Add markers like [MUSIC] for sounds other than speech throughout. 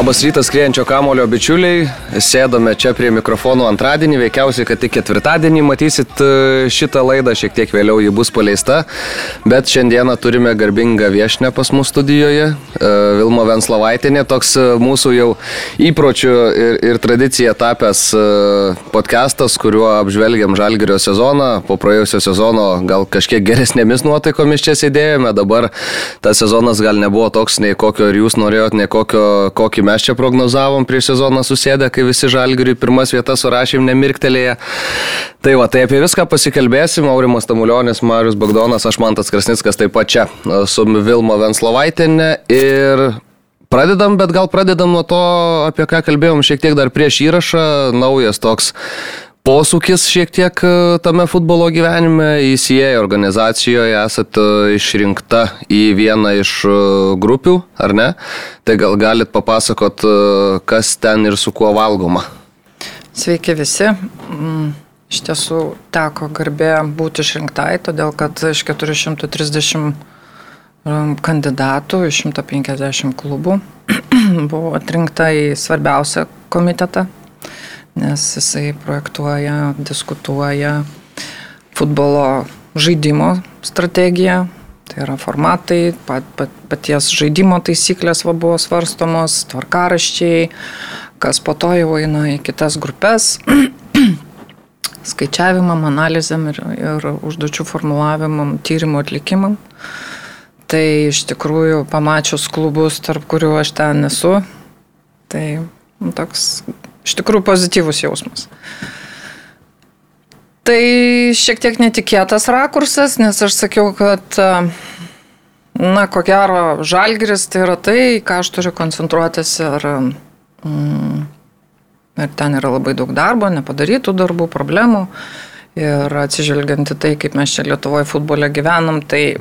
Labas rytas, skrienčio kamulio bičiuliai. Sėdome čia prie mikrofonų antradienį, veikiausiai, kad tik ketvirtadienį matysit e, šitą laidą, šiek tiek vėliau ji bus paleista. Bet šiandieną turime garbingą viešnę pas mus studijoje. E, Vilmo Venslavaitėnė, toks e, mūsų jau įpročių ir, ir tradicija tapęs podcastas, kuriuo apžvelgiam žalgerio sezoną. Po praėjusio sezono gal kažkiek geresnėmis nuotaikomis čia sėdėjome. Dabar tas sezonas gal nebuvo toks, nei kokio ir jūs norėjot, nei kokio, kokį mes čia prognozavom prieš sezoną susėdę, kai visi žalgiriui pirmas vietas surašėm nemirktelėje. Tai va, tai apie viską pasikalbėsim. Aurimas Tamulionis, Marius Bagdonas, aš Mantas Krasnickas taip pat čia su Vilmo Venslovaitinė ir Pradedam, bet gal pradedam nuo to, apie ką kalbėjom šiek tiek dar prieš įrašą. Naujas toks posūkis šiek tiek e, tame futbolo gyvenime, įsijėję organizacijoje, esate išrinkta į vieną iš e, grupių, ar ne? Tai gal galit papasakot, e, kas ten ir su kuo valgoma. Sveiki visi. Mm, iš tiesų teko garbė būti išrinktai, todėl kad iš 430 kandidatų iš 150 klubų [CLEARS THROAT] buvo atrinkta į svarbiausią komitetą nes jisai projektuoja, diskutuoja futbolo žaidimo strategiją, tai yra formatai, pat, pat, paties žaidimo taisyklės va buvo svarstomos, tvarkaraščiai, kas po to jau eina į kitas grupės, [CLEARS THROAT] skaičiavimam, analizėm ir, ir užduočių formulavimam, tyrimų atlikimam. Tai iš tikrųjų pamačius klubus, tarp kurių aš ten esu, tai nu, toks Iš tikrųjų pozityvus jausmas. Tai šiek tiek netikėtas rakursas, nes aš sakiau, kad, na, ko gero, žalgeris tai yra tai, ką aš turiu koncentruotis ir, mm, ir ten yra labai daug darbo, nepadarytų darbų, problemų. Ir atsižvelgiant į tai, kaip mes čia Lietuvoje futbole gyvenam, tai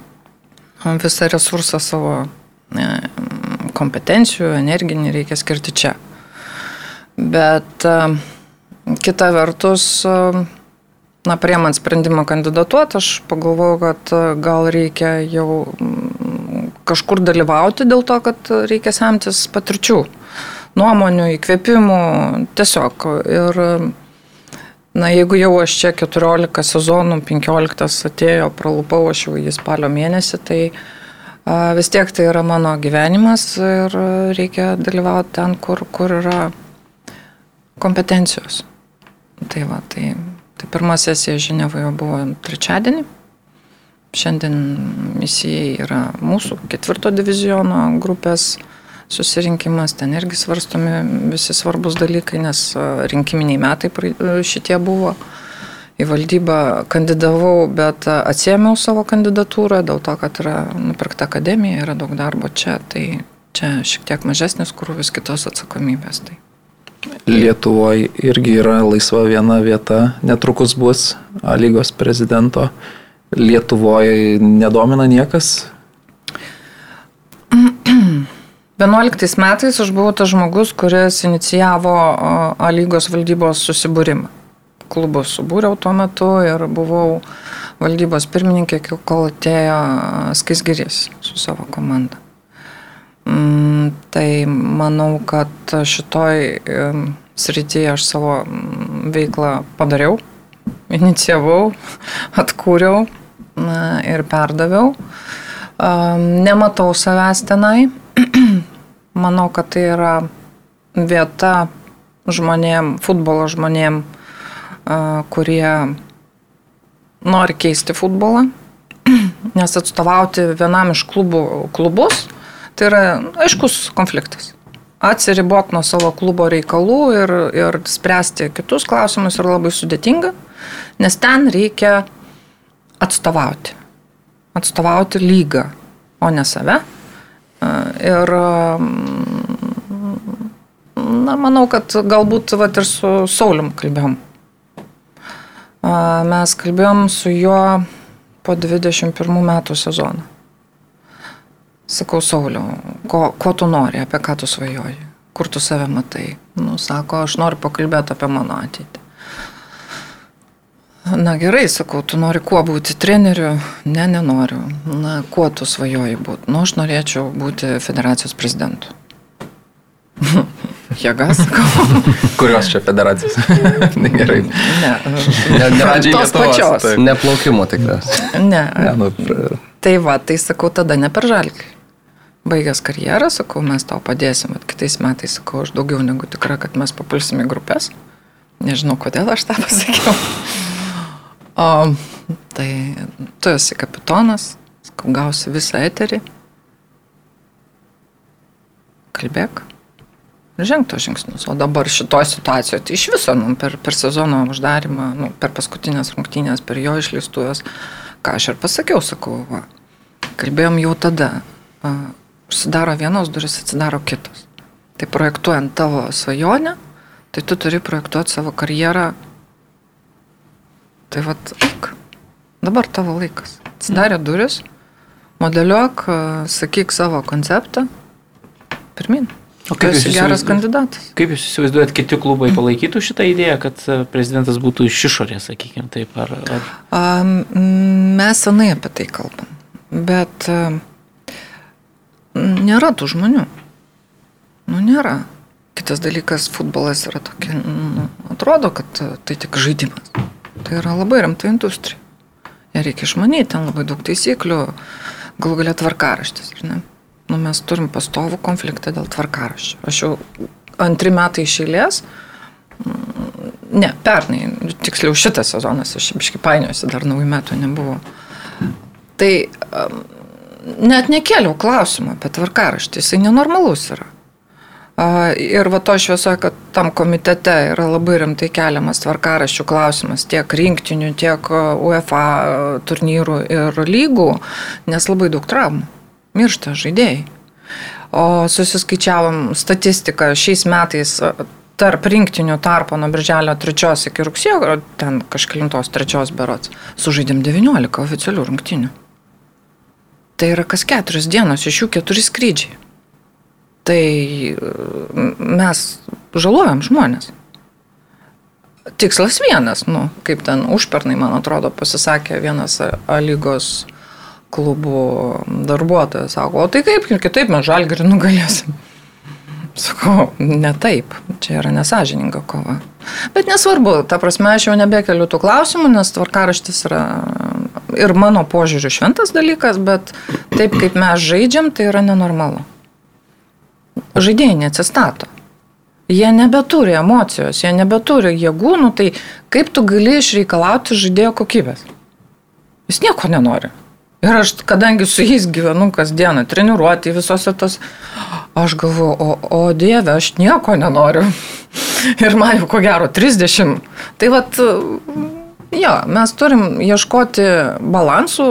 [CLEARS THROAT] visą resursą savo kompetencijų, energinį reikia skirti čia. Bet e, kita vertus, e, na, priemant sprendimą kandidatuoti, aš pagalvojau, kad e, gal reikia jau kažkur dalyvauti dėl to, kad reikia semtis patirčių, nuomonių, įkvėpimų, tiesiog. Ir, na, jeigu jau aš čia 14 sezonų, 15 atėjo, pralupau aš jau į spalio mėnesį, tai vis tiek tai yra mano gyvenimas ir reikia dalyvauti ten, kur, kur yra kompetencijos. Tai va, tai, tai pirma sesija Ženevoje buvo trečiadienį. Šiandien misijai yra mūsų ketvirto diviziono grupės susirinkimas, ten irgi svarstomi visi svarbus dalykai, nes rinkiminiai metai šitie buvo. Į valdybą kandidavau, bet atsiemiau savo kandidatūrą dėl to, kad yra nupirkta akademija, yra daug darbo čia, tai čia šiek tiek mažesnis krūvis kitos atsakomybės. Tai. Lietuvoje irgi yra laisva viena vieta, netrukus bus A lygos prezidento. Lietuvoje nedomina niekas? 11 metais aš buvau tas žmogus, kuris inicijavo A lygos valdybos susibūrimą. Klubus subūriau tuo metu ir buvau valdybos pirmininkė, kol atėjo Skaisgiris su savo komanda. Mm, tai manau, kad šitoj srityje aš savo mm, veiklą padariau, inicijavau, [LAUGHS] atkūriau ir perdaviau. Nematau savęs tenai. [CLEARS THROAT] Manau, kad tai yra vieta žmonėm, futbolo žmonėm, kurie nori keisti futbolą, [CLEARS THROAT] nes atstovauti vienam iš klubų klubus Tai yra aiškus konfliktas. Atsiribot nuo savo klubo reikalų ir, ir spręsti kitus klausimus yra labai sudėtinga, nes ten reikia atstovauti. Atstovauti lygą, o ne save. Ir na, manau, kad galbūt vat, ir su Saulim kalbėjom. Mes kalbėjom su juo po 21 metų sezoną. Sakau, Sauliau, ko, ko tu nori, apie ką tu svajoji, kur tu save matai. Nu, sako, aš noriu pakalbėti apie mano ateitį. Na gerai, sakau, tu nori kuo būti treneriu? Ne, nenoriu. Na, kuo tu svajoji būti? Nu, aš norėčiau būti federacijos prezidentu. [LAUGHS] Jėgas, sakau. [LAUGHS] Kurios čia federacijos? [LAUGHS] Gerai. Ne, Ne, ne, Pradžiai tos pačios. taip. Neplaukimo tikriausiai. ne. Ne, nu, pr- Tai va, tai sakau, tada ne per žalgį. Baigęs karjerą, sakau, mes tau padėsim, bet kitais metais, sakau, aš daugiau negu tikra, kad mes papulsime į grupės. Nežinau, kodėl aš tą pasakiau. O, tai tu esi kapitonas, sakau, gausi visą eterį. Kalbėk. tos žingsnius. O dabar šitoje situacijoje, tai iš viso nu, per, per sezono uždarimą, nu, per paskutinės rungtynės, per jo išleistuvės, ką aš ir pasakiau, sakau, va, kalbėjom jau tada, užsidaro vienos duris, atsidaro kitos. Tai projektuojant tavo svajonę, tai tu turi projektuoti savo karjerą. Tai vad, eik, dabar tavo laikas. Atsidarė duris, modeliuok, sakyk savo konceptą, pirmin. O kaip jūs geras kandidatas. Kaip jūs įsivaizduojat, kiti klubai palaikytų šitą idėją, kad prezidentas būtų iš išorės, sakykime, taip, ar, ar Mes senai apie tai kalbam, bet a, nėra tų žmonių. Nu, nėra. Kitas dalykas, futbolas yra tokia, nu, atrodo, kad a, tai tik žaidimas. Tai yra labai rimta industrija. Ją reikia išmanyti, ten labai daug taisyklių, galų galia tvarkaraštis. Nu, mes turim pastovų konfliktą dėl tvarkaraščio. Aš jau antri metai išėlės, Ne, pernai, tiksliau šitas sezonas, aš biškai painiuosi, dar naujų metų nebuvo. Tai net nekėliau klausimą apie tvarkaraštį, jisai nenormalus yra. Ir va to šviesoje, kad tam komitete yra labai rimtai keliamas tvarkaraščių klausimas tiek rinktinių, tiek UEFA turnyrų ir lygų, nes labai daug traumų. Miršta žaidėjai. O susiskaičiavom statistiką šiais metais tarp rinktinių tarpo nuo birželio 3 iki rugsėjo, ten kažkalintos 3 berots, sužaidėm 19 oficialių rungtinių. Tai yra kas keturias dienos, iš jų keturi skrydžiai. Tai mes žalojam žmonės. Tikslas vienas, nu, kaip ten užpernai, man atrodo, pasisakė vienas lygos klubų darbuotojas, sako, o tai kaip ir kitaip mes žalgerį nugalėsim. Sakau, ne taip, čia yra nesažininga kova. Bet nesvarbu, ta prasme, aš jau nebekeliu tų klausimų, nes tvarkaraštis yra ir mano požiūriu šventas dalykas, bet taip kaip mes žaidžiam, tai yra nenormalu. Žaidėjai neatsistato. Jie nebeturi emocijos, jie nebeturi jėgų, nu tai kaip tu gali išreikalauti žaidėjo kokybės? Jis nieko nenori. Ir aš, kadangi su jais gyvenu kasdieną, treniruoti visose tos, aš galvoju, o, o Dieve, aš nieko nenoriu. [LAUGHS] Ir man jau ko gero 30. Tai vad, jo, mes turim ieškoti balansų,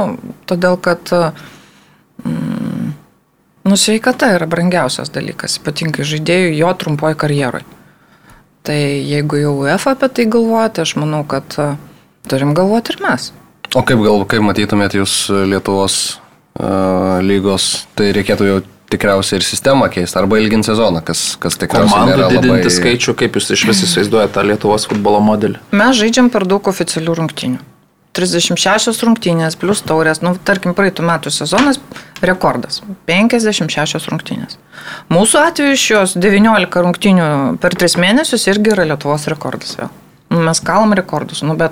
todėl kad mm, nusveikata yra brangiausias dalykas, ypatingai žaidėjų jo trumpoj karjeroj. Tai jeigu jau UEFA apie tai galvojate, aš manau, kad a, turim galvoti ir mes. O kaip gal, kaip matytumėt jūs Lietuvos uh, lygos, tai reikėtų jau tikriausiai ir sistemą keisti, arba ilginti sezoną, kas, kas tikriausiai Komandų didinti labai... skaičių, kaip jūs iš vis įsivaizduojate tą Lietuvos futbolo modelį. Mes žaidžiam per daug oficialių rungtynių. 36 rungtynės plus taurės, nu, tarkim, praeitų metų sezonas rekordas - 56 rungtynės. Mūsų atveju šios 19 rungtynių per 3 mėnesius irgi yra Lietuvos rekordas vėl. Nu, mes kalam rekordus, nu, bet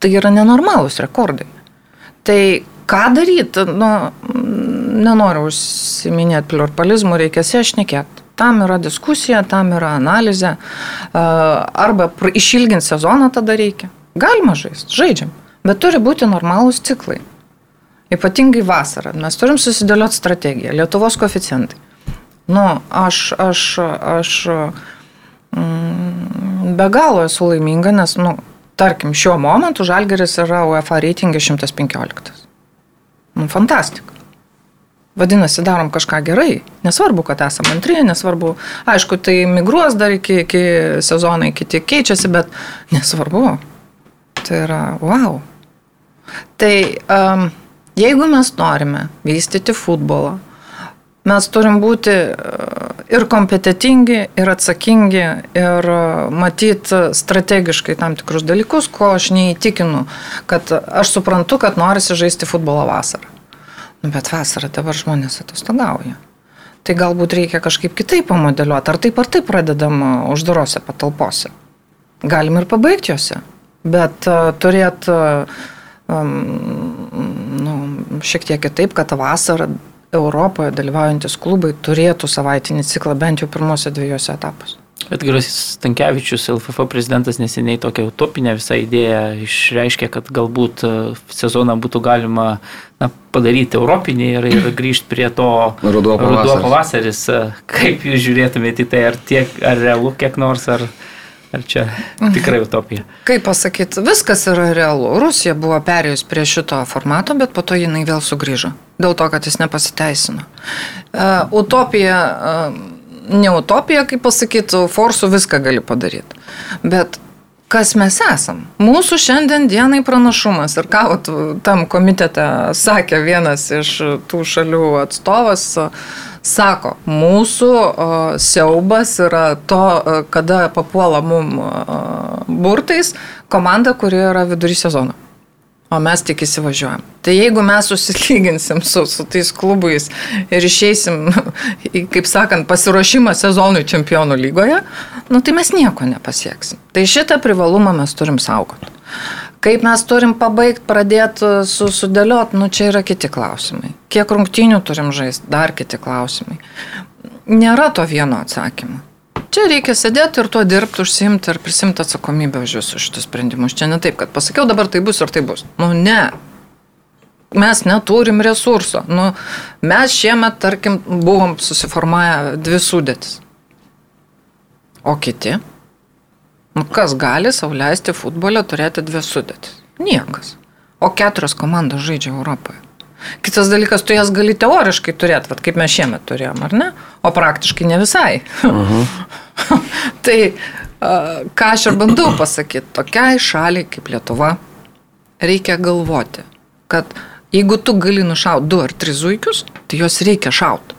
tai yra nenormalūs rekordai. Tai ką daryti, nu, nenoriu užsiminėti pluralizmų, reikia siešnekėti. Tam yra diskusija, tam yra analizė. Arba išilginti sezoną tada reikia. Galima žaisti, žaidžiam. Bet turi būti normalūs ciklai. Ypatingai vasarą. Mes turim susidėlioti strategiją. Lietuvos koficijantai. Nu, aš, aš, aš mm, be galo esu laiminga, nes, nu, tarkim, šiuo momentu Žalgeris yra UEFA reitingai 115. Nu, fantastika. Vadinasi, darom kažką gerai. Nesvarbu, kad esame antrieji, nesvarbu. Aišku, tai migruos dar iki, iki sezonai, kiti keičiasi, bet nesvarbu. Tai yra wow. Tai um, jeigu mes norime vystyti futbolą, mes turim būti uh, ir kompetitingi, ir atsakingi, ir uh, matyti strategiškai tam tikrus dalykus, ko aš neįtikinu, kad aš suprantu, kad norisi žaisti futbolą vasarą. Nu, bet vasarą dabar žmonės atostogauja. Tai galbūt reikia kažkaip kitaip pamodeliuoti, ar taip ar taip pradedam uždarose patalpose. Galim ir pabaigti juose, bet uh, turėt uh, um, nu, šiek tiek kitaip, kad vasarą Europoje dalyvaujantis klubai turėtų savaitinį ciklą bent jau pirmose dviejose etapuose. Edgaras Stankievičius, LFF prezidentas, neseniai tokią utopinę visą idėją išreiškė, kad galbūt e, sezoną būtų galima na, padaryti europinį ir, ir grįžti prie to ruduo pavasaris. ruduo pavasaris. Kaip jūs žiūrėtumėte į tai, ar, tiek, ar realu kiek nors, ar, ar čia tikrai utopija? Kaip pasakyti, viskas yra realu. Rusija buvo perėjus prie šito formato, bet po to jinai vėl sugrįžo. Dėl to, kad jis nepasiteisino. Uh, utopija. Uh, ne utopija, kaip pasakytų, forsų viską gali padaryti. Bet kas mes esam? Mūsų šiandien dienai pranašumas. Ir ką vat, tam komitete sakė vienas iš tų šalių atstovas, sako, mūsų o, siaubas yra to, kada papuola mum o, burtais komanda, kuri yra vidury sezono. O mes tik įsivažiuojam. Tai jeigu mes susilyginsim su, su tais klubais ir išeisim, kaip sakant, pasiruošimą sezonui čempionų lygoje, nu, tai mes nieko nepasieksim. Tai šitą privalumą mes turim saugoti. Kaip mes turim pabaigti, pradėti su, sudėlioti, nu, čia yra kiti klausimai. Kiek rungtynių turim žaisti, dar kiti klausimai. Nėra to vieno atsakymo. Čia reikia sėdėti ir tuo dirbti, užsimti ir prisimti atsakomybę už visus šitus sprendimus. Čia ne taip, kad pasakiau, dabar tai bus ir tai bus. Nu, ne. Mes neturim resurso. Nu, mes šiemet, tarkim, buvom susiformavę dvi sudėtis. O kiti? Nu, kas gali sauliaisti futbolę turėti dvi sudėtis? Niekas. O keturios komandos žaidžia Europoje. Kitas dalykas, tu jas gali teoriškai turėti, vat, kaip mes šiemet turėjom, ar ne? O praktiškai ne visai. Uh [LAUGHS] -huh. tai ką aš ir bandau pasakyti, tokiai šaliai kaip Lietuva reikia galvoti, kad jeigu tu gali nušauti du ar tris zuikius, tai juos reikia šauti.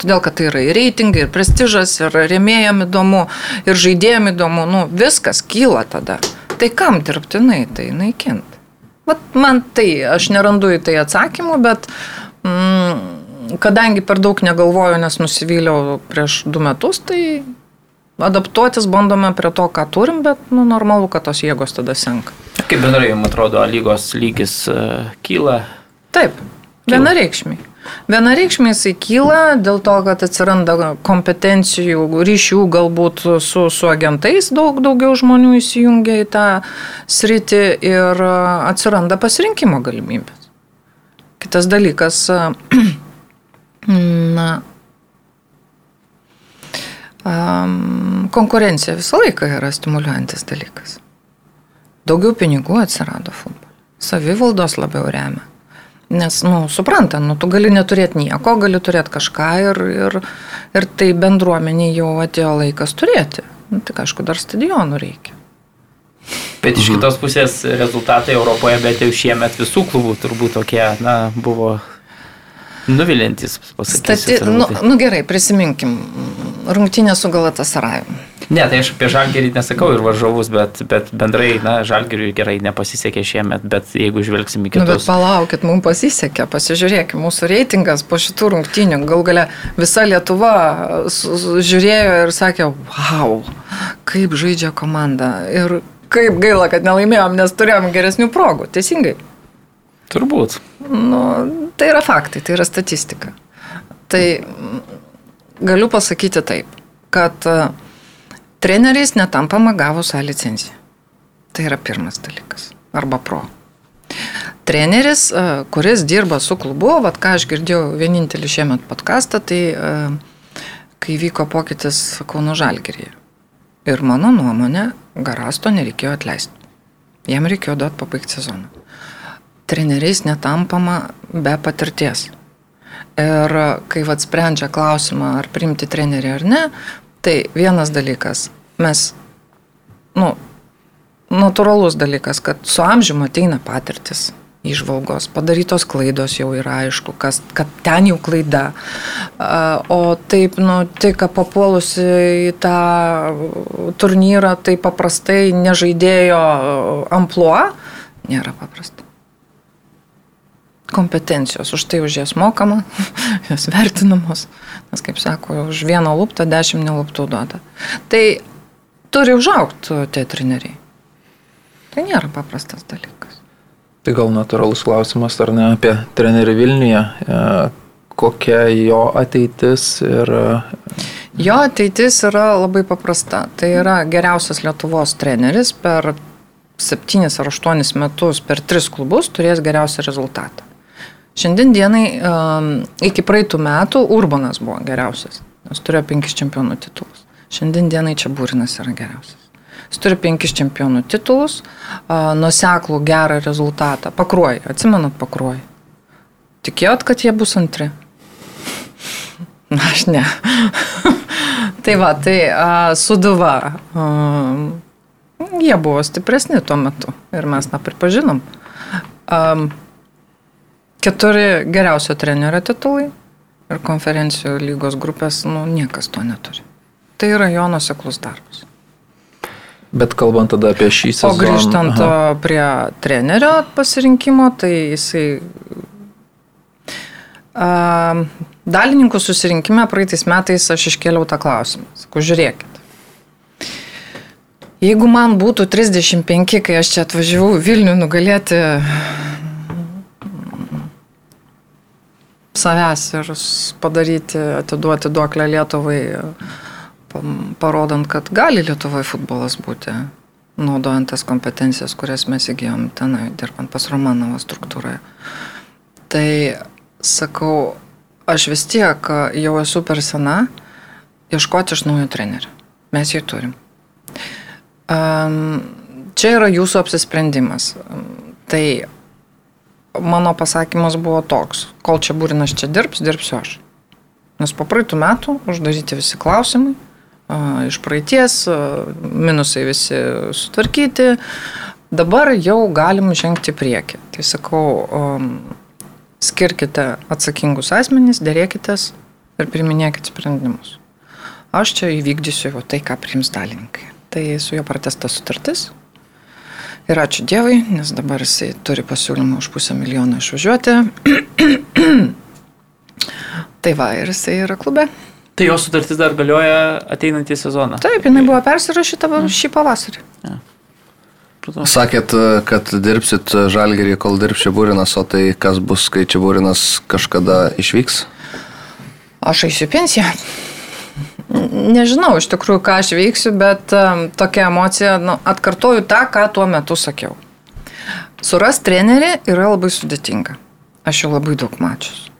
Todėl, kad tai yra ir reitingai, ir prestižas, ir rėmėjam įdomu, ir žaidėjim įdomu, nu, viskas kyla tada. Tai kam dirbtinai tai naikint? Vat man tai, aš nerandu į tai atsakymų, bet mm, kadangi per daug negalvoju, nes nusivyliau prieš du metus, tai adaptuotis bandome prie to, ką turim, bet nu, normalu, kad tos jėgos tada senka. Kaip bendrai jums atrodo, lygos lygis uh, kyla? Taip, vienareikšmiai. Vienareikšmiai jisai kyla dėl to, kad atsiranda kompetencijų, ryšių galbūt su, su agentais, daug daugiau žmonių įsijungia į tą sritį ir atsiranda pasirinkimo galimybės. Kitas dalykas, [CLEARS THROAT] na, konkurencija visą laiką yra stimuliuojantis dalykas. Daugiau pinigų atsirado futbole. Savivaldos labiau remia. Nes, nu, supranta, nu, tu gali neturėti nieko, gali turėti kažką ir, ir, ir tai bendruomenė jau atėjo laikas turėti. Nu, tik aišku, dar stadionų reikia. Bet iš kitos pusės rezultatai Europoje, bet jau šiemet visų klubų turbūt tokie, na, buvo nuvilintis, pasakysiu. Stati, nu, nu gerai, prisiminkim, rungtynė su Galatasaraju. Ne, tai aš apie žalgerį nesakau ir varžovus, bet, bet bendrai, na, žalgeriui gerai nepasisekė šiemet, bet jeigu žvelgsim į kitus. Nu, bet palaukit, mums pasisekė, pasižiūrėkime, mūsų reitingas po šitų rungtynių, gal galia visa Lietuva žiūrėjo ir sakė, wow, kaip žaidžia komanda ir kaip gaila, kad nelaimėjom, nes turėjom geresnių progų, teisingai. Turbūt. Nu, tai yra faktai, tai yra statistika. Tai galiu pasakyti taip, kad uh, Treneriais netampama gavus A licenciją. Tai yra pirmas dalykas. Arba pro. Treneris, e, kuris dirba su klubu, vad ką aš girdėjau vienintelį šiemet podcastą, tai e, kai vyko pokytis Kauno Žalgerėje. Ir mano nuomonė, Garasto nereikėjo atleisti. Jam reikėjo duoti pabaigti sezoną. Treneriais netampama be patirties. Ir kai atsprendžia klausimą, ar priimti trenerį ar ne, Tai vienas dalykas, mes, nu, natūralus dalykas, kad su amžiumi ateina patirtis, išvalgos, padarytos klaidos jau yra aišku, kas, kad ten jau klaida. O taip, nu, tik papuolusi į tą turnyrą, tai paprastai nežaidėjo ampluo, nėra paprasta. Kompetencijos, už tai už jas mokama, [LAUGHS] jas vertinamos. Nes, kaip sako, už vieną lūptą dešimt nelūptų duoda. Tai turi užaukti tie treneriai. Tai nėra paprastas dalykas. Tai gal natūralus klausimas, ar ne, apie trenerių Vilniuje, e, kokia jo ateitis ir... E, jo ateitis yra labai paprasta. Tai yra geriausias Lietuvos treneris per 7 ar 8 metus per 3 klubus turės geriausią rezultatą. Šiandien dienai iki praeitų metų Urbanas buvo geriausias, nes turėjo 5 čempionų titulus. Šiandien dienai čia Būrinas yra geriausias. Jis turi 5 čempionų titulus, nuseklų gerą rezultatą. Pakruoj, atsimenat pakruoj. Tikėjot, kad jie bus antri? Aš ne. [LAUGHS] tai va, tai a, suduva. A, jie buvo stipresni tuo metu ir mes tą pripažinom. Um, keturi geriausio trenerio titulai ir konferencijų lygos grupės, nu, niekas to neturi. Tai yra jo nuseklus darbas. Bet kalbant tada apie šį sezoną. O grįžtant aha. prie trenerio pasirinkimo, tai jisai... Uh, dalininkų susirinkime praeitais metais aš iškėliau tą klausimą. Sakau, žiūrėkit. Jeigu man būtų 35, kai aš čia atvažiavau Vilnių nugalėti savęs ir padaryti, atiduoti duoklę Lietuvai, parodant, kad gali Lietuvoje futbolas būti, naudojant tas kompetencijas, kurias mes įgyjom tenai, dirbant pas Romanovo struktūroje. Tai sakau, aš vis tiek jau esu per sena ieškoti iš naujo trenerių. Mes jį turim. Čia yra jūsų apsisprendimas. Tai mano pasakymas buvo toks, kol čia būrinas čia dirbs, dirbsiu aš. Nes po praeitų metų uždaryti visi klausimai, iš praeities, minusai visi sutvarkyti, dabar jau galim žengti priekį. Tai sakau, skirkite atsakingus asmenys, dėrėkitės ir priminėkite sprendimus. Aš čia įvykdysiu tai, ką priims dalininkai. Tai su juo pratesta sutartis. Ir ačiū Dievui, nes dabar jisai turi pasiūlymą už pusę milijono išvažiuoti. [CLEARS THROAT] tai va, ir jisai yra klube. Tai jo sutartis dar galioja ateinantį sezoną. Taip, jinai buvo persirašyta šį pavasarį. Ja. Sakėt, kad dirbsit žalgerį, kol dirbs Čiabūrinas, o tai kas bus, kai Čiabūrinas kažkada išvyks? Aš eisiu pensiją. Nežinau iš tikrųjų, ką aš veiksiu, bet um, tokia emocija, nu, atkartoju tą, ką tuo metu sakiau. Suras trenerį yra labai sudėtinga. Aš jau labai daug mačius.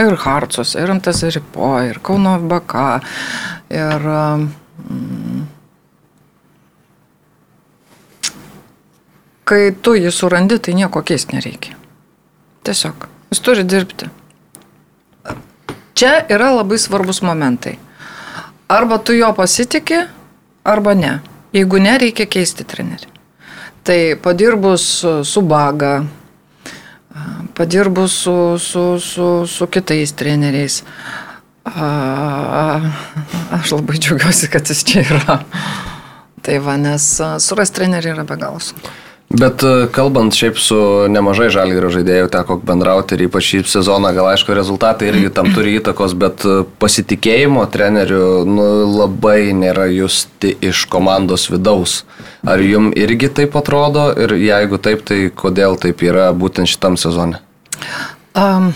Ir Harcos, ir Antas Ripo, ir Kauno BK, ir... Um, kai tu jį surandi, tai nieko keisti nereikia. Tiesiog, jis turi dirbti. Čia yra labai svarbus momentai. Arba tu jo pasitikė, arba ne. Jeigu ne, reikia keisti trenerį. Tai padirbus su baga, padirbus su, su, su, su kitais treneriais. Aš labai džiaugiuosi, kad jis čia yra. Tai va, nes surasti trenerį yra be galo sunku. Bet e, kalbant šiaip su nemažai žalgyrio žaidėjų teko bendrauti ir ypač šį sezoną, gal aišku, rezultatai irgi tam turi įtakos, bet e, pasitikėjimo treneriu nu, labai nėra justi iš komandos vidaus. Ar jum irgi taip atrodo ir jeigu taip, tai kodėl taip yra būtent šitam sezone? Um,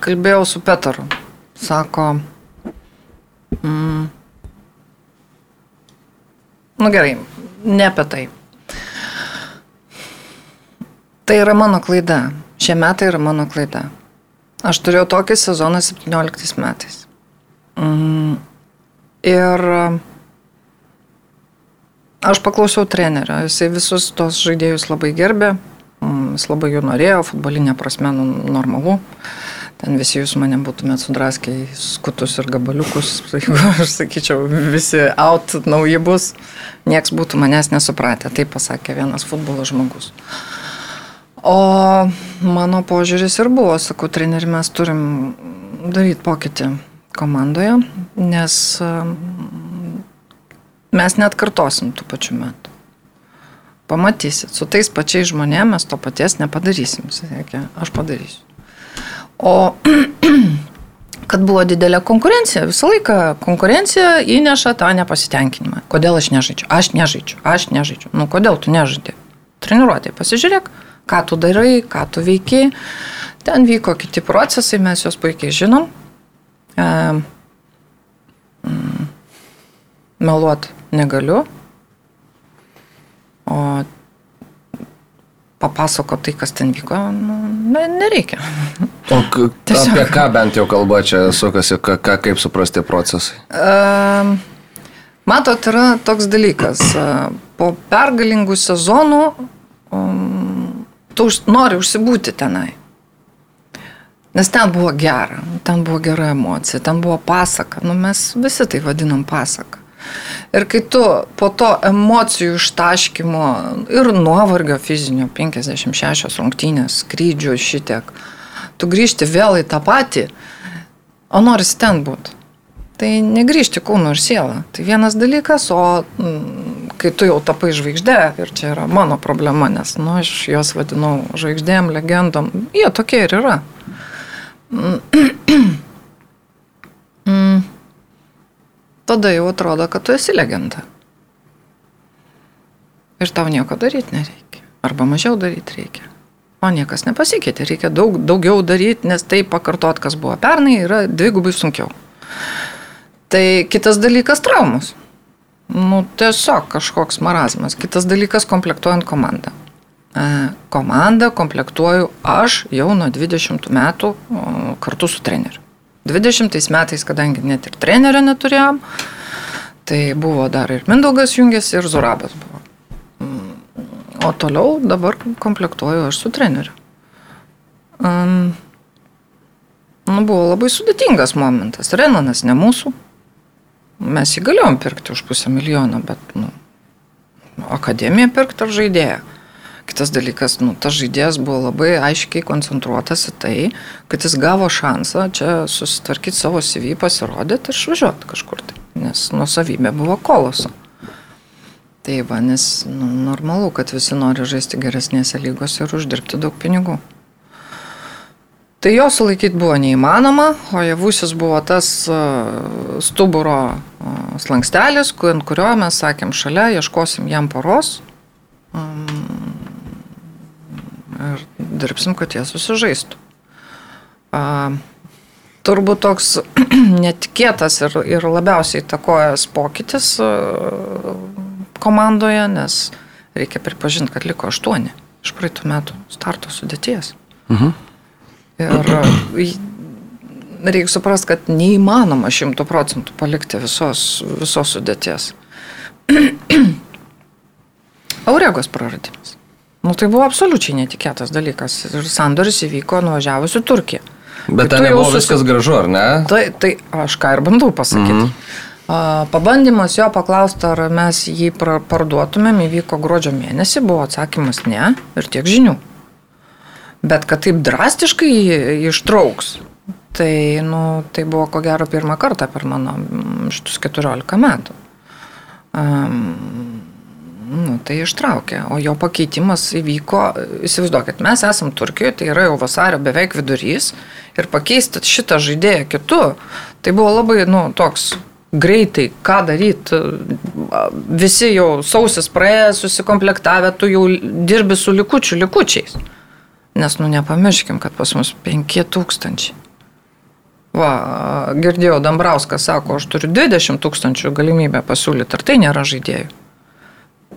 kalbėjau su Petaru. Sako, mm, nu gerai, ne apie tai Tai yra mano klaida. Šie metai yra mano klaida. Aš turėjau tokį sezoną 17 metais. Mm. Ir aš paklausiau trenerio. Jisai visus tos žaidėjus labai gerbė. Mm, jis labai jų norėjo, futbolinė prasme nu, normalu. Ten visi jūs mane būtumėt sudraskę į skutus ir gabaliukus, [LAUGHS] jeigu aš sakyčiau, visi out nauji bus, nieks būtų manęs nesupratę. Taip pasakė vienas futbolo žmogus. Uh, O mano požiūris ir buvo, sakau, treneri, mes turim daryti pokytį komandoje, nes mes net kartosim tų pačių metų. Pamatysit, su tais pačiais žmonėmis to paties nepadarysim, sakė, aš padarysiu. O [CLEARS THROAT] kad buvo didelė konkurencija. Visą laiką konkurencija įneša tą nepasitenkinimą. Kodėl aš nežaidžiu? Aš nežaidžiu, aš nežaidžiu. Nu, kodėl tu nežaidži? Treniruotė, pasižiūrėk, ką tu darai, ką tu veiki. Ten vyko kiti procesai, mes juos puikiai žinom. E, mm, meluot negaliu. O papasako tai, kas ten vyko, nu, ne, nereikia. O k- [LAUGHS] apie ką bent jau kalba čia sukasi, ką, ką, kaip suprasti procesai? Ehm, Matot, yra toks dalykas. e, Po pergalingų sezonų um, tu už, nori užsibūti tenai. Nes ten buvo gera, ten buvo gera emocija, ten buvo pasaka. Nu, mes visi tai vadinam pasaka. Ir kai tu po to emocijų ištaškymo ir nuovargio fizinio 56 rungtynės, skrydžių šitiek, tu grįžti vėl į tą patį, o norisi ten būti. Tai negrįžti kūno ir sielą. Tai vienas dalykas, o mm, kai tu jau tapai žvaigždė, ir čia yra mano problema, nes nu, aš juos vadinau žvaigždėm, legendom, jie tokie ir yra. Mm. Tada jau atrodo, kad tu esi legenda. Ir tau nieko daryti nereikia. Arba mažiau daryti reikia. O niekas nepasikeitė, reikia daug, daugiau daryti, nes tai pakartot, kas buvo pernai, yra dvigubai sunkiau. Tai kitas dalykas - traumos. Nu, tiesiog kažkoks marazmas. Kitas dalykas - komplektuojant komandą. E, Komandą komplektuoju aš jau nuo 20 metų kartu su treneriu. 20 metais, kadangi net ir trenerio neturėjom, tai buvo dar ir Mindaugas Jungės, ir Zurabas buvo. Mm, O toliau dabar komplektuoju aš su treneriu. Um, nu, buvo labai sudėtingas momentas. Renanas ne mūsų. Mes jį galėjom pirkti už pusę milijono, bet nu, akademiją pirkti ar žaidėją. Kitas dalykas, nu, tas žaidėjas buvo labai aiškiai koncentruotas į tai, kad jis gavo šansą čia susitvarkyti savo CV, pasirodyti ir išvažiuoti kažkur. Tai, nes nusavybė buvo koloso. Tai va, nes nu, normalu, kad visi nori žaisti geresnėse lygose ir uždirbti daug pinigų. Tai jo sulaikyti buvo neįmanoma, o javusis buvo tas uh, stuburo uh, slankstelis, ant kurio mes sakėm šalia, ieškosim jam poros um, ir dirbsim, kad jie susižaistų. Turbūt toks [CLEARS THROAT] netikėtas ir, ir labiausiai takojas pokytis uh, komandoje, nes reikia pripažinti, kad liko aštuoni iš praeitų metų starto sudėties. Mhm. Ir [CLEARS THROAT] e, reikia suprasti, kad neįmanoma šimtų procentų palikti visos, visos sudėties. [CLEARS THROAT] Auregos praradimas. Nu, tai buvo absoliučiai netikėtas dalykas. Ir sandoris įvyko nuvažiavus į Turkiją. Bet Tai ten nebuvo susi- viskas gražu, ar ne? Tai, tai aš ką ir bandau pasakyti. Mhm. Pabandymas jo paklausti, ar mes jį parduotumėm, įvyko gruodžio mėnesį, buvo atsakymas ne ir tiek žinių. Bet kad taip drastiškai ištrauks, tai, nu, tai buvo ko gero pirmą kartą per mano mm, šitus 14 metų. Um, nu, tai ištraukė, o jo pakeitimas įvyko, įsivaizduokit, mes esam Turkijoje, tai yra jau vasario beveik vidurys ir pakeisti šitą žaidėją kitu, tai buvo labai, nu, toks greitai, ką daryti, visi jau sausis praėjo, susikomplektavę, tu jau dirbi su likučiu likučiais. Nes, nu, nepamirškim, kad pas mus 5000. Va, girdėjau, Dambrauskas sako, aš turiu 20 tūkstančių galimybę pasiūlyti, ar tai nėra žaidėjų.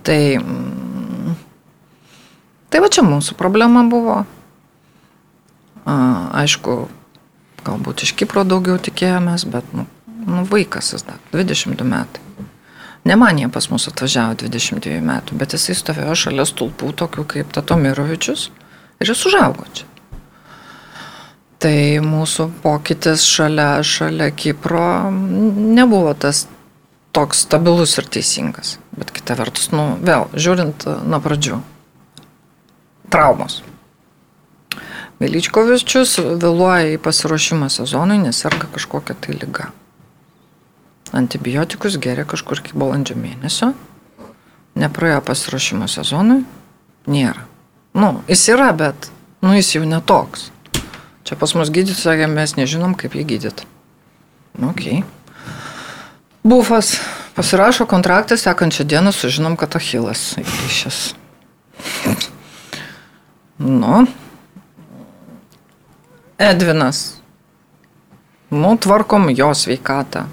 Tai, mm, tai va čia mūsų problema buvo. Aišku, galbūt iš Kipro daugiau tikėjomės, bet nu, nu, vaikas jis dar, 22 metai. Ne man jie pas mus atvažiavo 22 metų, bet jisai stovėjo šalia stulpų, tokių kaip Tatomirovičius, ir jis užaugo čia. Tai mūsų pokytis šalia, šalia Kipro nebuvo tas toks stabilus ir teisingas. Bet kita vertus, nu, vėl, žiūrint nuo pradžių. Traumos. Velyčkovičius vėluoja į pasiruošimą sezonui, nes serga kažkokia tai lyga. Antibiotikus geria kažkur iki balandžio mėnesio. Nepraėjo pasiruošimo sezonui. Nėra. Nu, jis yra, bet, nu, jis jau netoks. Čia pas mus gydytojai sakė, mes nežinom, kaip jį gydyti. Ok. Bufas pasirašo kontraktą, sekančią dieną sužinom, kad Achilas įkišęs. Nu. Edvinas. Nu, tvarkom jo sveikatą.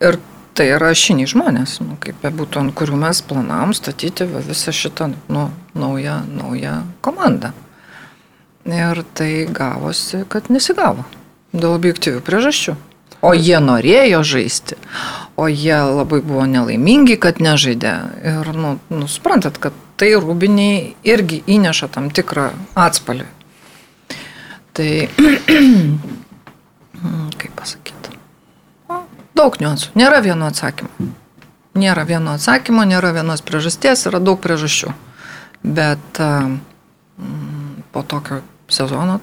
Ir tai yra šiniai žmonės, nu, kaip būtų, ant kurių mes planavom statyti va, visą šitą nu, naują, naują komandą. Ir tai gavosi, kad nesigavo. Dėl objektyvių priežasčių. O jie norėjo žaisti, o jie labai buvo nelaimingi, kad nežaidė. Ir, nu, nu suprantat, kad tai rūbiniai irgi įneša tam tikrą atspalį. Tai, [CLEARS THROAT] kaip pasakyti, daug niuansų. Nėra vieno atsakymo. Nėra vieno atsakymo, nėra vienos priežasties, yra daug priežasčių. Bet po tokio sezono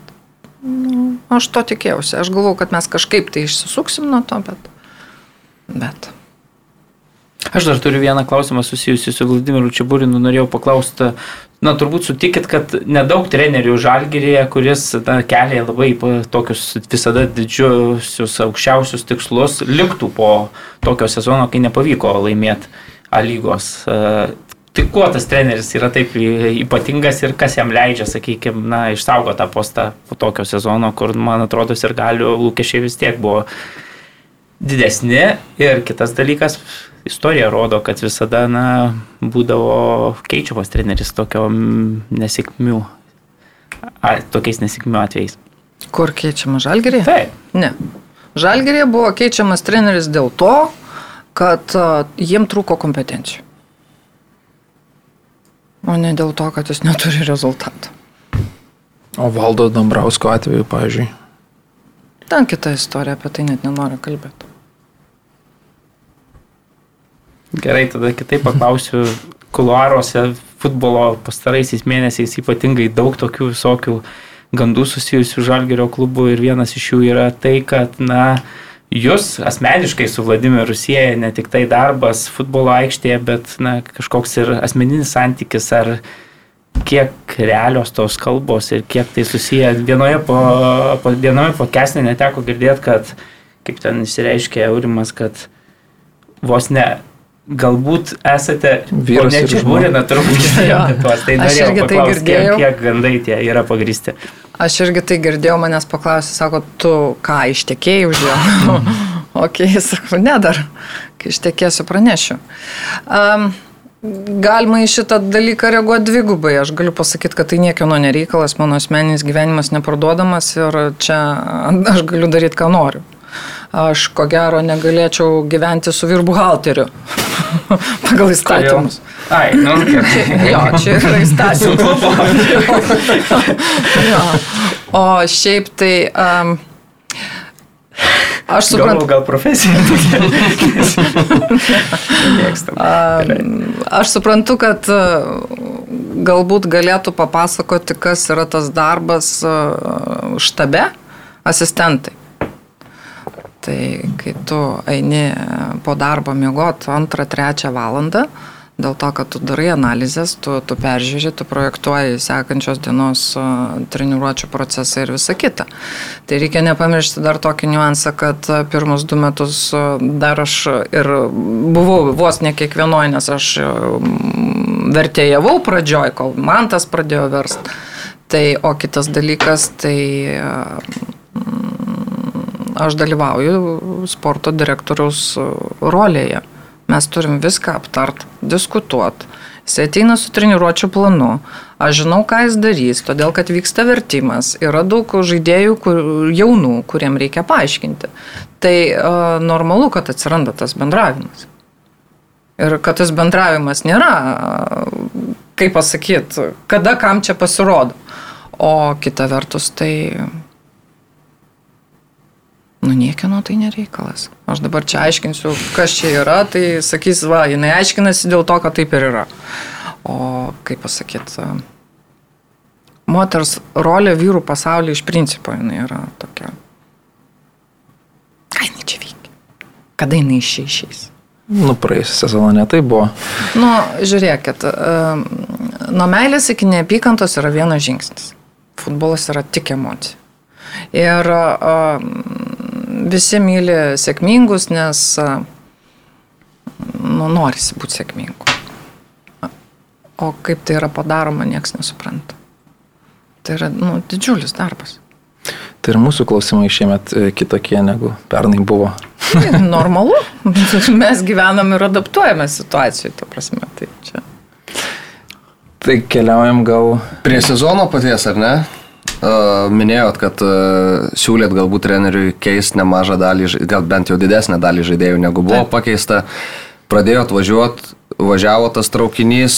Nu, aš to tikėjausi. Aš galvau, kad mes kažkaip tai išsisuksim nuo to, bet. bet. Aš dar turiu vieną klausimą susijusiu su Vladimiru Čiaburinu. Norėjau paklausti, na turbūt sutikit, kad nedaug trenerių žalgyrėje, kuris na, kelia labai tokius visada didžiusius, aukščiausius tikslus, liktų po tokio sezono, kai nepavyko laimėti A lygos. Tai kuo tas treneris yra taip ypatingas ir kas jam leidžia, sakykime, na, išsaugoti tą postą po tokio sezono, kur, man atrodo, ir galių lūkesčiai vis tiek buvo didesni. Ir kitas dalykas, istorija rodo, kad visada, na, būdavo keičiamas treneris tokio nesėkmių, a, tokiais nesėkmių atvejais. Kur keičiamas žalgerį? Taip. Ne. Žalgerį buvo keičiamas treneris dėl to, kad jiem trūko kompetencijų o ne dėl to, kad jis neturi rezultatų. O valdo Dambrausko atveju, pavyzdžiui. Ten kita istorija, apie tai net nenoriu kalbėti. Gerai, tada kitaip paklausiu. Kuluaruose futbolo pastaraisiais mėnesiais ypatingai daug tokių visokių gandų susijusių žalgerio klubu ir vienas iš jų yra tai, kad, na, Jūs asmeniškai su Vladimiru sieja ne tik tai darbas futbolo aikštėje, bet na, kažkoks ir asmeninis santykis, ar kiek realios tos kalbos ir kiek tai susiję. Vienoje po, po, vienoje po kesnė neteko girdėti, kad, kaip ten įsireiškė Eurimas, kad vos ne galbūt esate vyras ir žmona, turbūt girdėjote. [LAUGHS] Tai norėjau tai paklausti, kiek, kiek gandai tie yra pagristi. Aš irgi tai girdėjau, manęs paklausė, sako, tu ką ištekėjai už jo? [LAUGHS] ok, sakau, ne dar, kai ištekėsiu pranešiu. Um, Galima į šitą dalyką reaguoti dvigubai. Aš galiu pasakyti, kad tai niekieno nereikalas, mano asmeninis gyvenimas neparduodamas ir čia aš galiu daryti, ką noriu aš ko gero negalėčiau gyventi su vyru buhalteriu [LAUGHS] pagal įstatymus. Ai, nu, okay. [LAUGHS] jo, čia yra įstatymas. [LAUGHS] o šiaip tai... Um, Aš suprantu. Gal, gal profesija. aš suprantu, kad galbūt galėtų papasakoti, kas yra tas darbas štabe, asistentai. Tai kai tu eini po darbo miegot antrą, trečią valandą, dėl to, kad tu darai analizės, tu, tu peržiūri, tu projektuoji sekančios dienos treniruočio procesą ir visa kita. Tai reikia nepamiršti dar tokį niuansą, kad pirmus du metus dar aš ir buvau vos ne kiekvienoje, nes aš vertėjavau pradžioj, kol man tas pradėjo verst. Tai o kitas dalykas, tai aš dalyvauju sporto direktoriaus rolėje. Mes turim viską aptart, diskutuoti. Jis ateina su treniruočio planu. Aš žinau, ką jis darys, todėl kad vyksta vertimas. Yra daug žaidėjų kur, jaunų, kuriem reikia paaiškinti. Tai uh, normalu, kad atsiranda tas bendravimas. Ir kad tas bendravimas nėra, uh, kaip pasakyti, kada kam čia pasirodo. O kita vertus, tai Nu, niekieno tai nereikalas. Aš dabar čia aiškinsiu, kas čia yra, tai sakys, va, jinai aiškinasi dėl to, kad taip ir yra. O kaip pasakyti, moters rolė vyrų pasaulyje iš principo jinai yra tokia. Ką jinai čia veikia? Kada jinai išeišiais? Nu, praėjusią sezoną netai buvo. Nu, žiūrėkit, nuo meilės iki neapykantos yra vienas žingsnis. Futbolas yra tik emocija. Ir visi myli sėkmingus, nes nu, norisi būti sėkmingu. O kaip tai yra padaroma, niekas nesupranta. Tai yra nu, didžiulis darbas. Tai ir mūsų klausimai šiemet e, kitokie negu pernai buvo. Tai [LAUGHS] normalu. Mes gyvenam ir adaptuojame situacijai, ta prasme. Tai, čia. tai keliaujam gal. Prie sezono paties, ar ne? Minėjot, kad siūlėt galbūt treneriui keisti nemažą dalį, gal bent jau didesnę dalį žaidėjų negu buvo Taip. pakeista. Pradėjot važiuoti, važiavo tas traukinys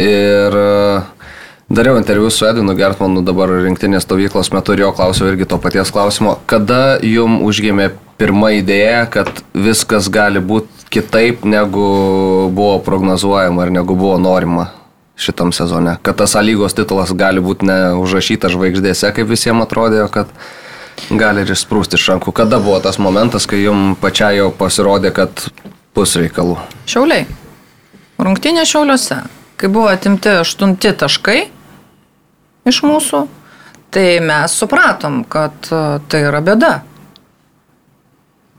ir Dariau interviu su Edvinu Gertmanu dabar rinktinės stovyklos metu ir jo klausiau irgi to paties klausimo. Kada jum užgimė pirma idėja, kad viskas gali būti kitaip, negu buvo prognozuojama ir negu buvo norima šitam sezone? Kad tas lygos titulas gali būti neužrašytas žvaigždėse, kaip visiems atrodė, kad gali ir išsprūsti iš rankų. Kada buvo tas momentas, kai jum pačiai jau pasirodė, kad bus reikalų? Šiauliai. Rungtinė šiauliuose. Kai buvo atimti aštunti taškai, iš mūsų, tai mes supratom, kad e, tai yra bėda.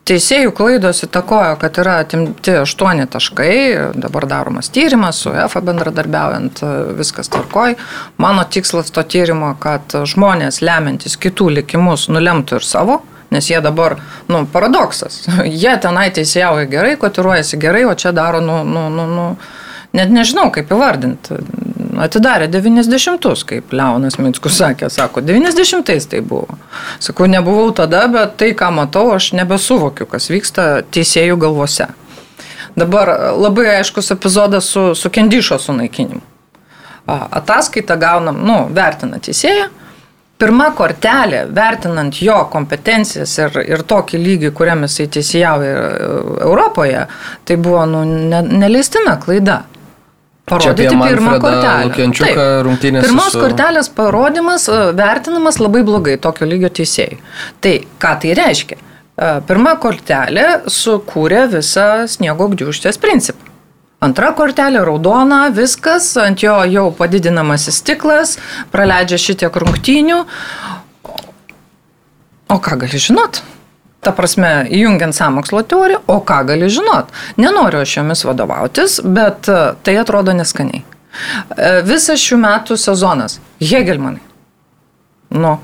Teisėjų klaidos įtakojo, kad yra atimti aštuoni taškai, dabar daromas tyrimas su EFA bendradarbiaujant, viskas tvarkoj. Mano tikslas to tyrimo, kad žmonės lemiantis kitų likimus nulemtų ir savo, nes jie dabar, nu, paradoksas. [LAUGHS] Jie tenai teisėjauja gerai, kotiruojasi gerai, o čia daro, nu, nu, nu, nu net nežinau kaip įvardinti. Atidarė 90-us, kaip Leonas Minskus sakė, sako, 90-ais tai buvo. Sakau, nebuvau tada, bet tai, ką matau, aš nebesuvokiu, kas vyksta teisėjų galvose. Dabar labai aiškus epizodas su, su Kendyšo sunaikinimu. Ataskaitą gaunam, nu, vertina teisėją, pirma kortelė, vertinant jo kompetencijas ir, ir tokį lygį, kuriam jisai teisėjauja Europoje, tai buvo nu, ne, neleistina klaida parodyti pirmą kortelę. Taip, pirmos su... kortelės parodimas e, vertinamas labai blogai tokio lygio teisėjai. Tai ką tai reiškia? E, pirma kortelė sukūrė visą sniego gniuštės principą. Antra kortelė raudona, viskas, ant jo jau padidinamasis stiklas, praleidžia šitiek rungtynių. O ką gali žinot? Ta prasme, įjungiant samokslo teoriją, o ką gali žinot. Nenoriu aš jomis vadovautis, bet e, tai atrodo neskaniai. E, visas šių metų sezonas. Hegelmanai. Nu.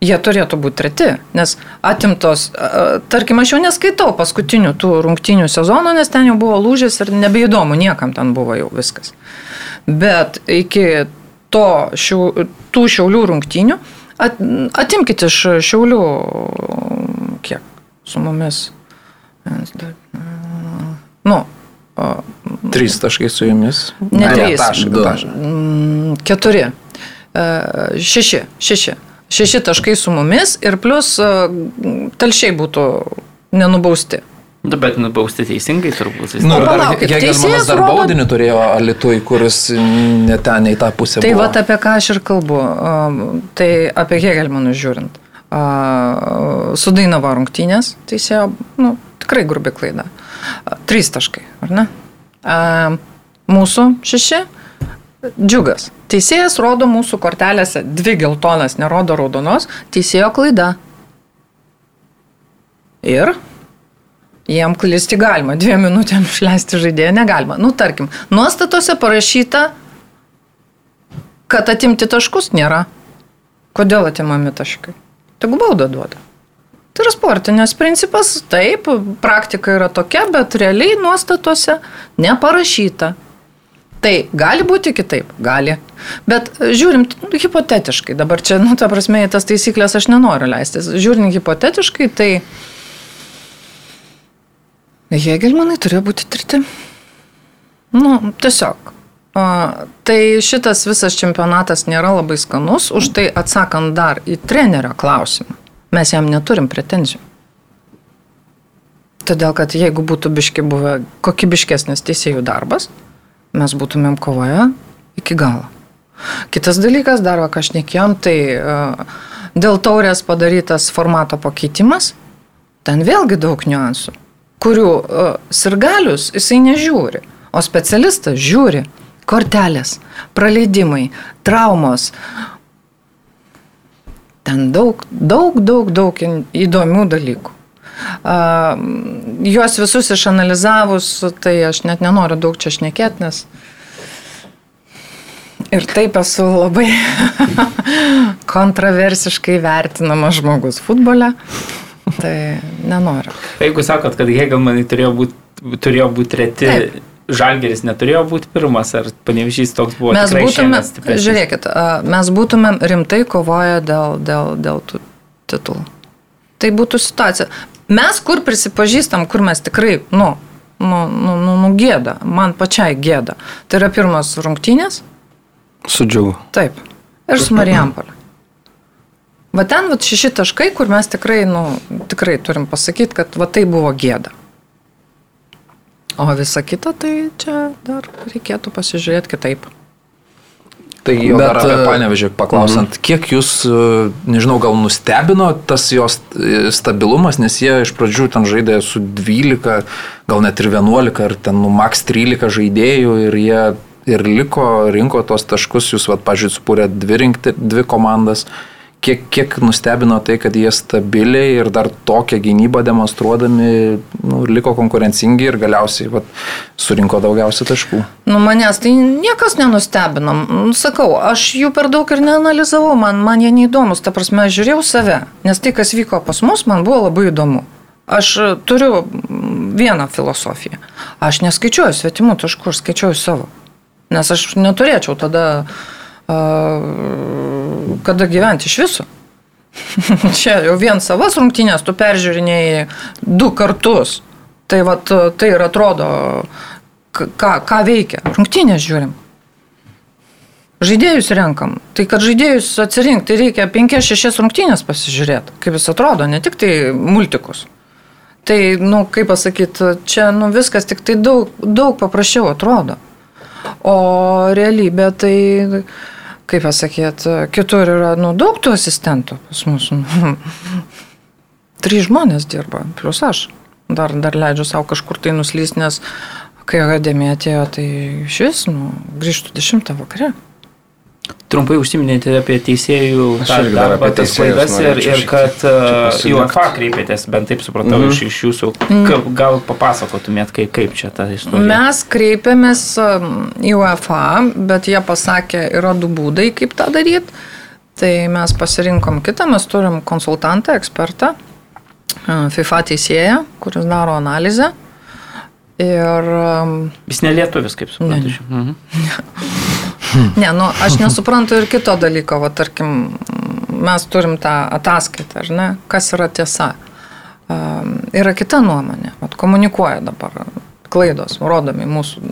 Jie turėtų būti treti, nes atimtos, e, tarkim, aš jau neskaitau paskutinių tų rungtinių sezonų, nes ten jau buvo lūžis ir nebeįdomu, niekam ten buvo jau viskas. Bet iki to šių, tų šiaulių rungtinių, At, atimkite iš šiaulių, kiek su mumis. Nu, Trys taškai su jumis. Ne, ne trys. Taškai, du. Mm, keturi. E, šeši. Šeši. Šeši taškai su mumis ir plus e, talšiai būtų nenubausti. Nu, bet nubausti teisingai turbūt. Nu, dar, Hegelmanas dar rodo... baudinį turėjo Alitui, kuris ne ten, į tą pusę. Tai va apie ką aš ir kalbu. Tai apie Hegelmanus žiūrint. Su Dainavo rungtynės teisėjo, nu, tikrai grubi klaida. Trys taškai, ar ne? Mūsų šeši. Džiugas. Teisėjas rodo mūsų kortelėse dvi geltonas, nerodo raudonos. Teisėjo klaida. Ir jiem klysti galima, dviem minutėm išleisti žaidėją negalima. Nu, tarkim, nuostatose parašyta, kad atimti taškus nėra. Kodėl atimami taškai? Tegu baudą duoda. Tai yra sportinės principas, taip, praktika yra tokia, bet realiai nuostatose neparašyta. Tai gali būti kitaip, gali. Bet žiūrim hipotetiškai, dabar čia, nu, ta prasme, tas taisyklės aš nenoriu leistis. Žiūrint hipotetiškai, tai Hegelmanai turėjo būti tirti. Nu, tiesiog. O, tai šitas visas čempionatas nėra labai skanus, už tai atsakant dar į trenerio klausimą, mes jam neturim pretenzijų. Todėl, kad jeigu būtų biški buvę kokybiškesnis teisėjų darbas, mes būtumėm kovoje iki galo. Kitas dalykas, dar ką aš nekėjom, tai dėl taurės padarytas formato pakeitimas, ten vėlgi daug niuansų kurių uh, sirgalius jisai nežiūri, o specialistas žiūri kortelės, praleidimai, traumos. Ten daug, daug, daug, daug įdomių dalykų. A, juos visus išanalizavus, tai aš net nenoriu daug čia šnekėti, nes ir taip esu labai [LAUGHS] kontroversiškai vertinamas žmogus futbole. Tai nenoriu. Jeigu sakot, kad Hegelmanai turėjo būti turėjo būt treti, Taip. Žalgeris neturėjo būti pirmas, ar panevišys toks buvo? Mes būtume, žiūrėkit, a, mes būtumėm rimtai kovoję dėl, dėl, dėl tų titulų. Tai būtų situacija. Mes kur prisipažįstam, kur mes tikrai, nu, nu, nu, nu, nu gėda, man pačiai gėda. Tai yra pirmas rungtynės, Su džiugu. taip, ir su Marijampolė. Va ten, va šeši taškai, kur mes tikrai, nu, tikrai turim pasakyti, kad va tai buvo gėda. O visa kita, tai čia dar reikėtų pasižiūrėti kitaip. Tai jau Bet, dar apie e, panevežį paklausant, mhm. kiek jūs, e, nežinau, gal nustebino tas jos e, stabilumas, nes jie iš pradžių ten žaidė su 12, gal net ir 11, ar ten nu max 13 žaidėjų ir jie ir liko, rinko tos taškus, jūs, vad, pažiūrėjau, supūrė dvi, rinkti, dvi komandas. Kiek, kiek nustebino tai, kad jie stabiliai ir dar tokią gynybą demonstruodami nu, liko konkurencingi ir galiausiai vat, surinko daugiausia taškų. Nu, manęs tai niekas nenustebino. Nu, Sakau, aš jų per daug ir neanalizavau, man, man jie neįdomus. Ta prasme, aš žiūrėjau save, nes tai, kas vyko pas mus, man buvo labai įdomu. Aš e, turiu mm, vieną filosofiją. Aš neskaičiuoju svetimų taškų, aš skaičiuoju savo. Nes aš neturėčiau tada, uh, kada gyventi iš viso. [LAUGHS] Čia jau vien savas rungtynės tu peržiūrinėjai du kartus. Tai, vat, tai ir atrodo, ką, ką veikia. Rungtynės žiūrim. Žaidėjus renkam. Tai kad žaidėjus atsirinkti, reikia 5-6 rungtynės pasižiūrėti, kaip jis atrodo, ne tik tai multikus. Tai, nu, kaip pasakyti, čia nu, viskas tik tai daug, daug paprasčiau atrodo. O realybė tai, kaip pasakyti, kitur yra nu, daug tų asistentų pas mus. [LAUGHS] Trys žmonės dirba, plus aš. Dar, dar leidžiu savo kažkur tai nuslys, nes kai akademija atėjo, tai šis, nu, grįžtų 10 vakare. Trumpai užsiminėte apie teisėjų darbą, apie tas klaidas ir, ir kad uh, į. UEFA kreipėtės, bent taip supratau Mhm. iš, iš jūsų. Ka, gal papasakotumėt, kaip, kaip čia ta istorija? Mes kreipėmės į UEFA, bet jie pasakė, yra du būdai, kaip tą daryti. Tai mes pasirinkom kitą, mes turim konsultantą, ekspertą, uh, FIFA teisėją, kuris daro analizę. Ir Jis nelietuvis, kaip suprantu. Ne. Mhm. [LAUGHS] Ne, nu, aš nesuprantu ir kito dalyko, va, tarkim, mes turim tą ataskaitą, ar ne, kas yra tiesa. Um, yra kita nuomonė, vat, komunikuoja dabar klaidos, rodomi mūsų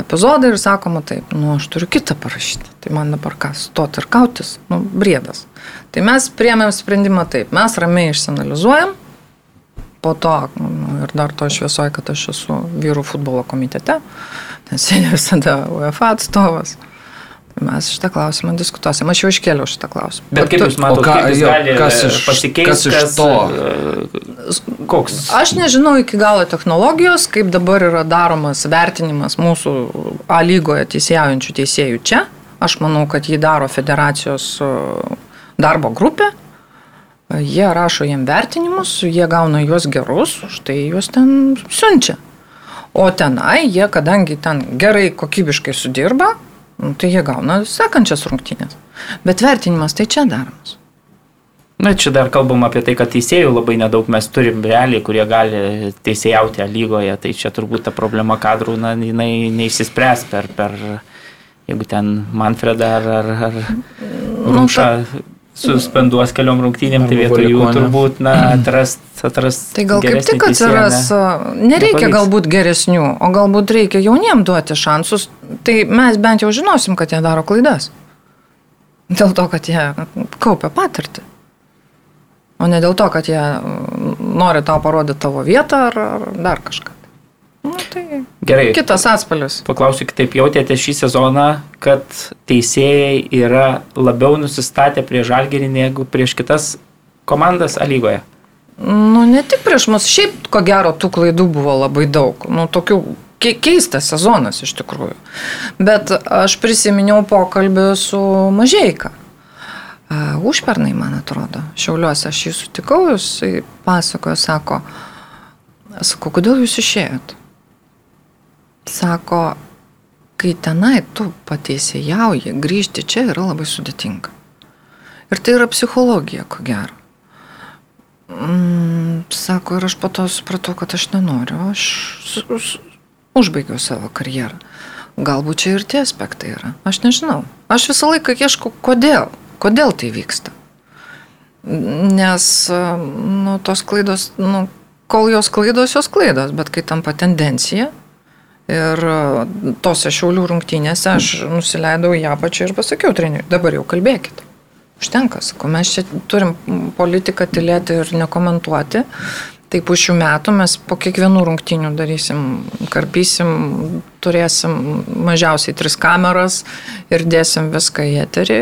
epizodai ir sakoma taip, nu, aš turiu kitą parašyti, tai man dabar kas, stot ir kautis, nu, briedas. Tai mes priemėm sprendimą taip, mes ramiai išsianalizuojam, po to nu, ir dar to šviesoje, kad aš esu vyrų futbolo komitete, nes sėdė visada UEFA atstovas. Mes šitą klausimą diskutuosim. Aš jau iškėliau šitą klausimą. Bet kaip Jūs matote, ką- kaip jis jo, kas iš- pasikeisti? kas iš to? Koks? Aš nežinau iki galo technologijos, kaip dabar yra daromas vertinimas mūsų A lygoje teisėjaujančių teisėjų čia. Aš manau, kad jį daro federacijos e, darbo grupė. E, Jie rašo jiem vertinimus, jie gauna juos gerus, štai juos ten siunčia. O tenai jie, kadangi ten gerai kokybiškai sudirba, nu, tai jie gauna sekančias rungtynės. Bet vertinimas tai čia daromas. Na, čia dar kalbam apie tai, kad teisėjų labai nedaug mes turim realiai, kurie gali teisėjauti lygoje. Tai čia turbūt ta problema kadrų, na, jinai neišsispręs per, per jeigu ten Manfredą ar, ar, ar Rumšą suspenduos keliom rungtynėm, tai vietoj jų turbūt, na, atrast, atrast. Tai gal kaip tik teisėją, atsiras, ne? nereikia Nepavyks. galbūt geresnių, o galbūt reikia jauniem duoti šansus, tai mes bent jau žinosim, kad jie daro klaidas. Dėl to, kad jie kaupia patirtį. O ne dėl to, kad jie mm, nori tau parodyti tavo vietą ar, ar dar kažką. Nu, tai Gerai. kitas atspalius. Paklausiu, kaip jautėte šį sezoną, kad teisėjai yra labiau nusistatę prieš žalgerį negu prieš kitas komandas lygoje. Nu, ne tik prieš mus, šiaip ko gero tų klaidų buvo labai daug. Nu, tokių ke- keistas sezonas iš tikrųjų. Bet aš prisiminiau pokalbį su Mažeika. uh, užpernai, man atrodo, Šiauliuose aš jį sutikau, jis pasakojo, sako, sakau, kodėl jūs išėjot? Sako, kai tenai tu pateisėjauji, grįžti čia yra labai sudėtinga. Ir tai yra psichologija, ko gero. Mm, sako, ir aš po to supratau, kad aš nenoriu, aš užbaigiau savo karjerą. Galbūt čia ir tie aspektai yra. Aš nežinau. Aš visą laiką ieškau, kodėl. Kodėl tai vyksta. Nes, nu, tos klaidos, nu, kol jos klaidos, jos klaidos, bet kai tampa tendencija, Ir tose šiaulių rungtynėse aš nusileidau į apačią ir pasakiau treneriui, dabar jau kalbėkite. Užtenka, sakau, mes čia turim politiką tylėti ir nekomentuoti. Tai po šių metų mes po kiekvienų rungtynių darysim, karpysim, turėsim mažiausiai tris kameras ir dėsim viską į eterį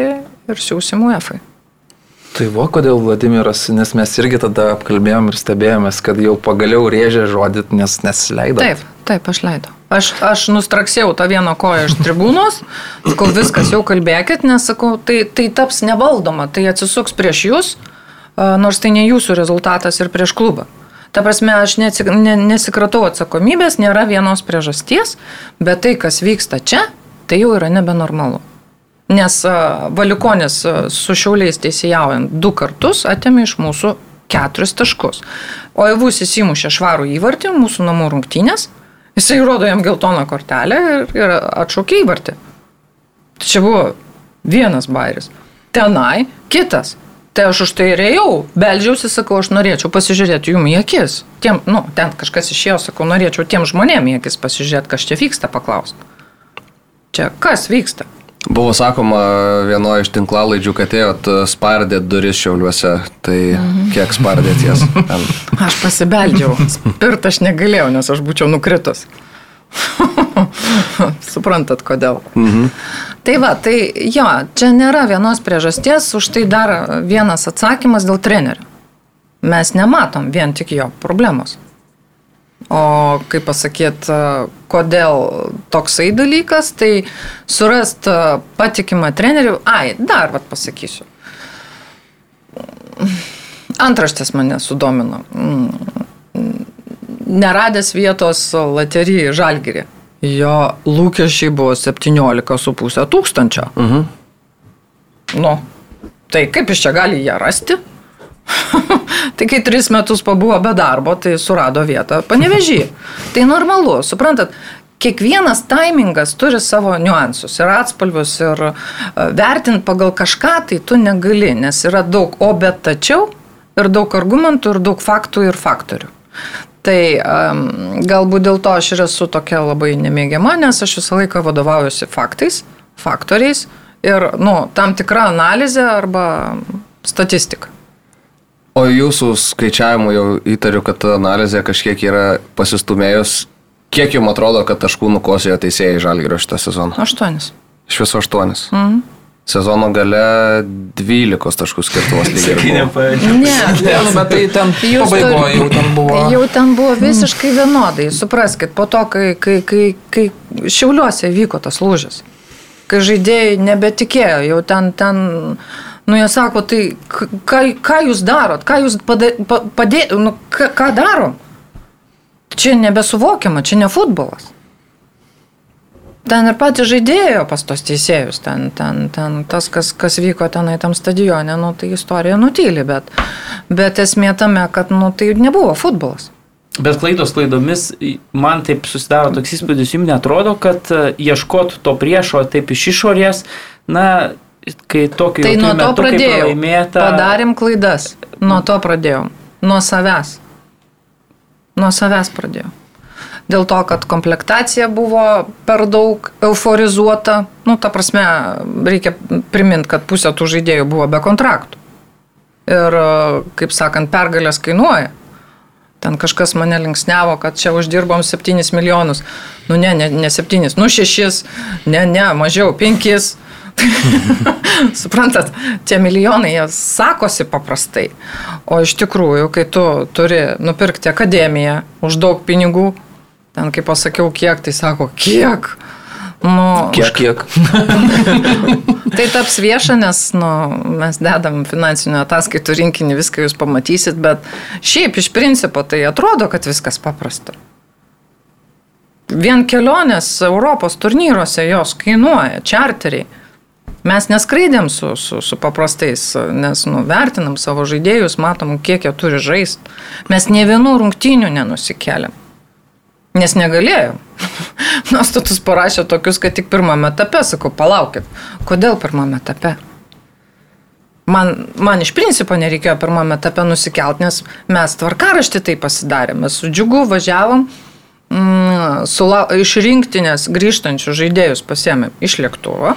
ir siūsim UEFai. Tai va, kodėl Vladimiras, nes mes irgi tada apkalbėjom ir stebėjomės, kad jau pagaliau rėžė žodį, nes nesileido. Taip, taip, aš leidau. Aš, aš nustraksėjau tą vieną koją iš tribūnos, sakau, viskas jau kalbėkit, nes sakau, tai, tai taps nevaldoma, tai atsisuks prieš jūs, nors tai ne jūsų rezultatas ir prieš klubą. Ta prasme, aš nesikratau atsakomybės, nėra vienos priežasties, bet tai, kas vyksta čia, tai jau yra nebenormalu. Nes Valikonis su šiauliais teisėjaujant du kartus atėmė iš mūsų keturis taškus. O Evus įsimušė švarų įvartį mūsų namų rungtynės Jisai rodo jam geltoną kortelę ir, ir atšaukė įvartį. Tai čia buvo vienas bairis. Tenai kitas. Tai aš už tai ir ėjau, beldžiausi, sakau, aš norėčiau pasižiūrėti jum į akis. Tiem, nu, ten kažkas išėjo, sakau, norėčiau tiem žmonėm į akis pasižiūrėti, kas čia vyksta, paklausti. Čia kas vyksta? Buvo sakoma vienoje iš tinklalaidžių, kad ėjot e, spardėt duris šiauliuose, tai mhm. kiek spardėt jas? [LAUGHS] aš pasibeldžiau, spirt aš negalėjau, nes aš būčiau nukritus. [LAUGHS] Suprantat, kodėl. Mhm. Tai va, tai jo, čia nėra vienos priežasties, už tai dar vienas atsakymas dėl trenerių. Mes nematom vien tik jo problemos. O kaip pasakyti, kodėl toksai dalykas, tai surast patikimą trenerių. Ai, dar vad pasakysiu. Antraštės mane sudomino. Neradęs vietos laterijai žalgirį. Jo lūkesčiai buvo 17,5 tūkstančio. Mhm. Nu, tai kaip iš čia gali ją rasti? [LAUGHS] tai kai tris metus pabuvo be darbo, tai surado vietą panevežį. [LAUGHS] Tai normalu, suprantat, kiekvienas taimingas turi savo niuansus ir atspalvius ir e, vertint pagal kažką tai tu negali, nes yra daug o bet tačiau ir daug argumentų ir daug faktų ir faktorių. Tai um, galbūt dėl to aš ir esu tokia labai nemėgiama, nes aš visą laiką vadovaujuosi faktais, faktoriais ir nu, tam tikra analizė arba statistika. O jūsų skaičiavimu jau įtariu, kad ta analizė kažkiek yra pasistumėjus. Kiek jums atrodo, kad taškų nukosėjo teisėjai žalgyro šitą sezoną? Aštuonis. Iš viso aštuonis. Mhm. Sezono gale 12 taškų skirtumas lygiai. ne, [LAUGHS] ne, bet tai ten pabaigoje jau ten buvo. Jau ten buvo visiškai vienodai. Supraskite, po to, kai, kai, kai, kai šiauliuose vyko tas lūžis, kai žaidėjai nebetikėjo, jau ten, ten Nu, jie sako, tai ką, ką jūs darot, ką jūs padėjote, nu, ką, ką darom? Čia nebesuvokiama, čia ne futbolas. Ten ir patys žaidėjo pas tos teisėjus, ten, ten, ten tas, kas, kas vyko tenai tam stadione, nu, tai istorija nutyli, bet, bet esmė tame, kad nu, tai nebuvo futbolas. Bet klaidos klaidomis, man taip susidaro toks įspūdis, jums netrodo, kad e, ieškot to priešo taip iš išorės, na, kai tokį tai nuo to pradėjau. Pralaimėta... Padarėm klaidas. Nuo to pradėjau. Nuo savęs. Nuo savęs pradėjau. Dėl to, kad komplektacija buvo per daug euforizuota. Nu, ta prasme, reikia priminti, kad pusė tų žaidėjų buvo be kontraktų. Ir, kaip sakant, pergalės kainuoja. Ten kažkas mane linksniavo, kad čia uždirbom 7 milijonus. Nu ne, ne, ne 7, nu 6, ne, ne, mažiau, 5. [LAUGHS] [LAUGHS] Suprantat, tie milijonai, jie sakosi paprastai. O iš tikrųjų, kai tu turi nupirkti akademiją už daug pinigų, ten kaip pasakiau, kiek, tai sako, kiek. Nu, Kiek, kiek. [LAUGHS] Tai taps vieša, nes nu, mes dedam finansinių ataskaitų rinkinį, viską jūs pamatysit, bet šiaip iš principo tai atrodo, kad viskas paprasta. Vien kelionės Europos turnyruose jos kainuoja, čarteriai. Mes neskraidėm su, su, su paprastais, nes nu, vertinam savo žaidėjus, matom, kiek jie turi žaisti. Mes ne vienų rungtynių nenusikeliam. Nes negalėjom. [LAUGHS] Nuostatus parašė tokius, kad tik pirmame etape, sakau, palaukit, kodėl pirmame etape? Man, man iš principo nereikėjo pirmame etape nusikelt, nes mes tvarkaraštį tai pasidarėme. Su džiugu važiavom, mm, sula, iš rinktinės grįžtančių žaidėjus pasėmėm iš lėktuvo,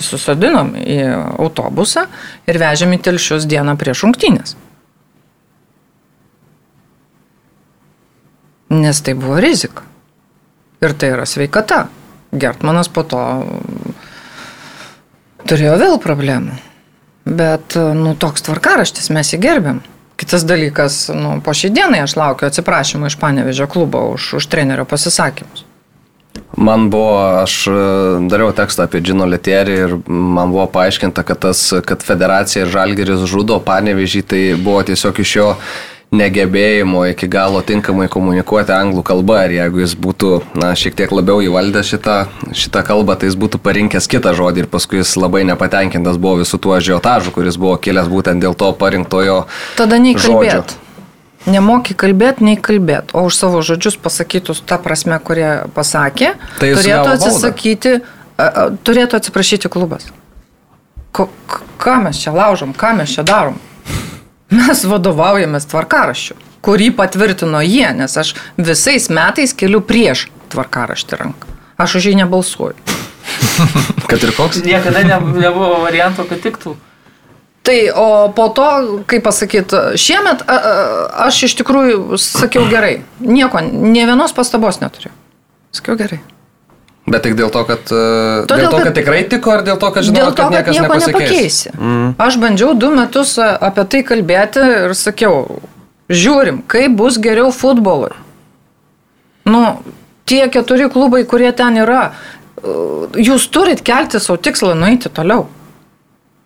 susodinom į autobusą ir vežėm į telšius dieną prieš rungtynės. Nes tai buvo rizika. Ir tai yra sveikata. Gertmanas po to turėjo vėl problemų. Bet, nu, toks tvarkaraštis mes jį gerbėm. Kitas dalykas, nu, po šį dieną aš laukiu atsiprašymą iš Panevežio klubo už, už trenerio pasisakymus. Man buvo, aš e, dariau tekstą apie Džino Letierį ir man buvo paaiškinta, kad, tas, kad federacija Žalgeris žudo Panevežį, tai buvo tiesiog iš jo negebėjimo iki galo tinkamai komunikuoti anglų kalba ir jeigu jis būtų na, šiek tiek labiau įvaldęs šitą, šitą kalbą, tai jis būtų parinkęs kitą žodį ir paskui jis labai nepatenkintas buvo visų tuo žiotažu, kuris buvo kilęs būtent dėl to parinktojo. Tada nei kalbėt. Nemoki kalbėti, nei kalbėti, o už savo žodžius pasakytus tą prasme, kurie pasakė, tai turėtų atsisakyti, turėtų atsiprašyti klubas. Ko, ką mes čia laužom, ką mes čia darom? Mes vadovaujamės tvarkaraščiu, kurį patvirtino jie, nes aš visais metais keliu prieš tvarkaraštį ranką. Aš už jį nebalsuoju. [LAUGHS] Kad ir koks? Niekada ne, nebuvo varianto, kad tiktų. Tai, o po to, kaip pasakyti, šiemet a, a, aš iš tikrųjų sakiau gerai. Nieko, ne vienos pastabos neturiu. Sakiau gerai. Bet tik dėl to, kad, e, Todėl, dėl to, kad, kad tikrai tiko, ar dėl to, kad žinau, kad niekas nieko nepakeisi. Mm. Aš bandžiau du metus e, apie tai kalbėti ir sakiau, žiūrim, kaip bus geriau futbolui. Nu, tie keturi klubai, kurie ten yra, e, jūs turit kelti savo tikslą nueiti toliau.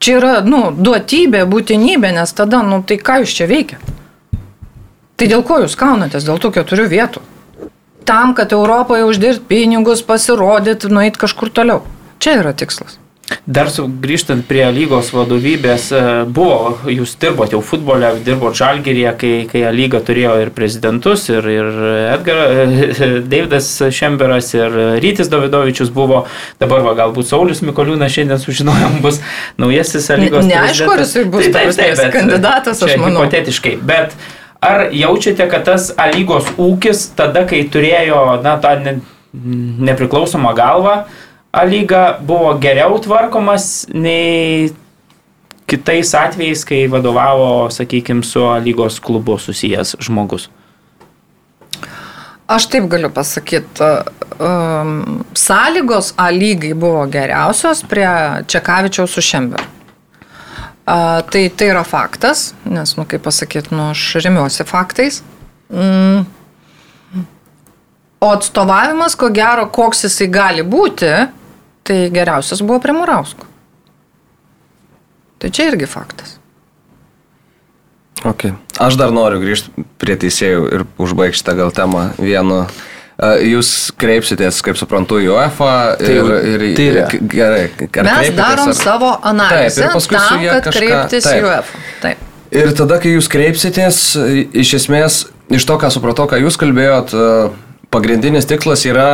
Čia yra, nu, duotybė, būtinybė, nes tada, nu, tai ką jūs čia veikia? Tai dėl ko jūs kaunatės, dėl tų keturių vietų? Tam, kad Europoje uždirbti pinigus, pasirodyti, nueiti kažkur toliau. Čia yra tikslas. Dar grįžtant prie lygos vadovybės, e, buvo, jūs dirbote jau futbole, dirbote Žalgerėje, kai, kai lyga turėjo ir prezidentus, ir, ir Edgaras, [LAUGHS] Davidas Šemberas, ir Rytis Davidovičius buvo, dabar va, galbūt Saulis Mikoliūnas šiandien sužinojom [LAUGHS] bus naujasis lygos. Neaišku, ar jisai bus taip, taip, taip, kandidatas, aš manau. Hipotetiškai, bet uh, Ar jaučiate, kad tas A lygos ūkis tada, kai turėjo na, tą ne, nepriklausomą galvą, A lyga buvo geriau tvarkomas nei kitais atvejais, kai vadovavo, sakykime, su A lygos klubu susijęs žmogus? Aš taip galiu pasakyti, um, sąlygos A lygai buvo geriausios prie Čekavičiaus su Šemberu. A, tai tai yra faktas, nes, nu, kaip pasakyti, nu, aš remiuosi faktais. Mm. O atstovavimas, ko gero, koks jisai gali būti, tai geriausias buvo prie Murausko. Tai čia irgi faktas. Okay. Aš dar noriu grįžti prie teisėjų ir užbaigti šitą gal temą vienu Jūs kreipsitės, kaip suprantu, į UEFA tai, ir, ir, tyria. ir gerai. Mes darom ar... savo analizę taip, tam, kad kažką, kreiptis į UEFA. Taip. Ir tada, kai jūs kreipsitės, iš esmės, iš to, ką supratau, ką jūs kalbėjot, pagrindinis tikslas yra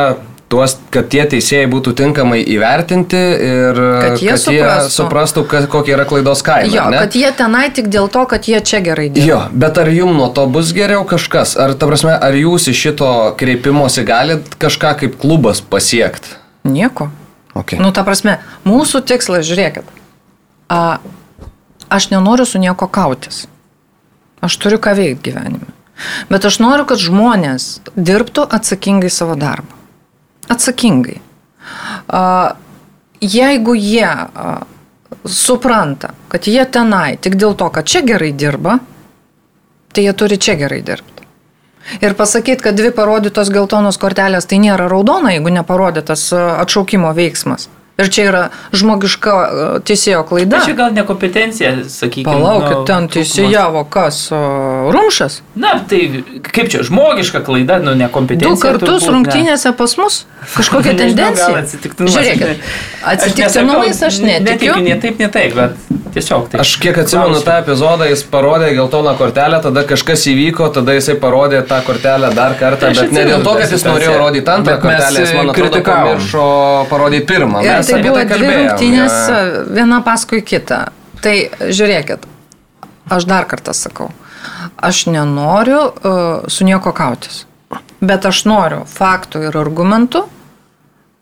tuos, kad tie teisėjai būtų tinkamai įvertinti ir kad jie, kad suprastų. jie suprastų, kad, kokia yra klaidos kaina. Jo, ne? kad jie tenai tik dėl to, kad jie čia gerai dirba. Jo, bet ar jums nuo to bus geriau kažkas? Ar, ta prasme, ar jūs iš šito kreipimosi galit kažką kaip klubas pasiekti? Nieko. Okay. Nu, ta prasme, mūsų tikslas, žiūrėkit, a, aš nenoriu su nieko kautis. Aš turiu ką veikti gyvenime. Bet aš noriu, kad žmonės dirbtų atsakingai savo darbą atsakingai. Jeigu jie supranta, kad jie tenai tik dėl to, kad čia gerai dirba, tai jie turi čia gerai dirbti. Ir pasakyti, kad dvi parodytos geltonos kortelės tai nėra raudona, jeigu neparodytas atšaukimo veiksmas. Ir čia yra žmogiška e, teisėjo klaida. Bet čia gal nekompetencija, sakykime. Palaukit, nu, ten teisėjavo kas? o, Rumšas? Na, tai kaip čia, žmogiška klaida, nu, nekompetencija. Du kartus turbūt, ne. rungtynėse pas mus? Kažkokia [LAUGHS] Nežinau, tendencija? atsitiktinumas. Žiūrėkit, Aš atsitiktinumais aš netikiu. Ne taip, ne taip, bet tiesiog taip. Aš kiek atsimenu tą epizodą, jis parodė geltoną kortelę, tada kažkas įvyko, tada jisai parodė tą kortelę dar kartą, Aš bet ne dėl to, kad jis norėjo rodyti antrą kortelę, jis man atrodo kritikavom. pamiršo parodyti pirmą. Ir Mes tai buvo tai dvi rungtynės viena paskui kitą. Tai žiūrėkit, aš dar kartą sakau, aš nenoriu uh, su nieko kautis, bet aš noriu faktų ir argumentų,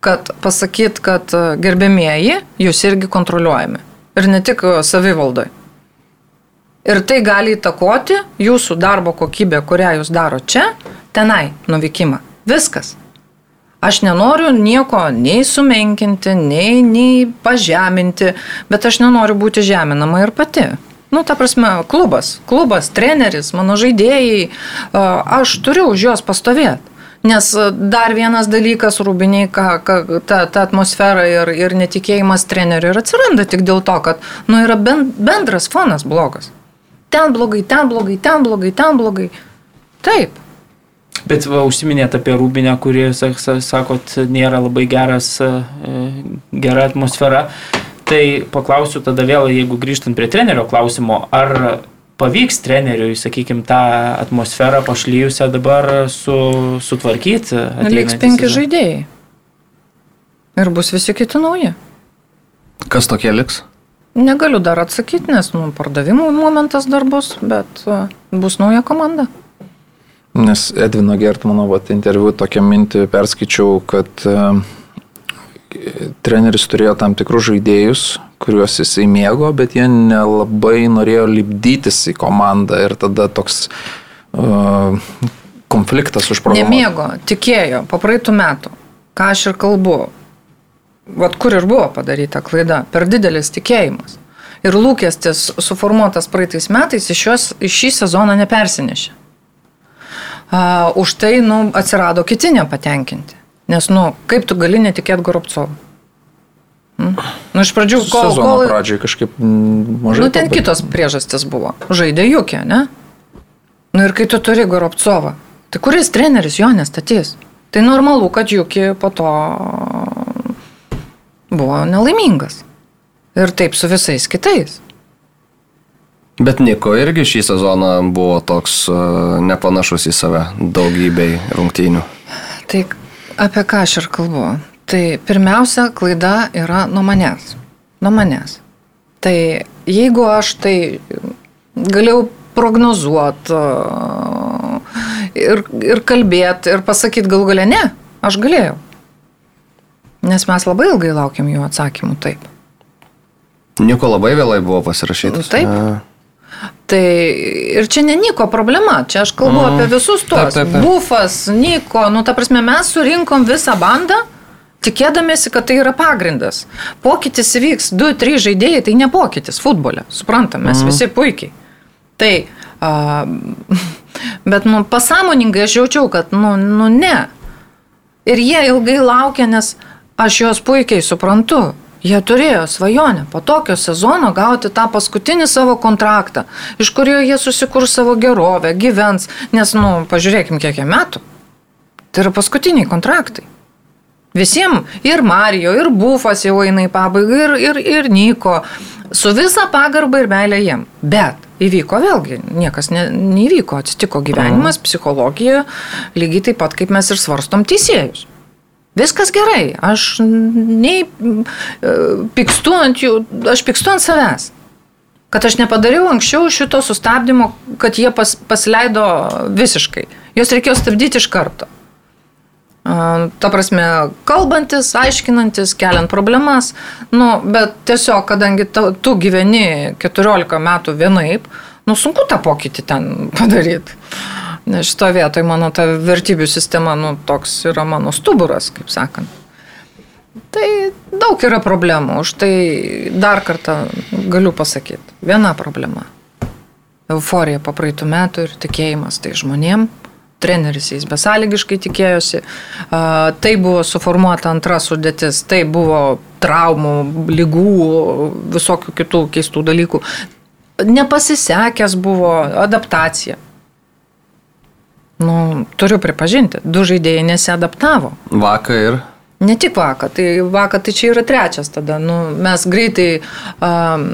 kad pasakyt, kad uh, gerbėmieji, jūs irgi kontroliuojami. Ir ne tik uh, savivaldai. Ir tai gali įtakoti jūsų darbo kokybę, kurią jūs daro čia, tenai nuvykimą. Viskas. Aš nenoriu nieko nei sumenkinti, nei, nei pažeminti, bet aš nenoriu būti žeminama ir pati. Nu, ta prasme, klubas, klubas, treneris, mano žaidėjai, aš turiu už juos pastovėti. Nes dar vienas dalykas, rūbiniai, ką, ką, ta, ta atmosfera ir, ir netikėjimas treneriu ir atsiranda tik dėl to, kad nu, yra ben, bendras fonas blogas. Ten blogai, ten blogai, ten blogai, ten blogai. Taip. Bet va, užsiminėt apie Rūbinę, kuri, sak- sa- sakot, nėra labai geras, e, gera atmosfera. Tai paklausiu tada vėl, jeigu grįžtant prie trenerio klausimo, ar pavyks treneriui, sakykime, tą atmosferą pašlyjusią dabar su, sutvarkyti? Liks penki sezoną? žaidėjai. Ir bus visi kiti nauji. Kas tokie liks? Negaliu dar atsakyti, nes nu, pardavimų momentas dar bus, bet uh, bus nauja komanda. Nes Edvino Gertmano vat, interviu tokią mintį perskaičiau, kad e, treneris turėjo tam tikrus žaidėjus, kuriuos jisai mėgo, bet jie nelabai norėjo lipdytis į komandą ir tada toks uh, konfliktas užprogramuotas. Nemėgo, tikėjo, po praeitų metų, ką aš ir kalbu. Vat kur ir buvo padaryta klaida, per didelis tikėjimas. Ir lūkestis suformuotas praeitais metais iš, šios, iš šį sezoną nepersinešė. Uh, už tai nu, atsirado kiti nepatenkinti. Nes, nu, kaip tu gali netikėti Goropcovu? Hmm? Nu, iš pradžių, kol... Sezono kol pradžiai kažkaip mm, mažai. nu, ten bet- kitos priežastis buvo. Žaidė Jukė, ne? Nu ir kai tu turi Goropcovą, tai kuris treneris jo nestatys? Tai normalu, kad Jukė po to buvo nelaimingas. Ir taip su visais kitais. Bet Niko irgi šį sezoną buvo toks uh, nepanašus į save daugybei rungtynių. Tai apie ką aš ir kalbu? Tai pirmiausia, klaida yra nuo manęs. Nuo manęs. Tai jeigu aš tai galėjau prognozuoti ir, ir kalbėti ir pasakyti gal galę ne, aš galėjau. Nes mes labai ilgai laukiam jų atsakymų taip. Niko labai vėlai buvo pasirašytas. Taip. A. Tai ir čia ne Niko problema, čia aš kalbu mm. apie visus tuos. Taip, taip, taip. Bufas, Niko, nu ta prasme mes surinkom visą bandą, tikėdamėsi, kad tai yra pagrindas. Pokytis įvyks, 2-3 žaidėjai, tai ne pokytis futbole, suprantam, mes mm. visi puikiai. Tai, a, [LAUGHS] bet nu pasąmoningai aš jaučiau, kad nu, nu ne. Ir jie ilgai laukia, nes aš juos puikiai suprantu. Jie turėjo svajonę po tokio sezono gauti tą paskutinį savo kontraktą, iš kurio jie susikurs savo gerovę, gyvens, nes, nu, pažiūrėkim, kiek jie metų. Tai yra paskutiniai kontraktai. Visiems ir Marijo, ir Bufas jau eina į pabaigą, ir, ir, ir Niko. Su visa pagarba ir meilė jiem. Bet įvyko vėlgi, niekas ne, neįvyko, atsitiko gyvenimas, psichologija, lygiai taip pat kaip mes ir svarstom teisėjus. Viskas gerai, aš nei e, pykstu ant jų, aš pykstu ant savęs. Kad aš nepadariau anksčiau šito sustabdymo, kad jie pas, pasileido visiškai. Jos reikėjo stabdyti iš karto. A, Ta prasme, kalbantis, aiškinantis, keliant problemas, nu, bet tiesiog, kadangi ta, tu gyveni 14 metų vienaip, nu, sunku tą pokytį ten padaryti. Šito vietoj mano ta vertybių sistema, nu, toks yra mano stuburas, kaip sakant. Tai daug yra problemų, už tai dar kartą galiu pasakyti. Viena problema. Euforija po praeitų metų ir tikėjimas tai žmonėm, treneris jais besąlygiškai tikėjosi. Tai buvo suformuota antra sudėtis, tai buvo traumų, lygų, visokių kitų keistų dalykų. Nepasisekęs buvo adaptacija. Nu, turiu pripažinti, du žaidėjai nesiadaptavo. Vakar ir. Ne tik vakar, tai vakar tai čia yra trečias tada. Nu, mes greitai um,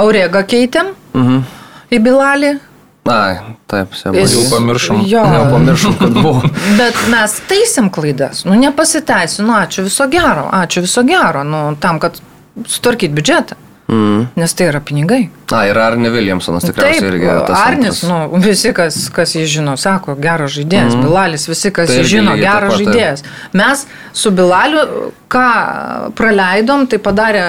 Auregą keitėm Mhm. į Bilalį. Ai, taip, Jis-. Jau pamiršom. Jo, Jau pamiršom, kad buvo. [LAUGHS] Bet mes taisėm klaidas. Nu, nepasiteisinu, ačiū viso gero, ačiū viso gero, nu, tam, kad sutvarkyti biudžetą. Mm. Nes tai yra pinigai. A, ir Arne Williamsonas Taip, tikriausiai irgi. tas Arnis, antras. nu, visi, kas, kas jį žino, sako, geras žaidėjas. Mm. Bilalis, visi, kas Tai jį irgi žino, taip geras taip. žaidėjas. Mes su Bilaliu, ką praleidom, tai padarė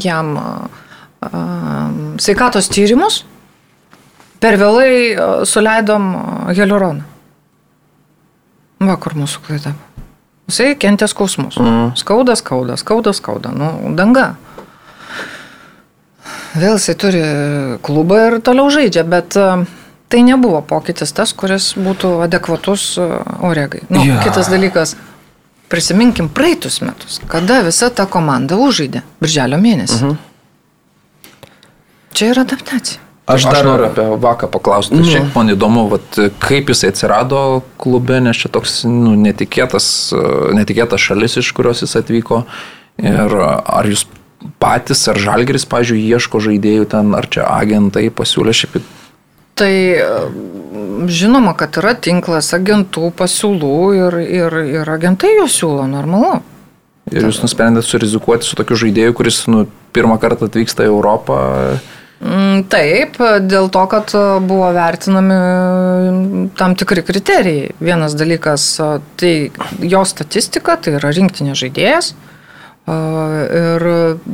jam um, sveikatos tyrimus. Per vėlai suleidom hialuroną. Va, kur mūsų klaida. Jisai kentė skausmus. Mm. Skauda, skauda, skauda, skauda. Nu, danga. Vėl jisai turi klubą ir toliau žaidžia, bet a, tai nebuvo pokytis tas, kuris būtų adekvatus a, Oregai. Nu, Jo. Kitas dalykas, prisiminkim praeitus metus, kada visa ta komanda užžaidė, birželio mėnesį. Mhm. Čia yra adaptacija. Aš, aš noriu apie Vaką paklausti. Mm. Šiaip man įdomu, vat, kaip jisai atsirado klube, nes čia toks nu, netikėtas, e, netikėtas šalis, iš kurios jis atvyko. Ir ar jūs patys, ar Žalgeris, pažiūrėjau, ieško žaidėjų ten, ar čia agentai pasiūlė šiaip. Tai žinoma, kad yra tinklas agentų pasiūlų ir, ir, ir agentai jų siūlo normalu. Ir jūs nusprendėte surizikuoti su tokiu žaidėju, kuris nu, pirmą kartą atvyksta į Europą. Mm, Taip, dėl to, kad e, buvo vertinami tam tikri kriterijai. Vienas dalykas, e, tai jo statistika, tai yra rinktinė žaidėjas e, ir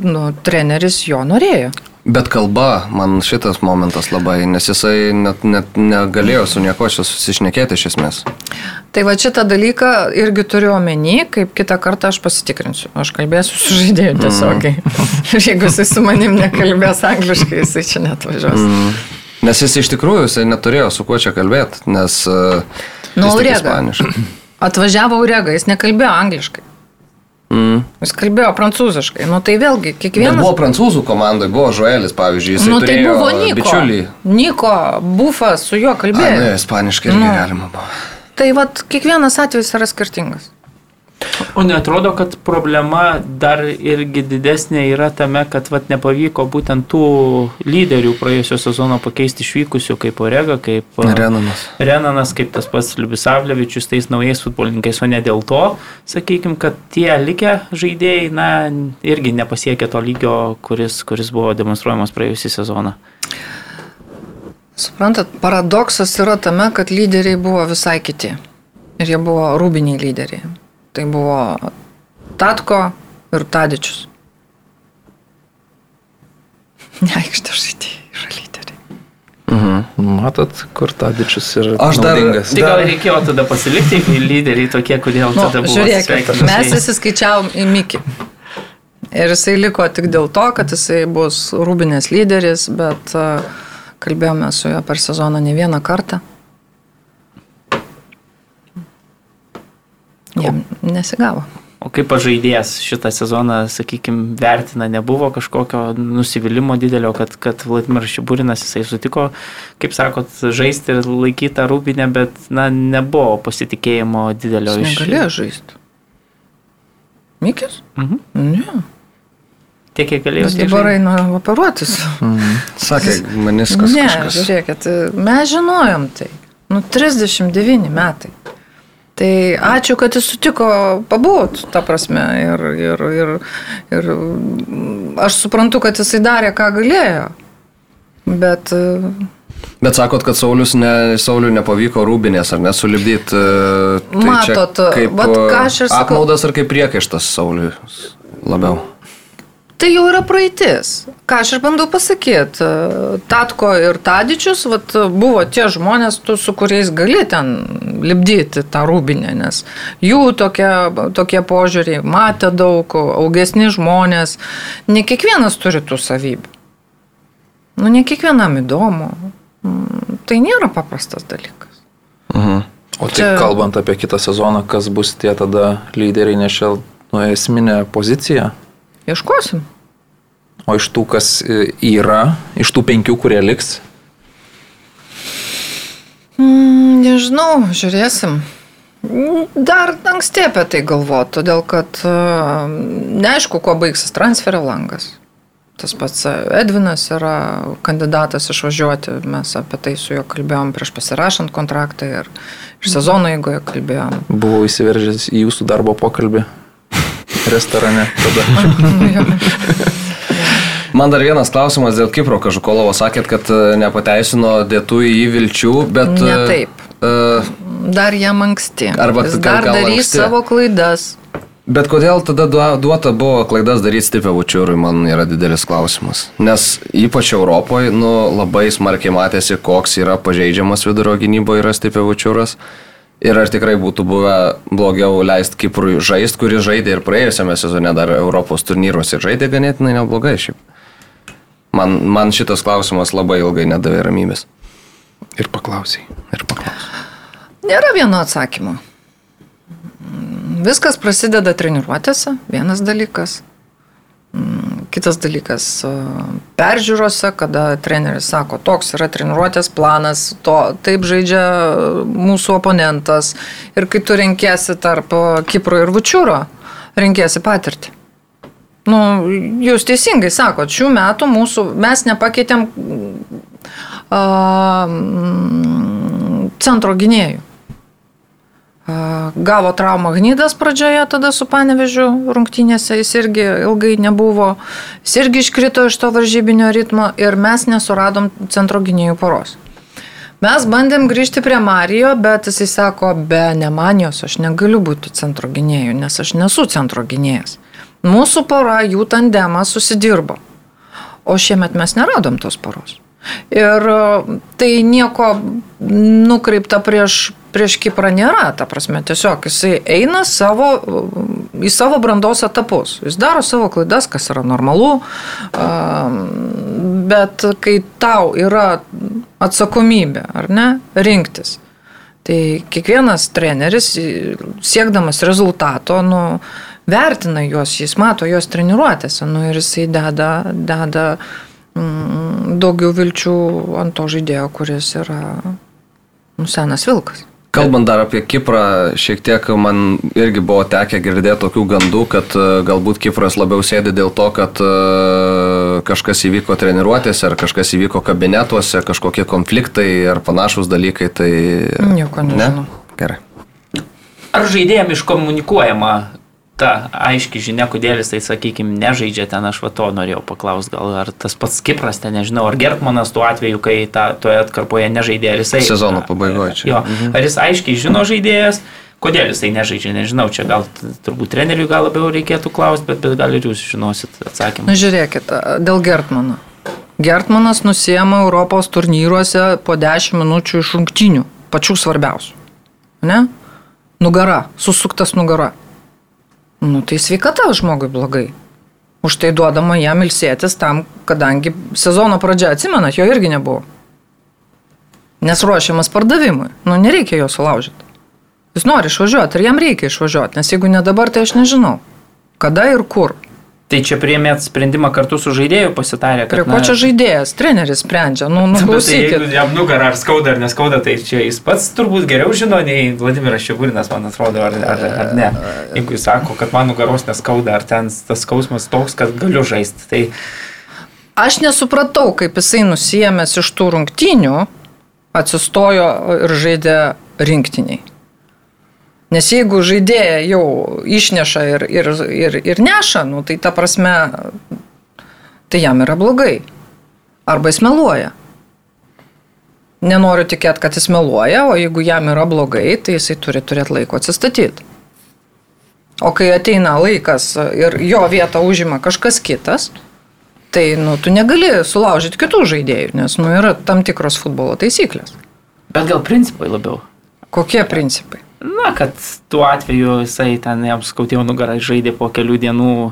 nu, treneris jo norėjo. Bet kalba, man šitas momentas labai, nes jisai net, net negalėjo su nieko čia susišnekėti iš esmės. Tai va šitą dalyką irgi turiu omeny, kaip kitą kartą aš pasitikrinsiu. Aš kalbėsiu su žaidėju tiesiogiai. [LAUGHS] Ir jeigu jisai su manim nekalbės angliškai, jisai čia net važiuos. Mm. Nes jis iš tikrųjų jisai neturėjo su kuo čia kalbėti, nes... Nu, ispaniškai. Atvažiavo Urega, jis nekalbėjo angliškai. Mm. Jis kalbėjo prancūziškai. Nu tai vėlgi, Bet kiekvienas... buvo prancūzų komandai, buvo Žuelis, pavyzdžiui, jisai Nu tai buvo Niko. bičiulį. Niko, Bufas su juo A, nu, kalbėjo. ispaniškai irgi Nu. galima buvo. Tai vad, kiekvienas atvejis yra skirtingas. O netrodo, kad problema dar irgi didesnė yra tame, kad vat, nepavyko būtent tų lyderių praėjusio sezono pakeisti išvykusių, kaip Orega, kaip Renanas. Renanas, kaip tas pats Liubisavlevičius, tais naujais futbolininkais, o ne dėl to, sakykime, kad tie likę žaidėjai, na, irgi nepasiekė to lygio, kuris, kuris buvo demonstruojamas praėjusį sezoną. Suprantat, paradoksas yra tame, kad lyderiai buvo visai kiti. Ir jie buvo rūbiniai lyderiai. Tai buvo Tatko ir Tadičius. [LAUGHS] Ne aikštė žaidėjai yra lyderiai. Mhm. Matot, kur Tadičius yra Aš dar- naudingas. Tai gal reikėjo tada pasilikti kaip lyderiai tokie, kodėl Nu, tada buvo su mes įsiskaičiavom į Mikį. Ir jisai liko tik dėl to, kad jisai bus rūbinės lyderis, bet kalbėjome su juo per sezoną ne vieną kartą. Jam nesigavo. O kaip pažaidėjas šitą sezoną, sakykime, vertina, nebuvo kažkokio nusivylimų didelio, kad, kad Vladimiras Šiburinas jisai sutiko, kaip sakot, žaisti ir laikyti tą rūbinę, bet, na, nebuvo pasitikėjimo didelio Jis negalėjo žaisti. Mikis? Mhm. Ne. Tiek, kiek galėjo. Jis dabar eina operuotis. Sakė, meniskas Ne, kažkas. žiūrėkit, mes žinojom tai. Nu, 39 metai. Tai ačiū, kad jis sutiko pabūt, ta prasme. Ir, ir, ir, ir mm, aš suprantu, kad jisai darė, ką galėjo. Bet e, Bet sakot, kad Saulis ne, Sauliui nepavyko rūbinės ar nesulibdyti. Tai Matot, kaip vat ką aš ir e, sakau. apmaudas ar kaip priekaištas Sauliui labiau. Tai jau yra praeitis. Ką aš ir bandau pasakyti. Tatko ir Tadičius vat, buvo tie žmonės, tu, su kuriais gali ten lipdyti tą rūbinę, nes jų tokie, tokie požiūriai, matė daug, augesni žmonės. Ne kiekvienas turi tų savybių. Nu, ne kiekvienam įdomu. Mm, Tai nėra paprastas dalykas. Mhm. O tai Čia... kalbant apie kitą sezoną, kas bus tie tada lyderiai, čia nu, esminė pozicija? Ieškosim. O iš tų, kas e, yra, iš tų penkių, kurie liks? Mm, nežinau, žiūrėsim. Dar anksti apie tai galvoti, todėl kad e, neaišku, kuo baigsis transferio langas. Tas pats Edvinas yra kandidatas išvažiuoti, mes apie tai su juo kalbėjom prieš pasirašant kontraktą ir iš sezono eigoje kalbėjom. Buvau įsiveržęs į jūsų darbo pokalbį restorane tada. [LAUGHS] Man dar vienas klausimas dėl Kipro Kažukolovo. Sakėt, kad e, nepateisino dėtų į vilčių, bet... Ne taip. Uh, dar jam anksti. Arba Jis dar darys anksti. savo klaidas. Bet kodėl tada duota buvo klaidas daryti Stipevučiūrui, man yra didelis klausimas. Nes ypač Europoje nu, labai smarkiai matėsi, koks yra pažeidžiamas vidurio gynyboje yra Stipevučiūras. Ir ar tikrai būtų buvę blogiau leisti Kiprui žaisti, kuris žaidė ir praėjusiame sezone dar Europos turnyruose žaidė ganėtinai neblogai šiaip. Man, man šitas klausimas labai ilgai nedavė ramybės. Ir paklausiai. Ir paklausiai. Nėra vieno atsakymo. Viskas prasideda treniruotėse, vienas dalykas. Kitas dalykas - peržiūrose, kada treneris sako, toks yra treniruotės planas, to, taip žaidžia mūsų oponentas. Ir kai tu renkėsi tarp Kipro ir Vučiūro, renkėsi patirtį. Nu, jūs teisingai sakot, šių metų mūsų, mes nepakeitėm uh, centro gynėjų. Gavo traumą Gnydas pradžioje tada su Panevežiu rungtynėse, jis irgi ilgai nebuvo, jis irgi iškrito iš to varžybinio ritmo ir mes nesuradom centro gynėjų poros. Mes bandėm grįžti prie Marijo, bet jisai sako, be nemanijos aš negaliu būti centro gynėjų, nes aš nesu centro gynėjas. Mūsų pora, jų tandemas susidirbo. O šiemet mes neradom tos poros. Ir tai nieko nukreipta prieš prieš Kiprą nėra, ta prasme, tiesiog jisai eina savo, į savo brandos etapus. Jis daro savo klaidas, kas yra normalu, bet kai tau yra atsakomybė, ar ne, rinktis, tai kiekvienas treneris, siekdamas rezultato, nu, vertina juos, jis mato juos treniruotėse, nu, ir jisai deda, deda mm, daugiau vilčių ant to žaidėjo, kuris yra nu, senas vilkas. Kalbant dar apie Kiprą, šiek tiek man irgi buvo tekę girdėti tokių gandų, kad e, galbūt Kipras labiau sėdi dėl to, kad e, kažkas įvyko treniruotėse, ar kažkas įvyko kabinetuose, kažkokie konfliktai ar panašus dalykai. Tai... Nieko nežinau. Ne? Gerai. Ar žaidėjams iškomunikuojama ta aiški žinia, kodėl jisai, sakykime, nežaidžia ten, aš va to norėjau paklausti, gal ar tas pats Kipras ten, nežinau, ar Gertmanas tuo atveju, kai ta, toje atkarpoje nežaidė, ar jisai... Sezono pabaigoje čia. Jo, mhm. ar jis aiškiai žino žaidėjas, kodėl jisai nežaidžia, nežinau, čia gal turbūt treneriui gal labiau reikėtų klausti, bet, bet gal ir jūs žinosit atsakymą. Na žiūrėkit, dėl Gertmano. Gertmanas nusiema Europos turnyruose po 10 minučių iš rungtinių, pačių svarbiausių. Ne? Nugara, susuktas nugara. Nu, tai sveikata žmogui blogai. Už tai duodama jam ilsėtis tam, kadangi sezono pradžia, atsimenat, jo irgi nebuvo. Nes ruošiamas pardavimui. Nu, nereikia jo sulaužyti. Jis nori išvažiuoti ir jam reikia išvažiuoti, nes jeigu ne dabar, tai aš nežinau, kada ir kur. Tai čia priemėt sprendimą kartu su žaidėju pasitarę. Prie ko na... čia žaidėjas, treneris sprendžia, nu, nu [LAUGHS] klausykit. Tai jam nugarą ar skauda ar neskauda, tai čia jis pats turbūt geriau žino nei Vladimiras Šiagurinas, man atrodo, ar, ar, ar ne. Jeigu jis sako, kad man nugaros neskauda, ar ten tas skausmas toks, kad galiu žaisti. Tai... Aš nesupratau, kaip jisai nusijėmęs iš tų rungtynių, atsistojo ir žaidė rinktiniai. Nes jeigu žaidėja jau išneša ir, ir, ir, ir neša, nu, tai ta prasme, tai jam yra blogai. Arba jis meluoja. Nenoriu tikėti, kad jis meluoja, o jeigu jam yra blogai, tai jisai turi turėti laiko atsistatyti. O kai ateina laikas ir jo vietą užima kažkas kitas, tai nu, tu negali sulaužyti kitų žaidėjų, nes nu, yra tam tikros futbolo taisyklės. Bet gal principai labiau? Kokie principai? Na, kad tuo atveju jisai ten jam skautėjo nugarą žaidė po kelių dienų e,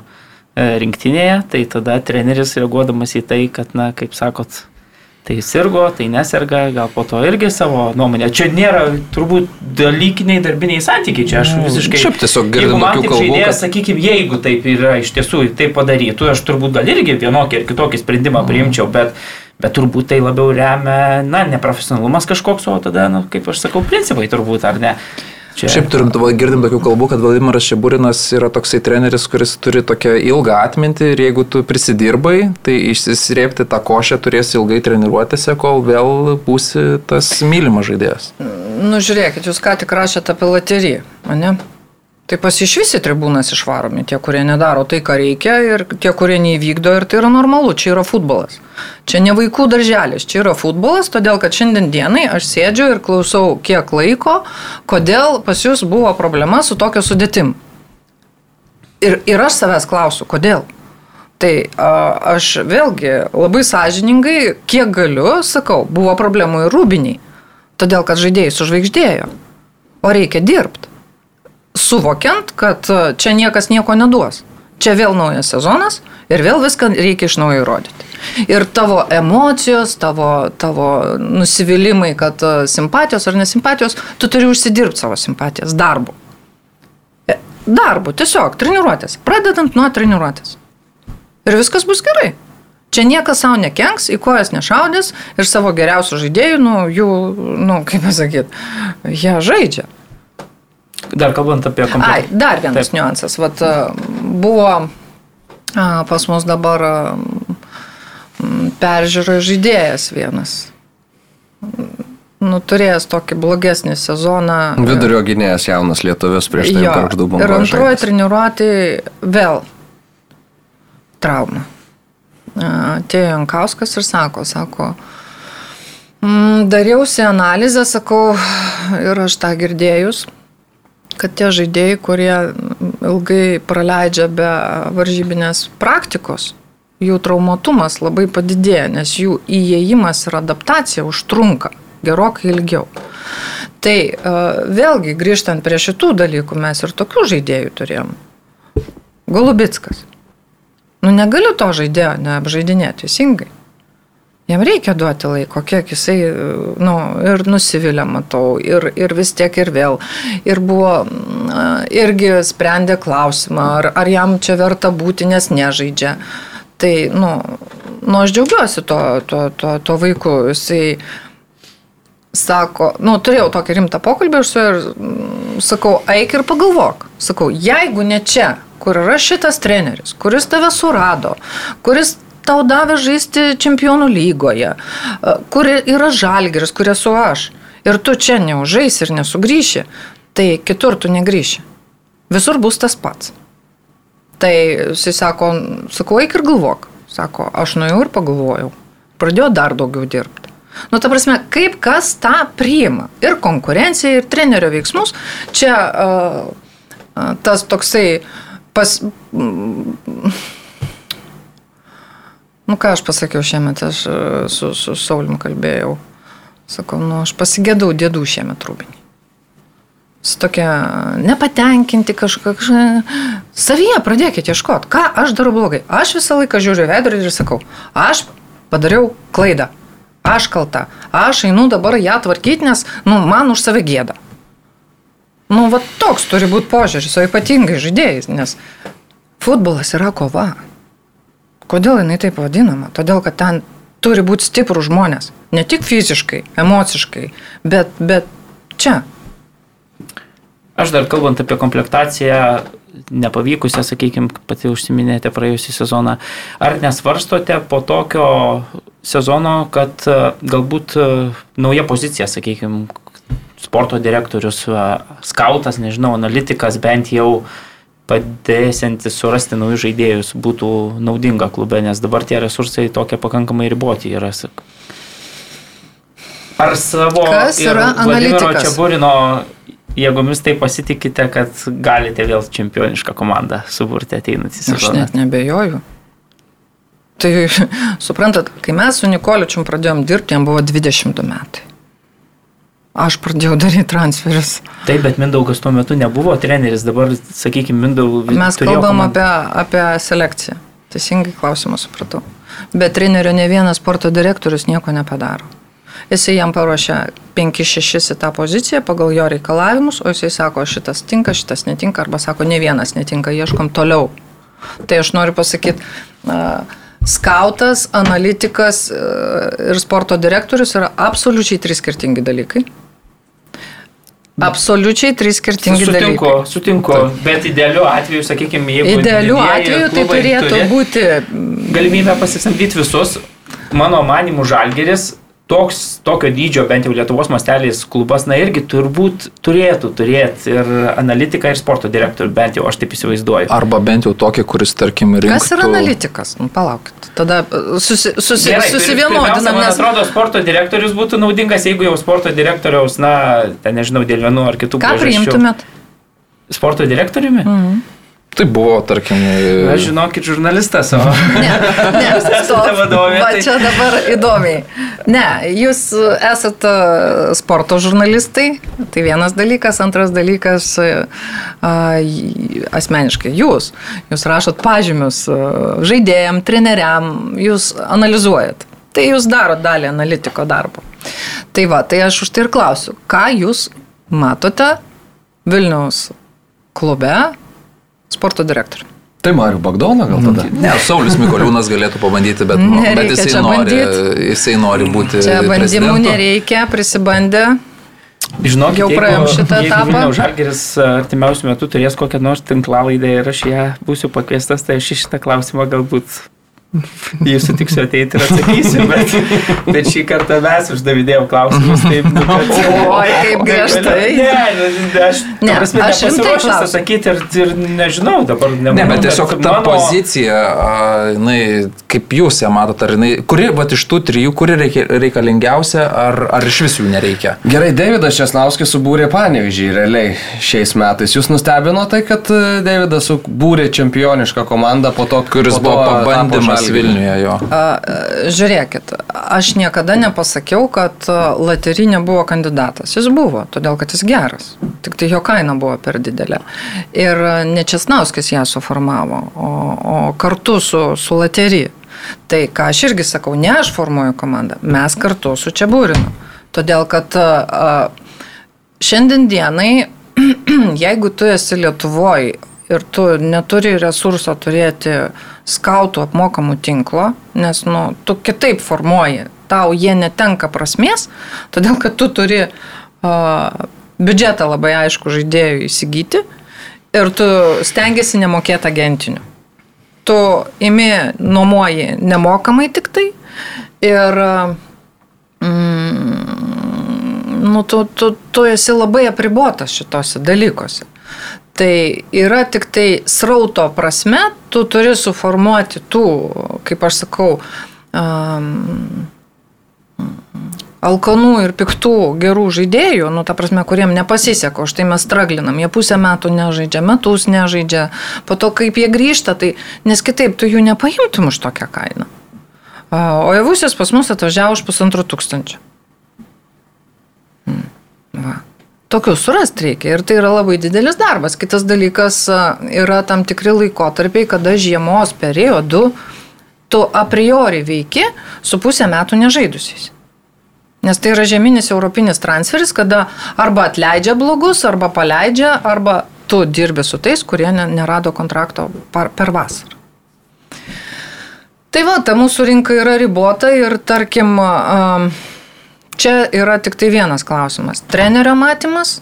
rinktinėje, tai tada treneris reaguodamas į tai, kad, na, kaip sakot, Tai sirgo, tai neserga, gal po to irgi savo nuomonę. Čia nėra turbūt dalykiniai darbiniai santykiai, čia aš visiškai... Šiaip tiesiog man tokių kalbų, žaidėjas, kad- sakykime, jeigu taip yra iš tiesų, tai padarytų, aš turbūt gal irgi vienokį ir kitokį sprendimą priimčiau, bet, bet turbūt tai labiau remia, na, neprofesionalumas kažkoks, o tada, na, kaip aš sakau, principai turbūt, ar ne? Čia... Šiaip turim, va, girdim tokių kalbų, kad Vladimiras Šeburinas yra toksai treneris, kuris turi tokią ilgą atmintį ir jeigu tu prisidirbai, tai išsisrėpti tą košę turėsi ilgai treniruotėse, kol vėl būsi tas mylimas žaidėjas. Nu, žiūrėkit, jūs ką tik rašėte apie lateriją, ne? Tai pas iš visi tribūnas išvaromi, tie, kurie nedaro tai, ką reikia, ir tie, kurie neįvykdo, ir tai yra normalu, čia yra futbolas. Čia ne vaikų darželis, čia yra futbolas, todėl kad šiandien dienai aš sėdžiu ir klausau kiek laiko, kodėl pas jūs buvo problema su tokio sudėtim. Ir, ir aš savęs klausiu, kodėl. Tai a, aš vėlgi labai sąžiningai, kiek galiu, sakau, buvo problemų ir rūbiniai. Todėl, kad žaidėjai sužvaigždėjo. O reikia dirbti. Suvokiant, kad a, čia niekas nieko neduos. Čia vėl naujas sezonas ir vėl viską reikia iš naujo įrodyti. Ir tavo emocijos, tavo, tavo nusivylimai, kad a, simpatijos ar nesimpatijos, tu turi užsidirbti savo simpatijas darbu. E, Darbu, tiesiog, treniruotės. Pradedant nuo treniruotės. Ir viskas bus gerai. Čia niekas savo nekenks, į kojas nešaudės ir savo geriausių žaidėjų, nu, jų, nu, kaip pasakyti, jie žaidžia. Dar kalbant apie Ai, kompiuterį. dar vienas Taip. niuansas. Vat, a, buvo a, pas mus dabar m, peržiūro žaidėjas vienas. Nu, turėjęs tokį blogesnį sezoną. Vidurio gynėjas jaunas lietuvis prieš tai Jo, garždu Ir antroji treniruotė vėl trauma. A, Atėjo Jankauskas ir sako, sako, "Mm, dariausi analizę, sakau, ir aš tą girdėjus, kad tie žaidėjai, kurie ilgai praleidžia be varžybinės praktikos, jų traumatumas labai padidėja, nes jų įėjimas ir adaptacija užtrunka gerokai ilgiau. Tai e, vėlgi grįžtant prie šitų dalykų, mes ir tokių žaidėjų turėjom. Golubitskas. Nu negaliu to žaidėjo neapžaidinėti teisingai. Jam reikia duoti laiko, kiek jisai, nu, ir nusivylę matau, ir, ir vis tiek ir vėl. Ir buvo, mm, irgi sprendė klausimą, ar, ar jam čia verta būti, nes nežaidžia. Tai, nu, nu aš džiaugiuosi to, to, to, to vaiku. Jisai sako, nu, turėjau tokį rimtą pokalbį ir su juo ir mm, sakau, eik ir pagalvok. Sakau, jeigu ne čia, kur yra šitas treneris, kuris tave surado, kuris tau davė žaisti čempionų lygoje, e, kur yra žalgeris, kur esu aš, ir tu čia neužais ir nesugrįši, tai kitur tu negryši. Visur bus tas pats. Tai jisai sako, sakau, eik ir galvok. Sako, aš nuėjau ir pagalvojau. Pradėjau dar daugiau dirbti. Nu, ta prasme, kaip kas tą priima. Ir konkurencija, ir trenerio veiksmus. Čia uh, tas toksai pas... mm, Nu, ką aš pasakiau šiemet, aš uh, su, su Saulimu kalbėjau. Sakau, nu, aš pasigėdau dėdų šiemet rūbinį. Su tokia nepatenkinti kažkokia. Savyje pradėkite ieškoti, ką aš darau blogai. Aš visą laiką žiūriu veidrodį ir sakau, aš padariau klaidą. Aš kalta. Aš einu dabar ją tvarkyti, nes nu, man už save gėda. Nu, va toks turi būti požiūris, o ypatingai žaidėjais, nes futbolas yra kova. Kodėl jinai taip vadinama? Todėl, kad ten turi būti stiprų žmonės. Ne tik fiziškai, emociškai, bet, bet čia. Aš dar kalbant apie komplektaciją, nepavykusią, sakykime, pati užsiminėte praėjusią sezoną, ar nesvarstote po tokio sezono, kad e, galbūt e, nauja pozicija, sakykime, sporto direktorius, e, skautas, nežinau, analitikas bent jau padėsiantis surasti naujus žaidėjus būtų naudinga klube, nes dabar tie resursai tokie pakankamai riboti yra. Ar savo Kas yra Vladimiro? Čiaburino jėgomis tai pasitikite, kad galite vėl čempionišką komandą suburti ateinantį Aš sezoną? net nebejoju. Tai [LAUGHS] suprantat, kai mes su Nikoličium pradėjom dirbti, jam buvo 20 metai. Aš pradėjau daryti transferius. Taip, bet Mindaugas tuo metu nebuvo treneris, dabar, sakykime, Mindaugas. Mes kalbam apie, apie selekciją. Teisingai klausimą supratau. Bet trenerio ne vienas sporto direktorius nieko nepadaro. Jisai jam paruošia 5-6 į tą poziciją pagal jo reikalavimus, o jisai sako, šitas tinka, šitas netinka, arba sako, ne vienas netinka, ieškom toliau. Tai aš noriu pasakyti, skautas, analitikas e, ir sporto direktorius yra absoliučiai trys skirtingi dalykai. Absoliučiai trys skirtingi sutinku, dalykai. Sutinku, bet idealiu atveju, sakykime, jeigu... Idealiu atveju tai turėtų turi būti Galimybę pasisamdyti visus, mano manimų žalgeris, toks, tokio dydžio, bent jau Lietuvos mastelės klubas, na irgi turbūt turėtų turėti ir analitiką, ir sporto direktorių, bent jau aš taip įsivaizduoju. Arba bent jau tokį, kuris, tarkim, rinktų... Kas yra analitikas? Nu, palaukit. Tada uh, susi, susi, Gerai, susivienodinam, Man nes atrodo, sporto direktorius būtų naudingas, jeigu jau sporto direktoriaus, na, ten nežinau, dėl vienų ar kitų ką priimtumėt? Sporto direktoriumi? Mm. Tai buvo, tarkim... Aš žinokit, žurnalistas, o... Ne, ne, [LAUGHS] esate stop. vadovė, Va tai- čia dabar įdomiai. Ne, jūs esate sporto žurnalistai, tai vienas dalykas, antras dalykas, a, j- asmeniškai jūs. Jūs rašot pažymius a, žaidėjam, treneriam, jūs analizuojat. Tai jūs darot dalį analitiko darbo. Tai va, tai aš už tai ir klausiu, ką jūs matote Vilniaus klube sporto direktorių? Tai Mariu Bagdoną gal tada? Ne, Saulis Mikoliūnas galėtų pabandyti, bet, nu, bet jisai, nori, bandyt. jisai nori būti. Čia bandymų nereikia, prisibandė. Žinok, Jau praėjom šitą etapą. Žalgeris artimiausiu metu turės kokią nors tinklalaidę ir aš ją būsiu pakviestas, tai aš šitą klausimą galbūt Jūs sutiksiu ateiti ir atsakysiu, bet, bet šį kartą mes uždavinėjom klausimus taip, nu, kad... Oi, kaip griežtai. Ne, aš, Ne, ne, prasme, aš klausiu. atsakyti ir, ir nežinau dabar. Ne, nemanau, bet tiesiog ta mano- pozicija, a, jinai, kaip jūs ją matote, ar jinai, kuri, va, iš tų trijų, kuri reikia, reikalingiausia, ar, ar iš vis jų nereikia? Gerai, Davidas Česnauskis subūrė panevižį realiai šiais metais. Jūs nustebino tai, kad e, Davidas subūrė čempionišką komandą po to, Kuris po to buvo tapo pabandymas. Vilniuje jo. A, a, Žiūrėkit, aš niekada nepasakiau, kad Laterinė buvo kandidatas. Jis buvo, todėl kad jis geras. Tik tai jo kaina buvo per didelė. Ir ne Česnauskis ją suformavo, o, o kartu su, su Lateri. Tai ką aš irgi sakau, ne aš formuoju komandą, mes kartu su Čiabūrinu. Todėl kad šiandien dienai, [CLEARS THROAT] jeigu tu esi Lietuvoje ir tu neturi resurso turėti skautų apmokamų tinklo, nes nu, tu kitaip formuoji, tau jie netenka prasmės, todėl kad tu turi uh, biudžetą labai aišku žaidėjų įsigyti ir tu stengiasi nemokėti agentinių. Tu imi nuomoji nemokamai tik tai ir mm, nu, tu, tu, tu esi labai apribotas šitose dalykuose. Tai yra tik tai srauto prasme, tu turi suformuoti tų, kaip aš sakau, um, alkanų ir piktų gerų žaidėjų, nu, ta prasme, kuriem nepasiseka, o štai mes straglinam, jie pusę metų nežaidžia, metus nežaidžia, po to kaip jie grįžta, tai nes kitaip tu jų nepaimtum už tokią kainą. O javusis pas mus atvažiavo už pusantrų tūkstančių. Hmm. Va. Tokių surasti reikia ir tai yra labai didelis darbas. Kitas dalykas yra tam tikri laikotarpiai, kada žiemos periodu tu a priori veiki su pusę metų nežaidusiais. Nes tai yra žeminis europinis transferis, kada arba atleidžia blogus, arba paleidžia, arba tu dirbi su tais, kurie ne- nerado kontrakto per vasarą. Tai va, ta mūsų rinka yra ribota ir tarkim, čia yra tik tai vienas klausimas. Trenerio matymas,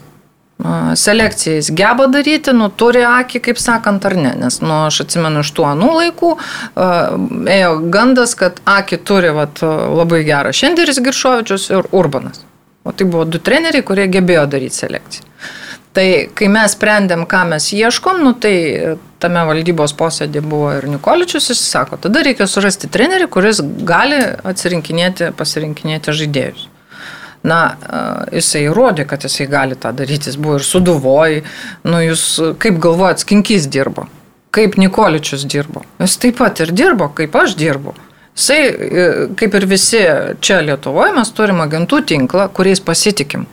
jis geba daryti, nu turi akį, kaip sakant, ar ne. Nes, nu, aš atsimenu iš tų anų laikų, ėjo gandas, kad akį turi vat, labai gerą Šenderis Giršovičius ir Urbanas. O tai buvo du treneriai, kurie gebėjo daryti selekciją. Tai kai mes sprendėm, ką mes ieškom, nu, tai tame valdybos posėdė buvo ir Nikoličius, jis sako, tada reikia surasti trenerį, kuris gali atsirinkinėti, pasirinkinėti žaidėjus. Na, jisai įrodė, kad jisai gali tą daryti, jis buvo ir suduvoj, nu jūs kaip galvojat, skinkys dirbo, kaip Nikoličius dirbo, jis taip pat ir dirbo, kaip aš dirbu. Jisai, e, kaip ir visi čia Lietuvoje, mes turim agentų tinklą, kuriais pasitikim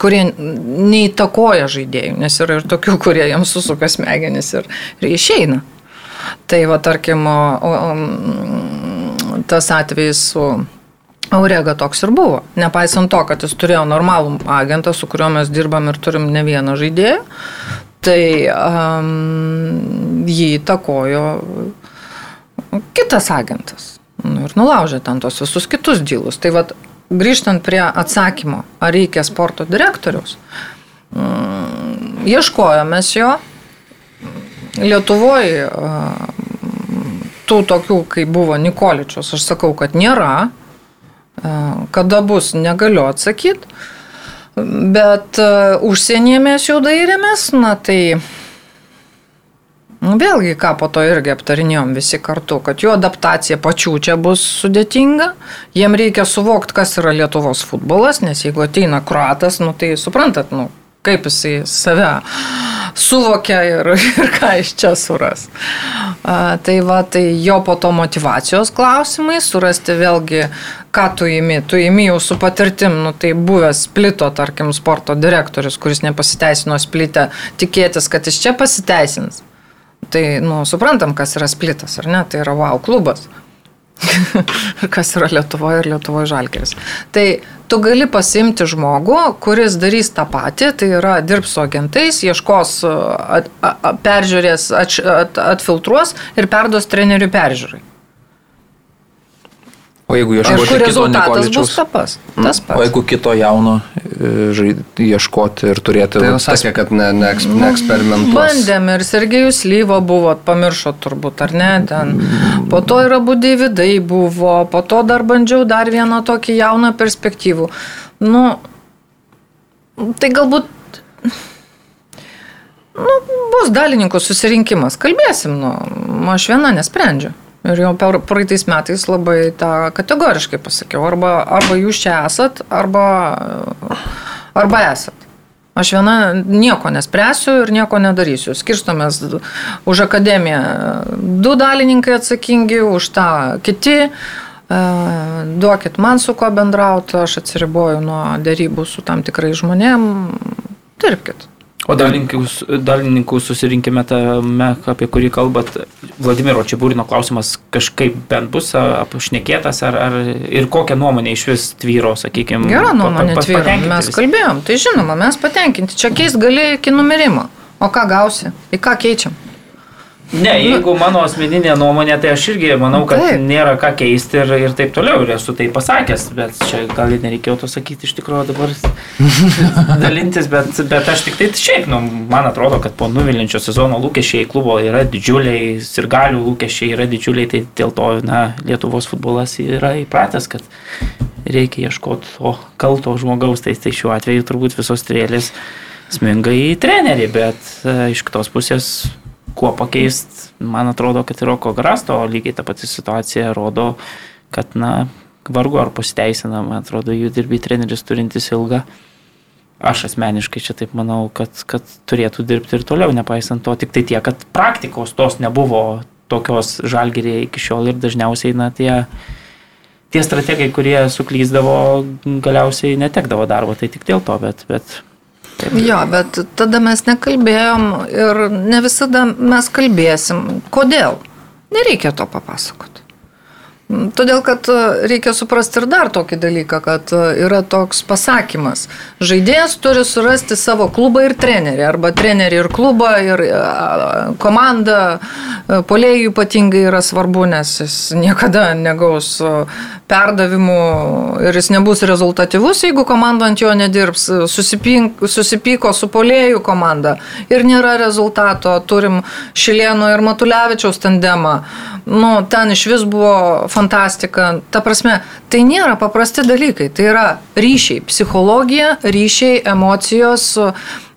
kurie neįtakoja žaidėjų, nes yra ir tokių, kurie jiems susuka smegenis ir, ir išeina. Tai va, tarkim, tas atvejis su Aurega toks ir buvo. Nepaisant to, kad jis turėjo normalų agentą, su kuriuo mes dirbam ir turim ne vieną žaidėją, tai um, jį įtakojo kitas agentas. Nu, ir nulaužė ten tos visus kitus dylus. Tai vad, grįžtant prie atsakymo, ar reikia sporto direktoriaus, mm, ieškojomės jo. Lietuvoje tų tokių, kaip buvo Nikoličius, aš sakau, kad nėra. Kada bus, negaliu atsakyti. Bet užsienyje mes jau dairėmės, na tai nu, vėlgi, ką po to irgi aptarinėjom visi kartu, kad jų adaptacija pačių čia bus sudėtinga, jiem reikia suvokti, kas yra Lietuvos futbolas, nes jeigu ateina kruatas, nu, tai suprantat, nu, kaip jisai save suvokia ir, [LAUGHS] ir ką iš čia suras. A, tai va, tai jo po to motivacijos klausimai, surasti vėlgi, ką tu įimi. Tu įimi jau su patirtim, nu, tai buvęs splito, tarkim, sporto direktorius, kuris nepasiteisino splitę, tikėtis, kad jis čia pasiteisins. Tai, nu, suprantam, kas yra splitas, ar ne? Tai yra wow klubas. [LAUGHS] kas yra Lietuvoje ir Lietuvoje žalgeris. Tai tu gali pasimti žmogų, kuris darys tą patį, tai yra dirbs su agentais, ieškos, at, at, peržiūrės, at, at, atfiltruos ir perduos trenerių peržiūrai. O jeigu Ir ieškoti kito rezultatas bus Nikoličiaus, tas pats. Tas o pats. jeigu kito jauno e, žaid- ieškoti ir turėti... Tai jau sakė, kad ne, ne, eks- neeksperimentuos. Bandėm ir Sergejus Lyvo buvo, pamiršo turbūt, ar ne, ten. Po to yra Budėvidai buvo, po to dar bandžiau dar vieną tokį jauną perspektyvų. Nu, tai galbūt. Nu, bus dalininkų susirinkimas, kalbėsim, nu, aš viena nesprendžiu. Ir jau per praeitais metais labai tą kategoriškai pasakiau, arba, arba jūs čia esat, arba, arba esat. Aš viena nieko nespręsiu ir nieko nedarysiu. Skirstomės už akademiją du dalininkai atsakingi, už tą kiti. E, Duokit man su kuo bendrauti, aš atsiriboju nuo dėrybų su tam tikrai žmonėm. Dirbkit. O dalininkų, susirinkime tame, apie kurį kalbat, Vladimiro Čiabūrino klausimas kažkaip bent bus apšnekėtas ar, ar ir kokią nuomonę iš vis tvyro, sakykime. Gera nuomonė tvyro. Mes kalbėjom, tai žinoma, mes patenkinti. Čia keist gali iki numirimo. O ką gausi? Į ką keičiam? Ne, jeigu mano asmeninė nuomonė, tai aš irgi manau, kad Taip. Nėra ką keisti ir, ir taip toliau, ir esu tai pasakęs, bet čia gal ir nereikėjo to sakyti iš tikrųjų dabar [LAUGHS] dalintis, bet, bet aš tik tai šiaip, nu, man atrodo, kad po nuvilinčio sezono lūkesčiai klubo yra didžiuliai, ir galių lūkesčiai yra didžiuliai, tai dėl to, na, Lietuvos futbolas yra įpratęs, kad reikia ieškoti to kalto žmogaus, tai, tai šiuo atveju turbūt visos strėlės sminga į trenerį, bet e, iš kitos pusės kuo pakeist, man atrodo, kad ir Roko Grasto lygiai ta pati situacija rodo, kad, na, vargu ar pasiteisina, man atrodo, jų dirbi treneris turintis ilgą. Aš asmeniškai čia taip manau, kad, kad turėtų dirbti ir toliau, nepaisant to, tik tai tiek, kad praktikos tos nebuvo tokios žalgerėje iki šiol ir dažniausiai, na, tie, tie strategai, kurie suklyzdavo, galiausiai netekdavo darbo, tai tik dėl to, bet, bet Jo, bet tada mes nekalbėjom ir ne visada mes kalbėsim. Kodėl? Nereikia to papasakoti. Todėl, kad e, reikia suprasti ir dar tokį dalyką, kad e, yra toks pasakymas. Žaidėjas turi surasti savo klubą ir trenerį, arba trenerį ir klubą, ir e, komandą. Polėjų ypatingai yra svarbu, nes jis niekada negaus perdavimų ir jis nebus rezultatyvus, jeigu komanda ant jo nedirbs. Susipink, susipyko su polėjų komanda ir nėra rezultato. Turim Šilieno ir Matulevičiaus tandemą. Nu, ten iš vis buvo fantastika. Ta prasme, tai nėra paprasti dalykai. Tai yra ryšiai, psichologija, ryšiai, emocijos,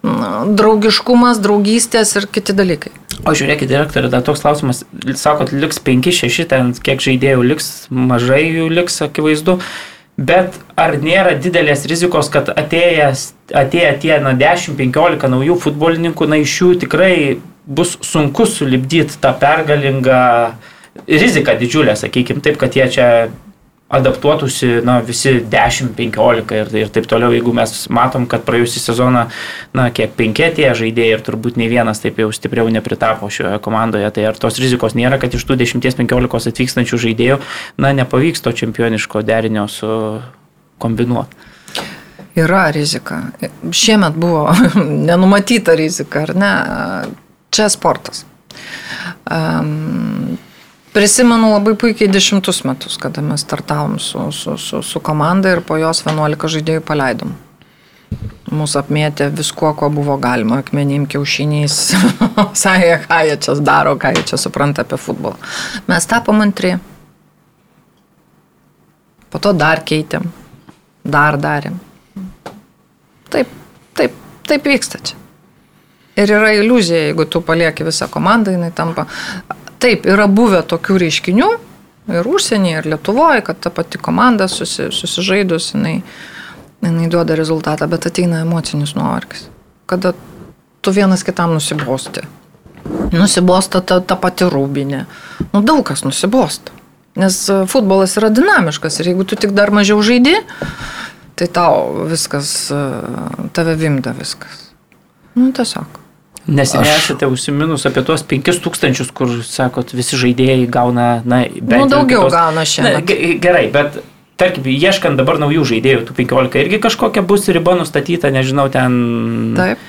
mm, draugiškumas, draugystės ir kiti dalykai. O žiūrėkit, direktorė, dar toks klausimas. Sakot, liks 5-6, ten kiek žaidėjų liks, mažai jų liks, akivaizdu. Bet ar nėra didelės rizikos, kad atėjęs, atėję tie na, 10-15 naujų futbolininkų, na iš jų tikrai bus sunku sulibdyti tą pergalingą riziką didžiulę, sakykime, taip, kad jie čia adaptuotųsi na, visi 10-15 ir, ir taip toliau, jeigu mes matom, kad praėjusią sezoną, na, kiek penkėtie žaidėjai ir turbūt nei vienas taip jau stipriau nepritapo šioje komandoje, tai ar tos rizikos nėra, kad iš tų 10-15 atvykstančių žaidėjų, na, nepavyks to čempioniško derinio su kombinuoti. Yra rizika. Šiemet buvo [LAUGHS] nenumatyta rizika, ar ne? Čia sportas. Um, Prisimenu labai puikiai dešimtus metus, kada mes startavom su, su, su, su komanda ir po jos 11 žaidėjų paleidom. Mūsų apmėtė viskuo, ko buvo galima, akmenim, kiaušiniais, [LAUGHS] sakė, ką jie čia daro, ką jie čia supranta apie futbolą. Mes tapom antri. Po to dar keitėm, dar darėm. Taip, taip, taip vyksta čia. Ir yra iliuzija, jeigu tu palieki visą komandą, jinai tampa Taip, yra buvę tokių reiškinių ir užsienyje, ir Lietuvoje, kad ta pati komanda susi, susižaidus, jinai, jinai duoda rezultatą, bet ateina emocinis nuovargis. Kada tu vienas kitam nusibosti. Nusibosta ta, ta pati rūbinė. Nu, daug kas nusibosta. Nes futbolas yra dinamiškas ir jeigu tu tik dar mažiau žaidi, tai tau viskas, tave vimda viskas. Nu, tiesiog. Neseniai aš... esate užsiminus apie tuos 5000, kur, sakot, visi žaidėjai gauna, na, bent nu, daugiau kitos... gauna šiandien. Gerai, bet tarkim, ieškant dabar naujų žaidėjų, tų 15, irgi kažkokia bus riba nustatyta, nežinau, ten. Taip.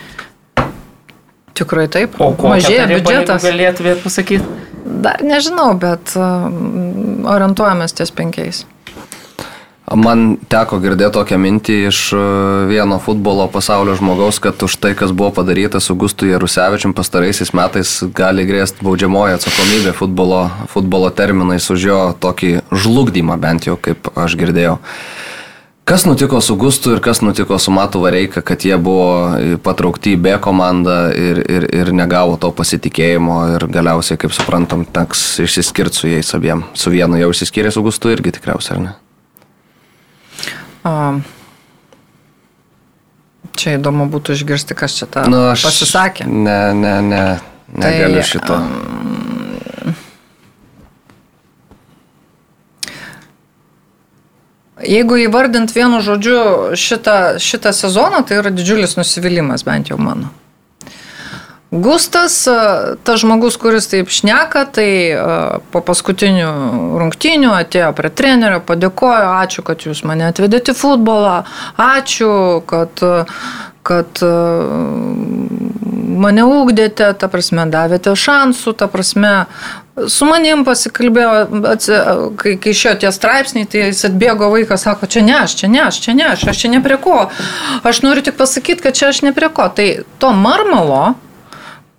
Tikrai taip. O ko mažėja biudžetas? Galėtumėt pasakyti? Dar nežinau, bet um, orientuojamės ties penkiais. Man teko girdėti tokią mintį iš e, vieno futbolo pasaulio žmogaus, kad už tai, kas buvo padaryta su Gustu Jarusevičium pastaraisiais metais, gali grėsti baudžiamoji atsakomybė futbolo, futbolo terminais už jo tokį žlugdymą, bent jau kaip aš girdėjau. Kas nutiko su Gustu ir kas nutiko su Matu Vareika, kad jie buvo patraukti į B komandą ir, ir, ir negavo to pasitikėjimo ir galiausiai, kaip suprantam, teks išsiskirti su jais abiem. Su vienu jau išsiskyrė su Gustu irgi tikriausiai, ar ne? Čia įdomu būtų išgirsti, kas čia tą nu, aš pasisakė. Ne, ne, ne, negaliu tai, šito. Um, Jeigu įvardint vienu žodžiu šitą, šitą sezoną, tai yra didžiulis nusivylimas, bent jau mano. Gustas, tas žmogus, kuris taip šneka, tai po paskutinių rungtynių atėjo prie trenerio, padėkojo, ačiū, kad jūs mane atvedėte į futbolą, ačiū, kad, kad mane ūkdėte, ta prasme, davėte šansų, ta prasme, su manim pasikalbėjo, kai, kai išėjo tie straipsniai, tai jis atbėgo vaikas, sako, čia ne aš, čia ne aš, čia ne aš, aš čia ne prie ko. Aš noriu tik pasakyti, kad čia aš ne prie ko. Tai to marmalo,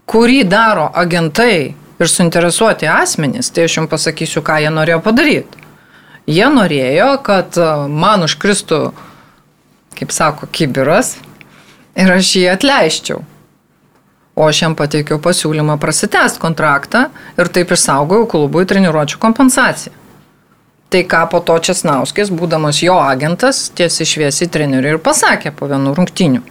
kurį daro agentai ir suinteresuoti asmenys, tai aš jums pasakysiu, ką jie norėjo padaryti. Jie norėjo, kad e, man užkristų, kaip sako, kibiras ir aš jį atleiščiau. O aš jam pateikiau pasiūlymą prasitęsti kontraktą ir taip išsaugojau klubui treniruočio kompensaciją. Tai ką po to Česnauskis, būdamas jo agentas, tiesiai šviesiai treneriui ir pasakė po vienų rungtinių.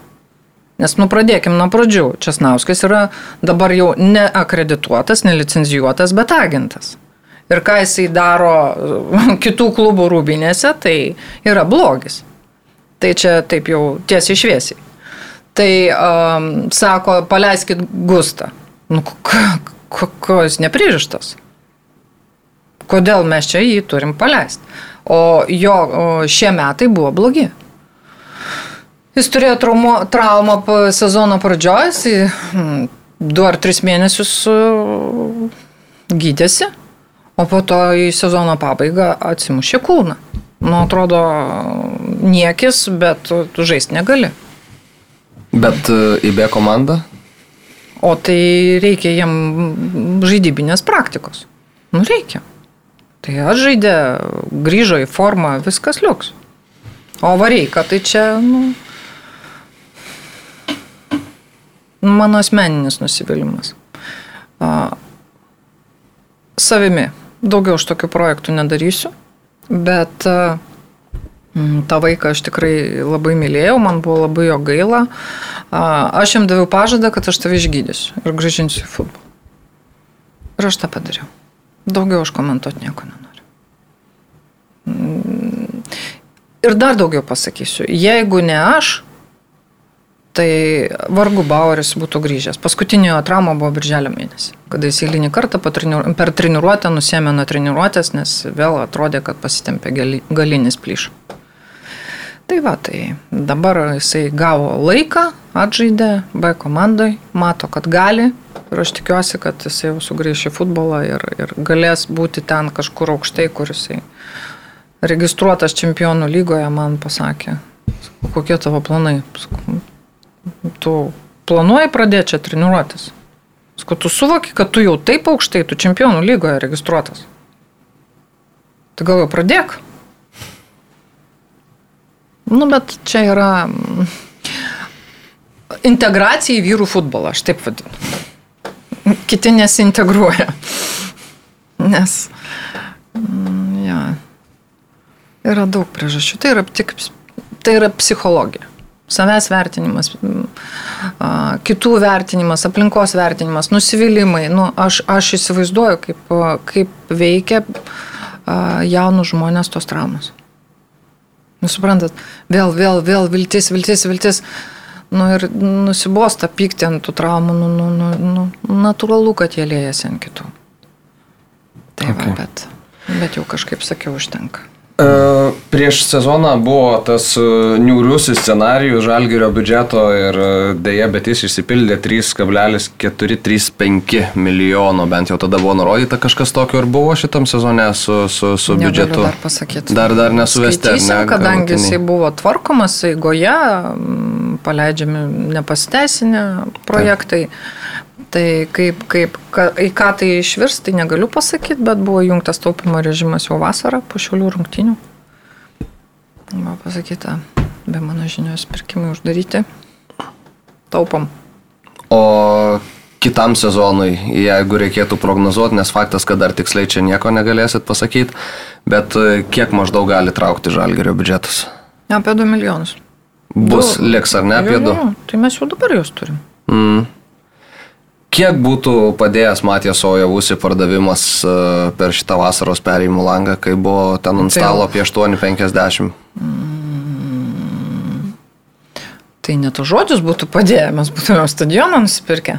Nes, nu, pradėkim nuo pradžių. Česnauskas yra dabar jau neakredituotas, nelicenzijuotas, bet agentas. Ir ką jisai daro [LAUGHS] kitų klubų rūbinėse, tai yra blogis. Tai čia taip jau tiesiai šviesiai. Tai um, sako, paleiskit Gustą. Nu, ko jis nepririštas? Kodėl mes čia jį turim paleisti? O jo o šie metai buvo blogi. Jis turėjo traumo, traumą sezono pradžioj, jis hmm, du ar tris mėnesius gydėsi, o po to į sezono pabaigą atsimušė kūną. Nu, atrodo, niekis, bet tu žaisti negali. Bet e, į B komandą? O tai reikia jam žaidybinės praktikos. Nu, reikia. Tai atžaidė, grįžo į formą, viskas liuks. O vareika, tai čia, nu, mano asmeninis nusivylimas. Savimi. Daugiau aš tokių projektų nedarysiu, bet tą vaiką aš tikrai labai mylėjau, man buvo labai jo gaila. Aš jam daviau pažadą, kad aš tave išgydysiu ir gražinsiu į futbolą. Ir aš tą padariau. Daugiau aš komentuoti nieko nenoriu. ir dar daugiau pasakysiu, jeigu ne aš, tai vargu Baueris būtų grįžęs. Paskutinio trauma buvo birželio mėnesį, kada jis eilinį kartą treniru, per treniruotę nusėmė nuo treniruotės, nes vėl atrodė, kad pasitempė gali, galinis plyš. Tai va, tai dabar jisai gavo laiką, atžaidė B komandai, mato, kad gali ir aš tikiuosi, kad jisai jau sugrįš į futbolą ir, ir galės būti ten kažkur aukštai, kur jisai registruotas čempionų lygoje man pasakė, kokie tavo planai. Tu planuoji pradėti čia treniruotis. Sakau, tu suvoki, kad tu jau taip aukštai, tu čempionų lygoje registruotas. Tai gal jau pradėk. Nu, bet čia yra mm, integracija į vyrų futbolą, aš taip vadinu. Kiti nesintegruoja. Nes, mm, ja, Yra daug priežasčių. Tai yra, tik, tai yra psichologija. Savęs vertinimas, kitų vertinimas, aplinkos vertinimas, nusivylimai. Nu, aš, aš įsivaizduoju, kaip, kaip veikia jaunus žmonės tos traumas. Jūs suprantat, vėl, vėl, vėl viltis, viltis, viltis. Nu ir nusibosta pykti ant tų traumų, nu, nu, nu, nu, natūralu, kad jie lėjasi ant kitų. Tai okay. va, bet, bet jau kažkaip sakiau, užtenka. Prieš sezoną buvo tas niūriusis scenarijus žalgerio biudžeto ir dėja, bet jis išsipildė 3,435 milijono, bent jau tada buvo nurodyta kažkas tokio ir buvo šitam sezone su, su, su Negaliu biudžetu. Dar pasakyti. Dar, dar nesuvesti. Ne, kadangi jisai buvo tvarkomas eigoje, paleidžiami nepasiteisinę projektai. Taip Tai kaip, kaip, ka, į ką tai išvirs, tai negaliu pasakyti, bet buvo jungtas taupimo režimas jau vasarą po šiulių rungtinių. Buvo pasakyta, be mano žinios pirkimai uždaryti. Taupom. O kitam sezonui, jeigu reikėtų prognozuoti, nes faktas, kad dar tiksliai čia nieko negalėsit pasakyti, bet e, kiek maždaug gali traukti žalgerio biudžetas? Apie 2 milijonus. Bus du. liks ar ne apie 2? Tai mes jau dabar juos turim. Mm. Kiek būtų padėjęs Matijas Ojavūsi pardavimas e, per šitą vasaros perėjimų langą, kai buvo ten ant tai stalo apie 8,50? Mm, tai net žodžius būtų padėję, mes būtume stadioną nusipirkę.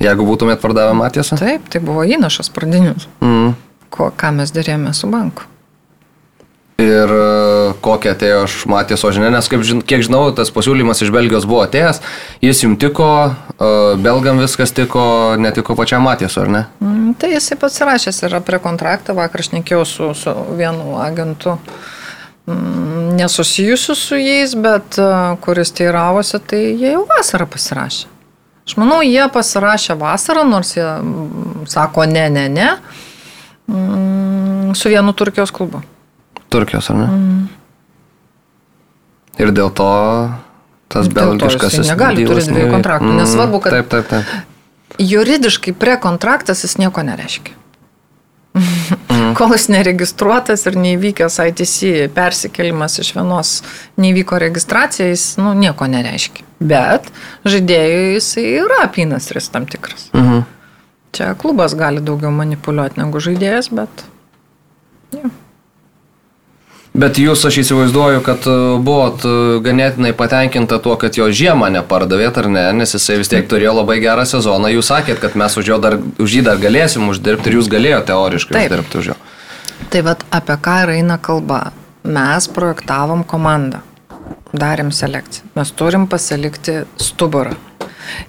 Jeigu būtumėt pardavę Matijasą? Taip, tai buvo įnašas pradinius. Mm. Ko, ką mes dėrėjome su banku ir e, kokią atėjo aš Matijas Ožinė, nes kaip, kiek žinau, tas pasiūlymas iš Belgijos buvo atėjęs, jis jums tiko, e, belgam viskas tiko, netiko pačiam Matijasu, ar ne? Mm, tai jisai pasirašęs yra prie kontraktą, vakar aš nekėjau su, su vienu agentu mm, nesusijusiu su jais, bet e, kuris teiravosi, tai jie jau vasarą pasirašė. Aš manau, jie pasirašė vasarą, nors jie mm, sako ne, ne, ne, su vienu Turkijos klubu. Turkijos, ar ne? Mm. Ir dėl to tas belgiškas jis negali turėti dviejų kontraktų. Mm, Nesvarbu, kad taip, taip, taip. juridiškai prekontraktas jis nieko nereiškia. Mm. [LAUGHS] Kol jis neregistruotas ir neįvykęs ITC persikelimas iš vienos neįvyko registracija, jis nu, nieko nereiškia. Bet žaidėjui jisai yra apynasris tam tikras. -hmm. Čia klubas gali daugiau manipuliuoti negu žaidėjas, bet... Ja. Bet jūs, aš įsivaizduoju, kad e, buvot e, ganėtinai patenkinta tuo, kad jo žiemą nepardavėt ar ne, nes jisai vis tiek turėjo labai gerą sezoną. Jūs sakėt, kad mes už, dar, už jį dar galėsim uždirbti ir jūs galėjote teoriškai Taip. uždirbti už jo. Tai vad apie ką eina kalba. Mes projektavom komandą, darėm selekciją. Mes turim pasilikti stuburą.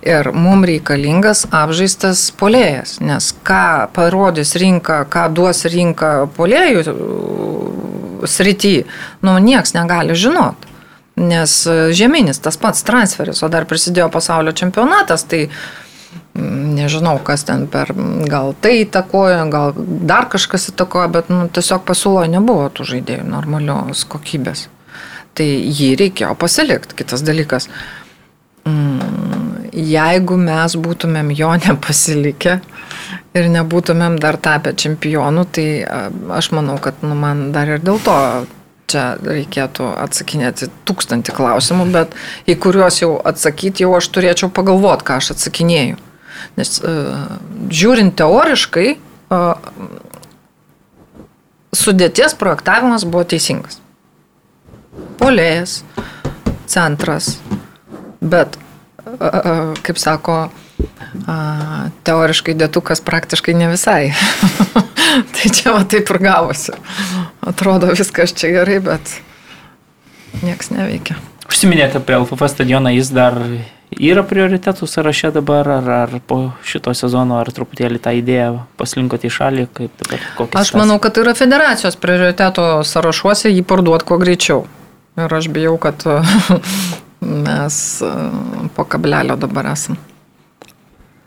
Ir mums reikalingas apžaistas polėjas, nes ką parodys rinka, ką duos rinka polėjų srity, nu, nieks negali žinot. Nes e, žeminis tas pats transferis, o dar prisidėjo pasaulio čempionatas, tai mm, nežinau, kas ten per, gal tai įtakojo, gal dar kažkas įtakojo, bet nu, tiesiog pasiūlo nebuvo tų žaidėjų normalios kokybės. Tai jį reikėjo pasilikti. Kitas dalykas, mm, jeigu mes būtumėm jo nepasilikę, ir nebūtumėm dar tapę čempionų, tai aš manau, kad nu, man dar ir dėl to čia reikėtų atsakinėti tūkstantį klausimų, bet į kuriuos jau atsakyti jau aš turėčiau pagalvoti, ką aš atsakinėju. Nes uh, žiūrint teoriškai, uh, sudėties projektavimas buvo teisingas. polėjas, centras, bet, a, a, kaip sako, a, teoriškai dėtukas praktiškai ne visai. [LAUGHS] tai čia va taip ir gavosi. Atrodo viskas čia gerai, bet nieks neveikia. Užsiminėte apie LFF stadioną, jis dar yra prioritetų sąraše dabar, ar, ar po šito sezono, ar truputėlį tą idėją paslinkote į šalį, kaip dabar kokia Aš manau, kad tai yra federacijos prioriteto sąrašuose jį parduoti kuo greičiau. Ir aš bijau, kad [LAUGHS] mes e, po kablelio dabar esam.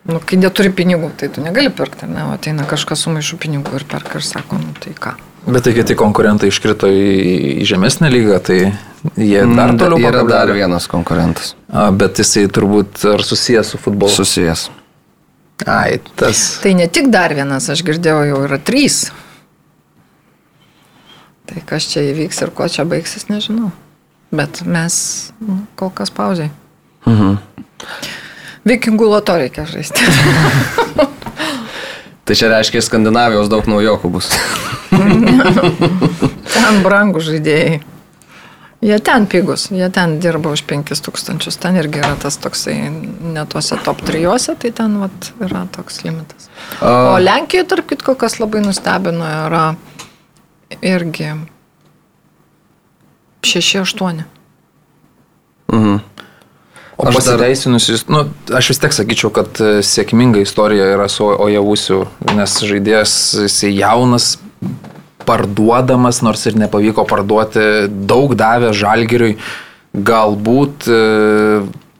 Nu, kai neturi pinigų, tai tu negali pirkti, ne, o ateina kažkas su maišu pinigų ir perka ir sako, nu tai ką. Bet tai kiti konkurentai iškrito į, į žemesnę lygą, tai jie dar Mm, toliau Yra dar vienas konkurentas. A, Bet jisai turbūt ar susijęs su futbolu. Susijęs. Ai, tas. Tai ne tik dar vienas, aš girdėjau, jau yra trys. Tai kas čia įvyks ir ko čia baigsis, nežinau. Bet mes nu, kol kas pauziai. Mhm. Vikingų loto reikia žaisti. [LAUGHS] Tai čia reiškia, Skandinavijos daug naujokų bus. [LAUGHS] Ten brangų žaidėjai. Jie ten pigus, jie ten dirba už 5000, ten irgi yra tas toksai, ne tuose top 3, tai ten vat, yra toks limitas. O Lenkijoje, tarp kitko, kas labai nustebino, yra irgi 6-8. Mhm. O Aš dar- pasiteisinusius, nu, aš vis tiek sakyčiau, kad e, sėkminga istorija yra su Ojavusiu, nes žaidėjas jisai jaunas, parduodamas, nors ir nepavyko parduoti, daug davė žalgiriui, galbūt e,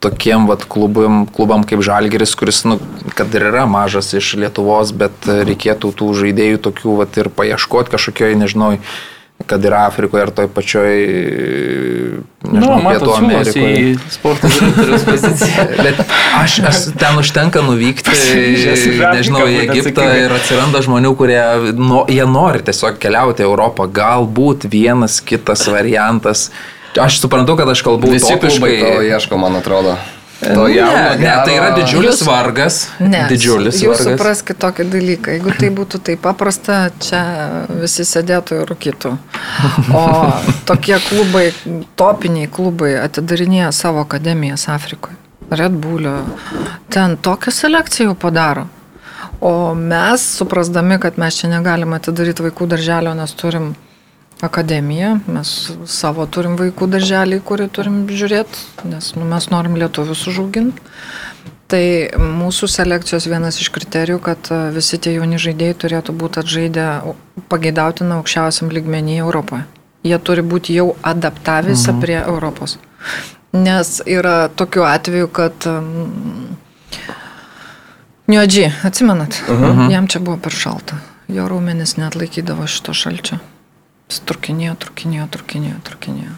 tokiem vat, klubam, klubam kaip žalgiris, kuris, nu, kad ir yra mažas iš Lietuvos, bet e, reikėtų tų žaidėjų tokių vat, ir paieškoti kažkokioj, nežinau, kad ir Afrikoje, ar toj pačioj, Nu, nežinau, matot, Pietų Amerikoje. į sporto direktoriaus [LAUGHS] poziciją. Bet aš, aš ten užtenka nuvykti, nežinau, į Egiptą ir atsiranda žmonių, kurie no, jie nori tiesiog keliauti į Europą. Galbūt vienas kitas variantas. Aš suprantu, kad aš kalbu Visi klubai to utopiškai. ieško, man atrodo. To Ne, jauno, ne, tai yra didžiulis Jūs- vargas. Ne, Didžiulis jūs vargas. supraskite tokį dalyką. Jeigu tai būtų taip paprasta, čia visi sėdėtų ir rūkytų. O tokie klubai, topiniai klubai atidarinėja savo akademijas Afrikoje. Red Bullio. Ten tokią selekciją jau padaro. O mes, suprasdami, kad mes čia negalime atidaryti vaikų darželio, nes turim akademiją, mes savo turim vaikų darželį, kurį turim žiūrėti, nes nu, mes norim lietuvius užauginti. Tai mūsų selekcijos vienas iš kriterijų, kad e, visi tie jauni žaidėjai turėtų būti atžaidę pageidautina aukščiausiam lygmenį Europoje. Jie turi būti jau adaptavęsi mhm. prie Europos. Nes yra tokių atvejų, kad Niodži, atsimenat, mhm. jam čia buvo per šalta. Jo raumenis net laikydavo šito šalčio. Trukinėjo, trukinėjo, trukinėjo, trukinėjo.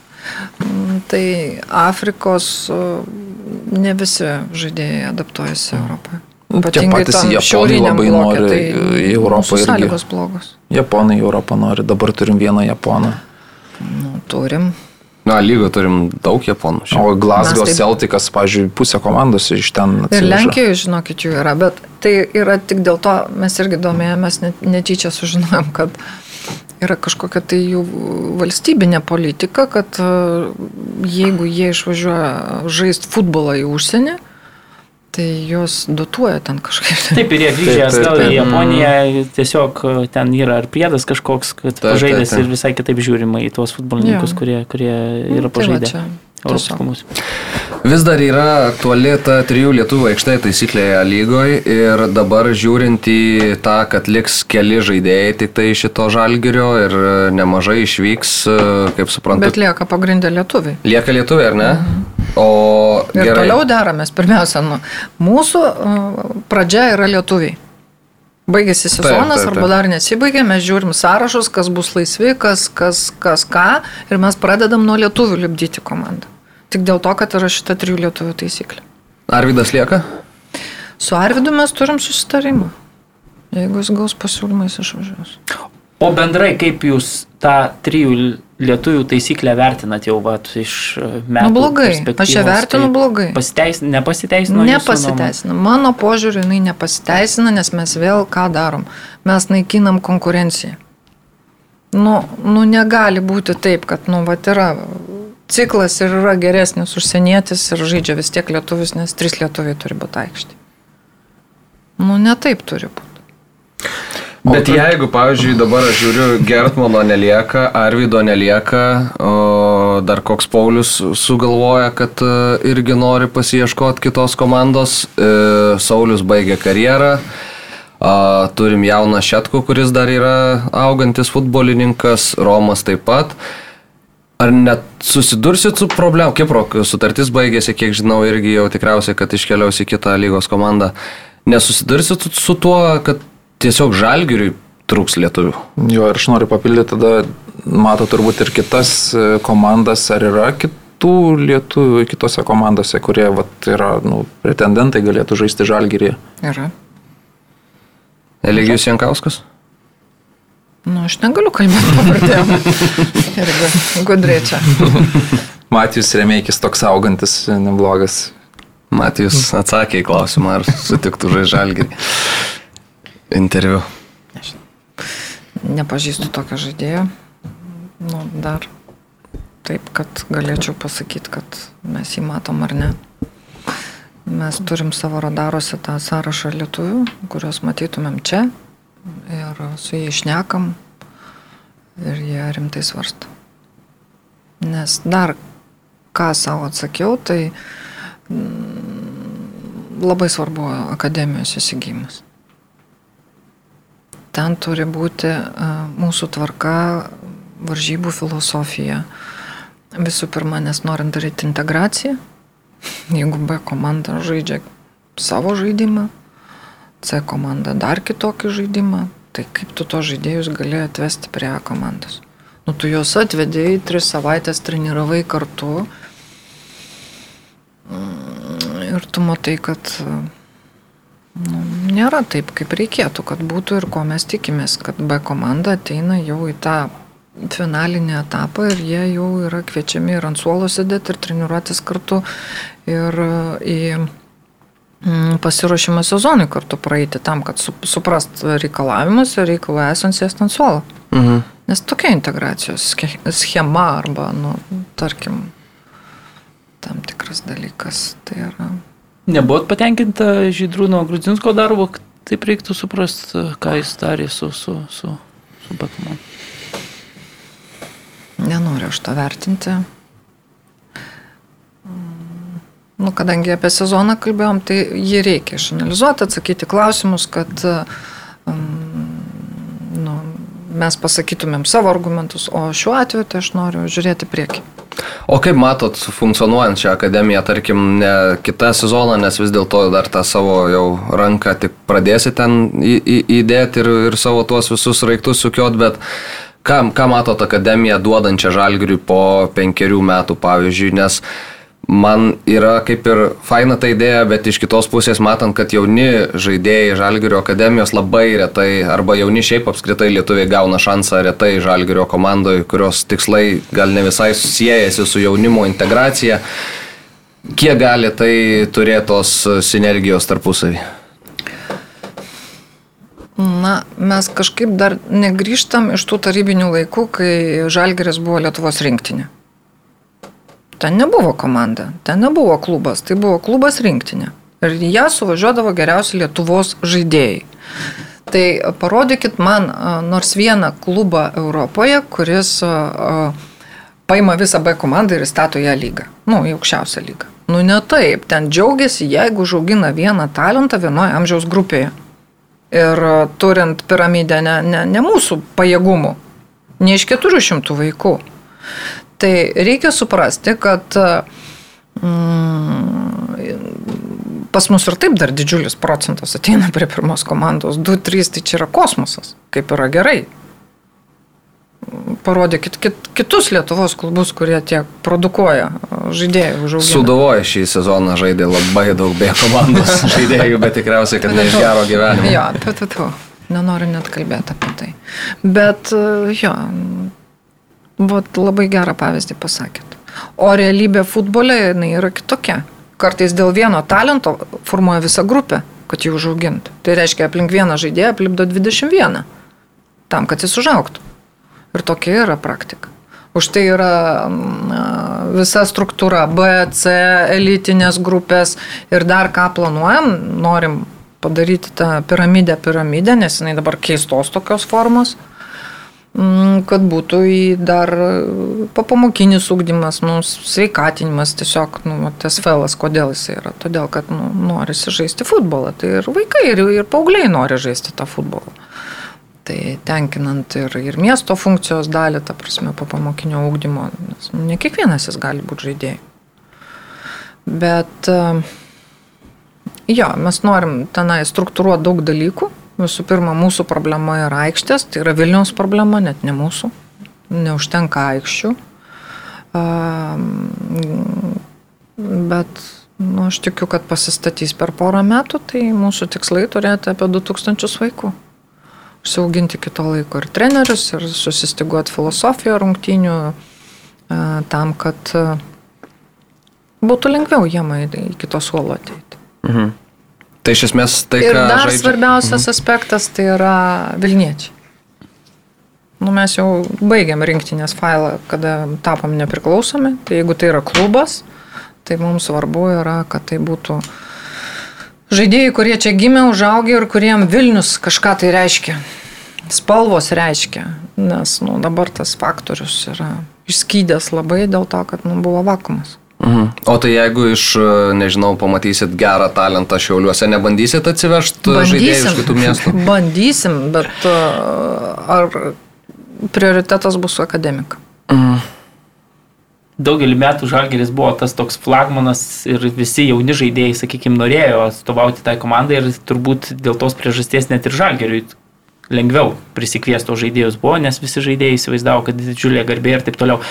Mm, Tai Afrikos ne visi žaidėjai adaptuojasi Europoje. Nu, tie patys Japonai labai bloke, nori tai į Europą. Sąlygos blogos. Japonai į Europą nori, dabar turim vieną Japoną. Nu, turim. Na, lygo turim daug japonų. šiaip. O Glasgow Mes taip- Celticas, pažiūrėjau, pusė komandos iš ten Ir atsiveža. Lenkijoje, žinokit, jų yra, bet tai yra tik dėl to, mes irgi domėjomės, net, netyčia sužinojom, kad yra kažkokia tai jų valstybinė politika, kad e, jeigu jie išvažiuoja žaisti futbolą į užsienį, tai juos dotuoja ten kažkaip. Taip ir jie grįžę Taip, taip, atgal į taip. Japoniją, tiesiog e, ten yra ar priedas kažkoks, kad Taip, taip, pažaidęs taip. ir visai kitaip žiūrima į tuos futbolininkus, Jo. kurie, kurie yra Tai va pažaidę. čia Europos klubus. Vis dar yra aktuali ta trijų lietuvių aikštė taisyklėje lygoje ir dabar žiūrint į tą, kad liks keli žaidėjai tik tai šito žalgerio ir nemažai išvyks, kaip suprantu. Bet lieka pagrindę lietuviai. Lieka lietuviai, ar ne? O Ir gerai. toliau deramės. Pirmiausia, nu, mūsų uh, pradžia yra lietuviai. Baigėsi sezonas taip, taip. arba dar nesibaigė, mes žiūrim sąrašus, kas bus laisvi, kas, kas, kas ką, ir mes pradedam nuo lietuvių lipdyti komandą. Tik dėl to, kad yra šita trijų lietuvių taisyklė. Arvidas lieka? Su Arvidu mes turim susitarimą. Jeigu jis gaus pasiūlymą, jis išvažiuos. O bendrai, kaip jūs tą trijų lietuvių taisyklę vertinat jau vat, iš e, metų? Nu, blogai. Aš ją vertinu Tai blogai. Pasiteis, nepasiteisino? jūsų Nepasiteisina. Mano požiūriu, jinai nepasiteisina, nes mes vėl ką darom? Mes naikinam konkurenciją. Nu, nu negali būti taip, kad, nu, va, yra ciklas ir yra geresnis užsienietis ir žaidžia vis tiek lietuvis, nes trys lietuviai turi būti aikštė. Nu, ne taip turi būti. Bet jeigu, pavyzdžiui, dabar aš žiūriu, Gertmano nelieka, Arvido nelieka, o dar koks Paulius sugalvoja, kad e, irgi nori pasieškoti kitos komandos, e, Saulis baigė karjerą, turim jauną Šetku, kuris dar yra augantis futbolininkas, Romas taip pat. Ar net susidursit su problemu? Kipro sutartis baigėsi, kiek žinau, irgi jau tikriausiai, kad iškeliaus į kitą lygos komandą. Nesusidursit su tuo, kad tiesiog žalgiriui trūks lietuvių. Jo, ir aš noriu papildyti, tada mato turbūt ir kitas e, komandas, ar yra kitų lietuvių kitose komandose, kurie vat, yra nu, pretendentai galėtų žaisti žalgirį. Yra. Eligijus Jankauskas? Nu, aš negaliu kalbėti pavardėm. [LAUGHS] Irgi gudriai čia. [LAUGHS] Matijus Remeikis toks augantis, neblogas. Matijus atsakė į klausimą, ar sutiktų žaisti žalgirį interviu? Nepažįstu tokio žaidėjo. Nu, dar taip, kad galėčiau pasakyti, kad mes jį matom ar ne. Mes turim savo radaruose tą sąrašą lietuvių, kuriuos matytumėm čia ir su jais išnekam ir jie rimtai svarsto. Nes dar ką savo atsakiau, tai mm, labai svarbu akademijos įsigymas ten turi būti mūsų tvarka, varžybų filosofija. Visų pirma, nes norint daryti integraciją, jeigu B komanda žaidžia savo žaidimą, C komanda dar kitokį žaidimą, tai kaip tu to žaidėjus gali atvesti prie A komandos. Nu, tu juos atvedėjai, tris savaitės treniravai kartu mm, ir tu matai, kad nu, nėra taip, kaip reikėtų, kad būtų ir ko mes tikimės, kad B komanda ateina jau į tą finalinį etapą ir jie jau yra kviečiami ir ant suolo sėdėti ir treniruotis kartu ir į mm, pasiruošimą sezonui kartu praeiti tam, kad suprast reikalavimus ir reikalų esant sėsti ant suolo. Mhm. Nes tokia integracijos schema arba, nu, tarkim, tam tikras dalykas tai yra Nebuvot patenkinta Žydrūno Grudzinsko darbo, taip reiktų suprasti, ką jis darė su, su, su, su Batmanu. Nenoriu aš to vertinti. Nu, kadangi apie sezoną kalbėjom, tai jį reikia išanalizuoti, atsakyti klausimus, kad um, nu, mes pasakytumėm savo argumentus, o šiuo atveju tai aš noriu žiūrėti prieki. O kaip matot, funkcionuojant šią akademiją, tarkim, ne kitą sezoną, nes vis dėlto dar tą savo jau ranką tik pradėsi ten į, į, įdėti ir, ir savo tuos visus raiktus sukiot, bet ką, ką matot akademiją duodančią žalgiriui po penkerių metų, pavyzdžiui, nes man yra kaip ir faina ta idėja, bet iš kitos pusės matant, kad jauni žaidėjai Žalgirio akademijos labai retai, arba jauni šiaip apskritai lietuviai gauna šansą retai Žalgirio komandoje, kurios tikslai gal ne visai susijęjasi su jaunimo integracija. Kiek gali tai turėtos sinergijos tarpusavį? Na, mes kažkaip dar negryžtam iš tų tarybinių laikų, kai Žalgeris buvo Lietuvos rinktinė. Ten nebuvo komanda, ten nebuvo klubas, tai buvo klubas rinktinė. Ir ją suvažiuodavo geriausi Lietuvos žaidėjai. Tai parodykit man nors vieną klubą Europoje, kuris paima visą B komandą ir įstato ją lygą. Nu, į aukščiausią lygą. Nu, ne taip, ten džiaugiasi, jeigu žaugina vieną talentą vienoje amžiaus grupėje. Ir turint piramidę ne, ne, ne mūsų pajėgumų, ne iš 400 vaikų. Tai reikia suprasti, kad mm, pas mus ir taip dar didžiulis procentas ateina prie pirmos komandos. 2-3 tai čia yra kosmosas, kaip yra gerai. Parodykit kit, kitus Lietuvos klubus, kurie tiek produkuoja žaidėjų užauginti. Sudovoja šį sezoną žaidė labai daug be komandos [LAUGHS] žaidėjų, bet tikriausiai, kad ne iš gero gyvenimo. Jo, tu, tu, tu. Nenoriu net kalbėti apie tai. Bet jo, Vat labai gerą pavyzdį pasakėt. O realybė futbole jinai yra kitokia. Kartais dėl vieno talento formuoja visą grupę, kad jį užaugintų. Tai reiškia, aplink vieną žaidėją aplipdo 21. Tam, kad jis užauktų. Ir tokia yra praktika. Už tai yra mm, visa struktūra B, C, elitinės grupės ir dar ką planuojam, norim padaryti tą piramidę piramidę, nes jinai dabar keistos tokios formos, mm, kad būtų į dar papamokinis ūkdymas, nu, sveikatinimas, tiesiog nu, tas felas, kodėl jis yra. Todėl, kad nu, norisi žaisti futbolą. Tai ir vaikai, ir, ir paaugliai nori žaisti tą futbolą. Tai tenkinant ir, ir miesto funkcijos dalį, ta prasme, po pamokinio ūkdymo, nes ne kiekvienas jis gali būti žaidėjai. Bet jo, mes norim tenai struktūruoti daug dalykų. Visų pirma, mūsų problema yra aikštės, tai yra Vilniaus problema, net ne mūsų. Neužtenka aikščių. Bet nu, aš tikiu, kad pasistatys per porą metų, tai mūsų tikslai turėti apie 2000 vaikų užsiauginti kito laiko ir trenerius, ir susistiguoti filosofiją rungtynių tam, kad būtų lengviau jiem į kito suolo ateiti. Mhm. Tai iš esmės tai, ir dar žaidžia. svarbiausias mhm. aspektas tai yra Vilniečiai. Nu, mes jau baigėm rinktinės failą, kada tapom nepriklausomi. Tai jeigu tai yra klubas, tai mums svarbu yra, kad tai būtų Žaidėjai, kurie čia gimė, užaugė ir kuriem Vilnius kažką tai reiškia. Spalvos reiškia, nes nu, dabar tas faktorius yra išskydęs labai dėl to, kad nu, buvo vakumas. Mhm. O tai jeigu iš, nežinau, pamatysit gerą talentą šiauliuose, nebandysit atsivežti žaidėjų iš kitų miestų? [LAUGHS] Bandysim, bet uh, ar prioritetas bus akademika? Mhm daugelį metų Žalgeris buvo tas toks flagmanas ir visi jauni žaidėjai, sakykime, norėjo atstovauti tai komandai ir turbūt dėl tos priežasties net ir Žalgeriui lengviau prisikviesto žaidėjus buvo, nes visi žaidėjai įsivaizdavo, kad didžiulė garbė ir taip toliau.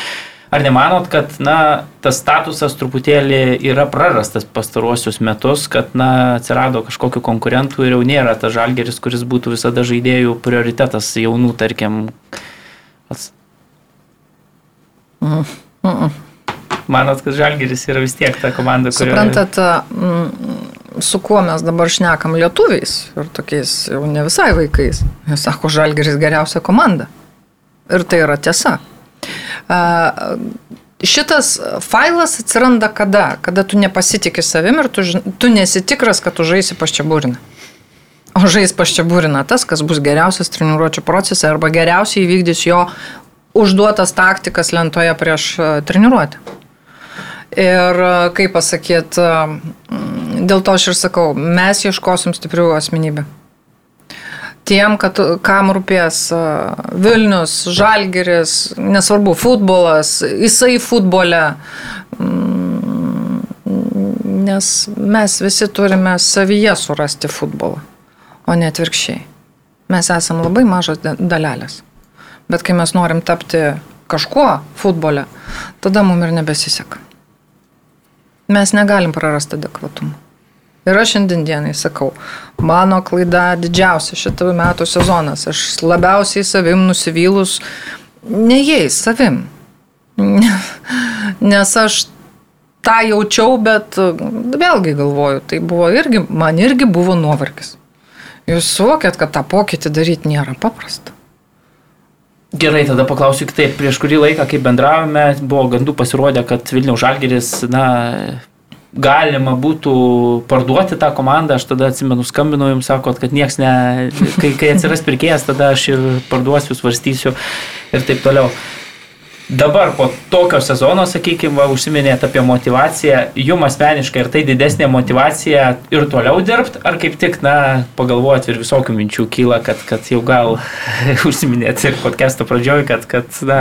Ar nemanot, kad na, tas statusas truputėlį yra prarastas pastaruosius metus, kad na, atsirado kažkokiu konkurentų ir jau nėra tas žalgeris, kuris būtų visada žaidėjų prioritetas jaunų, tarkim. Ats... Mm. Mm -mm. Manot, kad Žalgiris yra vis tiek ta komanda, kuri... Suprantat, mm, su kuo mes dabar šnekam lietuviais ir tokiais jau ne visai vaikais. Jis sako, Žalgiris geriausia komanda. Ir tai yra tiesa. Šitas failas atsiranda kada? Kada tu nepasitikė savim ir tu, tu nesitikras, kad tu žaisi paščiabūriną. O žais paščiabūriną tas, kas bus geriausias treniruočio procese arba geriausiai įvykdys jo užduotas taktikas lentoje prieš treniruotę. Ir kaip pasakyti, e, dėl to aš ir sakau, mes ieškosim stiprių asmenybę. Tiem, kad, kam rūpės Vilnius, Žalgeris, nesvarbu, futbolas, jisai futbole, mm, nes mes visi turime savyje surasti futbolą, o ne atvirkščiai. Mes esame labai mažas dalelės. Bet kai mes norim tapti kažkuo futbole, tada mums ir nebesiseka. Mes negalim prarasti adekvatumą. Ir aš šiandien dienai sakau, mano klaida didžiausia šitų metų sezonas. Aš labiausiai savim nusivylus, ne jais, savim. [LAUGHS] Nes aš tą jaučiau, bet vėlgi galvoju, tai buvo irgi, man irgi buvo nuovargis. Jūs suvokėt, kad tą pokytį daryti nėra paprasta. Gerai, tada paklausiu kitaip. Prieš kurį laiką, kai bendravome, buvo gandų pasirodę, kad Vilniaus Žalgeris, na, galima būtų parduoti tą komandą, aš tada atsimenu, skambinau jums, sakot, kad nieks ne, kai, kai atsiras pirkėjas, tada aš ir parduosiu, svarstysiu ir taip toliau. Dabar po tokio sezono, sakykime, užsiminėt apie motivaciją, jum asmeniškai, ar tai didesnė motivacija ir toliau dirbti, ar kaip tik, na, pagalvojat ir visokių minčių kyla, kad, kad jau gal [LAUGHS] užsiminėt ir podcast'o pradžioj, kad, kad, na,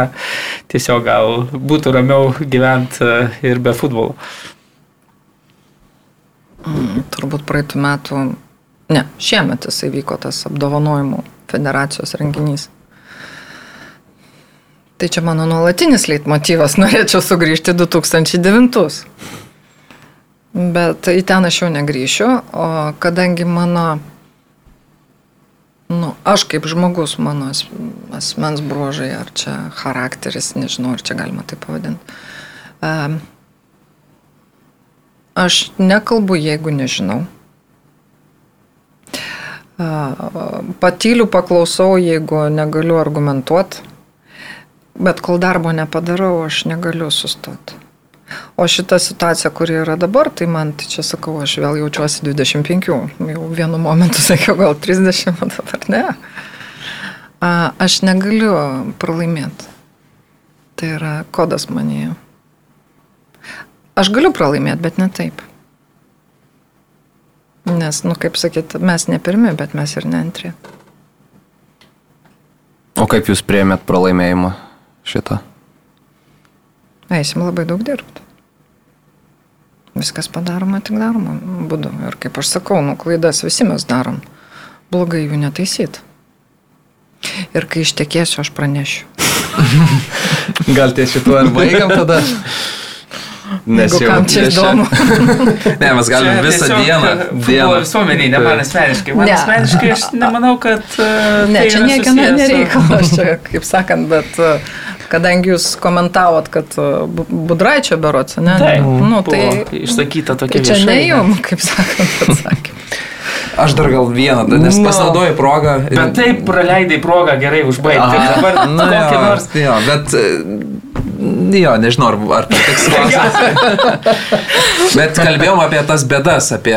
tiesiog gal būtų ramiau gyventi e, ir be futbolo. Mm, turbūt praeitų metų, ne, šiemet jisai vyko tas apdovanojimų federacijos renginys. Tai čia mano nuolatinis leitmotyvas, [LAUGHS] norėčiau sugrįžti 2009. Bet į ten aš jau negrįšiu, o kadangi mano, nu, aš kaip žmogus, mano asmens bruožai, ar čia charakteris, nežinau, ar čia galima tai pavadinti. Aš nekalbu, jeigu nežinau. Patyliu paklausau, jeigu negaliu argumentuoti Bet kol darbo nepadarau, aš negaliu sustoti. O šita situacija, kuri yra dabar, tai man, tai čia sakau, aš vėl jaučiuosi 25, jau vienu momentu sakiau, gal 30, o dabar ne. Aš negaliu pralaimėti. Tai yra kodas manyje. Aš galiu pralaimėti, bet ne taip. Nes, nu, kaip sakyt, mes ne pirmi, bet mes ir ne antri. O kaip jūs priemėt pralaimėjimą šitą? Eisim labai daug dirbti. Viskas padaroma tik daroma būdu. Ir kaip aš sakau, nu, klaidas visi mes darom. Blogai jų netaisyt. Ir kai ištekėsiu, aš pranešiu. [LAUGHS] Gal ties šituo ir baigiam tada? [LAUGHS] Nes Jeigu jau čia įdomu. [LAUGHS] ne, mes galime visą dieną. Dieną visuomeniai, ne man asmeniškai. Man ne. asmeniškai aš nemanau, kad... Uh, ne, tai čia niekieno nereikalas, čia, kaip sakant, bet uh, kadangi jūs komentavot, kad uh, Budraičio berots, ne? Taip, nu, tai išsakyta tokia. Tai čia ne jum, kaip sakant, atsakymą. [LAUGHS] Aš dar gal vieną, nes no. Nu. pasinaudoju progą. Ir... Bet taip praleidai progą gerai užbaigti. Dabar nu, kokią nors. Jo, bet Jo, nežinau, ar, ar patiks klausimas. [LAUGHS] Bet kalbėjom apie tas bėdas, apie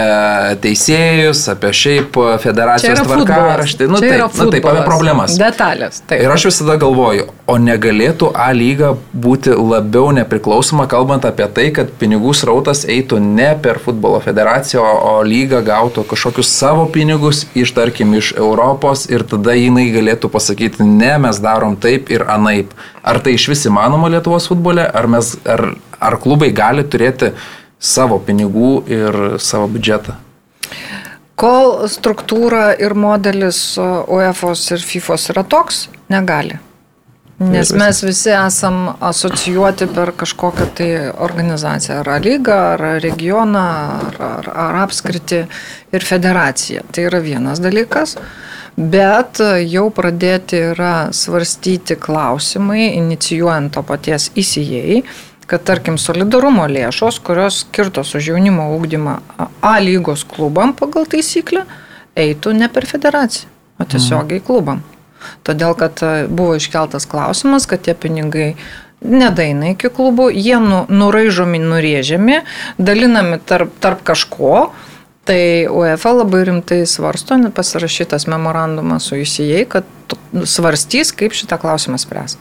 teisėjus, apie šiaip federacijos tvarkaraštį. Nu, taip, nu, taip, apie problemas. Detalės. Taip. Ir aš visada galvoju, o negalėtų A lyga būti labiau nepriklausoma, kalbant apie tai, kad pinigų srautas eitų ne per futbolo federaciją, o lyga gautų kažkokius savo pinigus iš, tarkim, iš Europos ir tada jinai galėtų pasakyti, ne, mes darom taip ir anaip. Ar tai iš vis įmanoma Lietuvos futbole, ar, mes, ar, ar klubai gali turėti savo pinigų ir savo biudžetą? Kol struktūra ir modelis UEFA ir FIFA yra toks, negali. Nes mes visi esam asocijuoti per kažkokią tai organizaciją, ar lygą, ar regioną, ar, ar, ar apskritį ir federaciją. Tai yra vienas dalykas. Bet jau pradėti yra svarstyti klausimai, inicijuojant to paties įsijai, kad tarkim solidarumo lėšos, kurios skirtos už jaunimo ūkdymą A lygos klubam pagal taisyklę, eitų ne per federaciją, o tiesiogiai klubam. Todėl, kad buvo iškeltas klausimas, kad tie pinigai nedaina iki klubų, jie nu, nuraižomi, nurėžiami, dalinami tarp, tarp kažko, Tai UEFA labai rimtai svarsto, pasirašytas memorandumas su ICA, kad svarstys, kaip šitą klausimą spręs.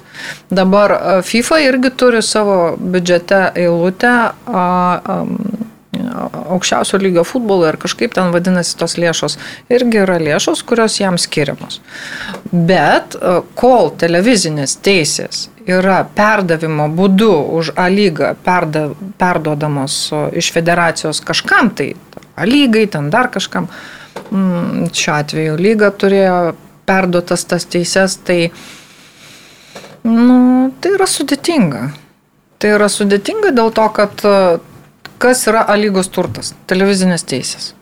Dabar FIFA irgi turi savo biudžete eilutę aukščiausio lygio futbolo ir kažkaip ten vadinasi tos lėšos, irgi yra lėšos, kurios jam skiriamos. Bet kol televizinės teisės yra perdavimo būdu už A lygą perda, perduodamos iš federacijos kažkam tai, lygai, ten dar kažkam. Mm, šiuo atveju lyga turėjo perduotas tas teises, tai, nu, tai yra sudėtinga. Tai yra sudėtinga dėl to, kad kas yra A lygos turtas? Televizinės teisės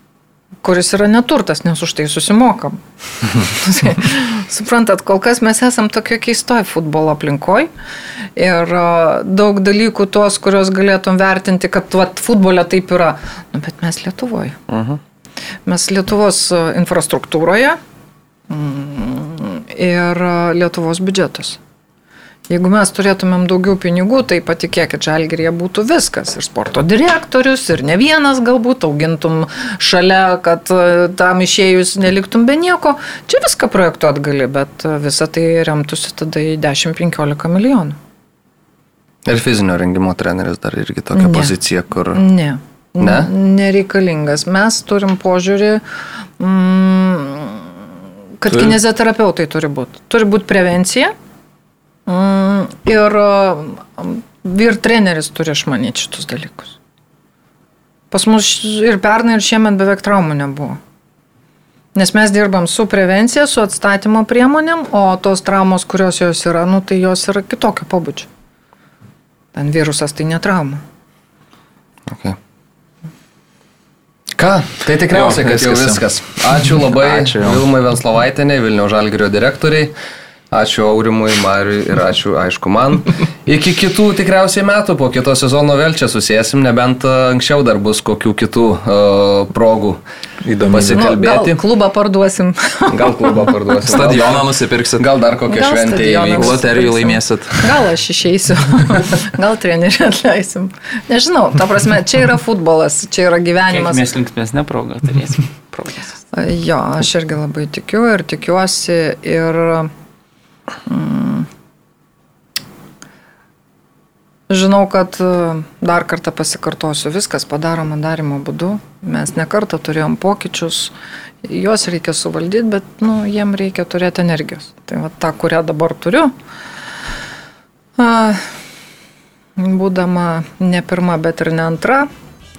kuris yra neturtas, nes už tai susimokam. [LAUGHS] Suprantat, kol kas mes esam tokio keistoj futbolo aplinkoj ir daug dalykų tuos, kuriuos galėtum vertinti, kad vat, futbole taip yra, nu, bet mes Lietuvoje. Uh -huh. Mes Lietuvos infrastruktūroje mm, ir Lietuvos biudžetus. Jeigu mes turėtumėm daugiau pinigų, tai patikėkit, žalgerėje būtų viskas. Ir sporto direktorius, ir ne vienas galbūt augintum šalia, kad e, tam išėjus neliktum be nieko. Čia viską projektuot gali, bet e, visa tai remtųsi tada į 10-15 milijonų. Ir fizinio rengimo treneris dar irgi tokia ne. pozicija, kur... Ne. Ne? Nereikalingas. Mes turim požiūrį, mm, kad tu... kinezioterapeutai turi būti. Turi būti prevencija Mm, ir mm, vyr treneris turi išmanyti šitus dalykus. Pas mus ir pernai, ir šiemet beveik traumų nebuvo. Nes mes dirbam su prevencija, su atstatymo priemonėm, o tos traumos, kurios jos yra, nu, tai jos yra kitokio pobūdžio. Ten virusas tai netrauma. Okay. Ką? Tai tikriausiai, kad jau viskas. Ačiū labai Ačiū Vilmai Venslovaitinė, Vilnių Žalgirio direktoriai. Ačiū Aurimui, Mariui ir ačiū, aišku, man. Iki kitų tikriausiai metų, po kito sezono vėl čia susėsim, nebent e, anksčiau dar bus kokių kitų uh, progų Įdomu. Nu, pasikalbėti. [LAUGHS] gal klubą parduosim. Gal klubą parduosim. Stadioną nusipirksit. Gal dar kokią Gal šventę įvyks. Loterijų laimėsit. Gal aš išeisiu, [LAUGHS] gal trenerių atleisim. Nežinau, ta prasme, čia yra futbolas, čia yra Kiek gyvenimas. mes linksmėsnė proga turėsim. Progas. Jo, aš irgi labai tikiu ir tikiuosi ir mm, žinau, kad e, dar kartą pasikartosiu, viskas padaroma darimo būdu. Mes nekartą turėjom pokyčius, juos reikia suvaldyti, bet nu, jiem reikia turėti energijos. Tai va tą, kurią dabar turiu, a, būdama ne pirma, bet ir ne antra,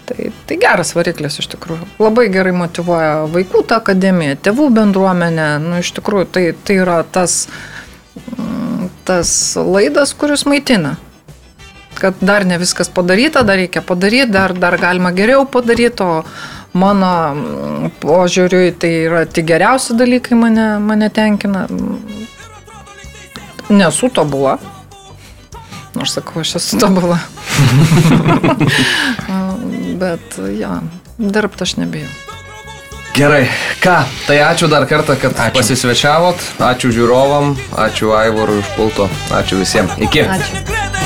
Tai, tai geras variklis iš tikrųjų. Labai gerai motivuoja vaikų tą akademiją, tėvų bendruomenę. Nu, iš tikrųjų, tai, tai yra tas, mm, tas laidas, kuris maitina. Kad dar ne viskas padaryta, dar reikia padaryti, dar, dar galima geriau padaryti, o mano mm, požiūriui tai yra tik geriausi dalykai mane, mane tenkina. Nesu tobula. Nors sakau, aš esu tobula. [LAUGHS] [LAUGHS] Bet, jo, dirbti aš nebijau. Gerai, ką, tai ačiū dar kartą, kad ačiū. pasisvečiavot, ačiū žiūrovam, ačiū Aivorui už pulto, ačiū visiems. Iki. Ačiū.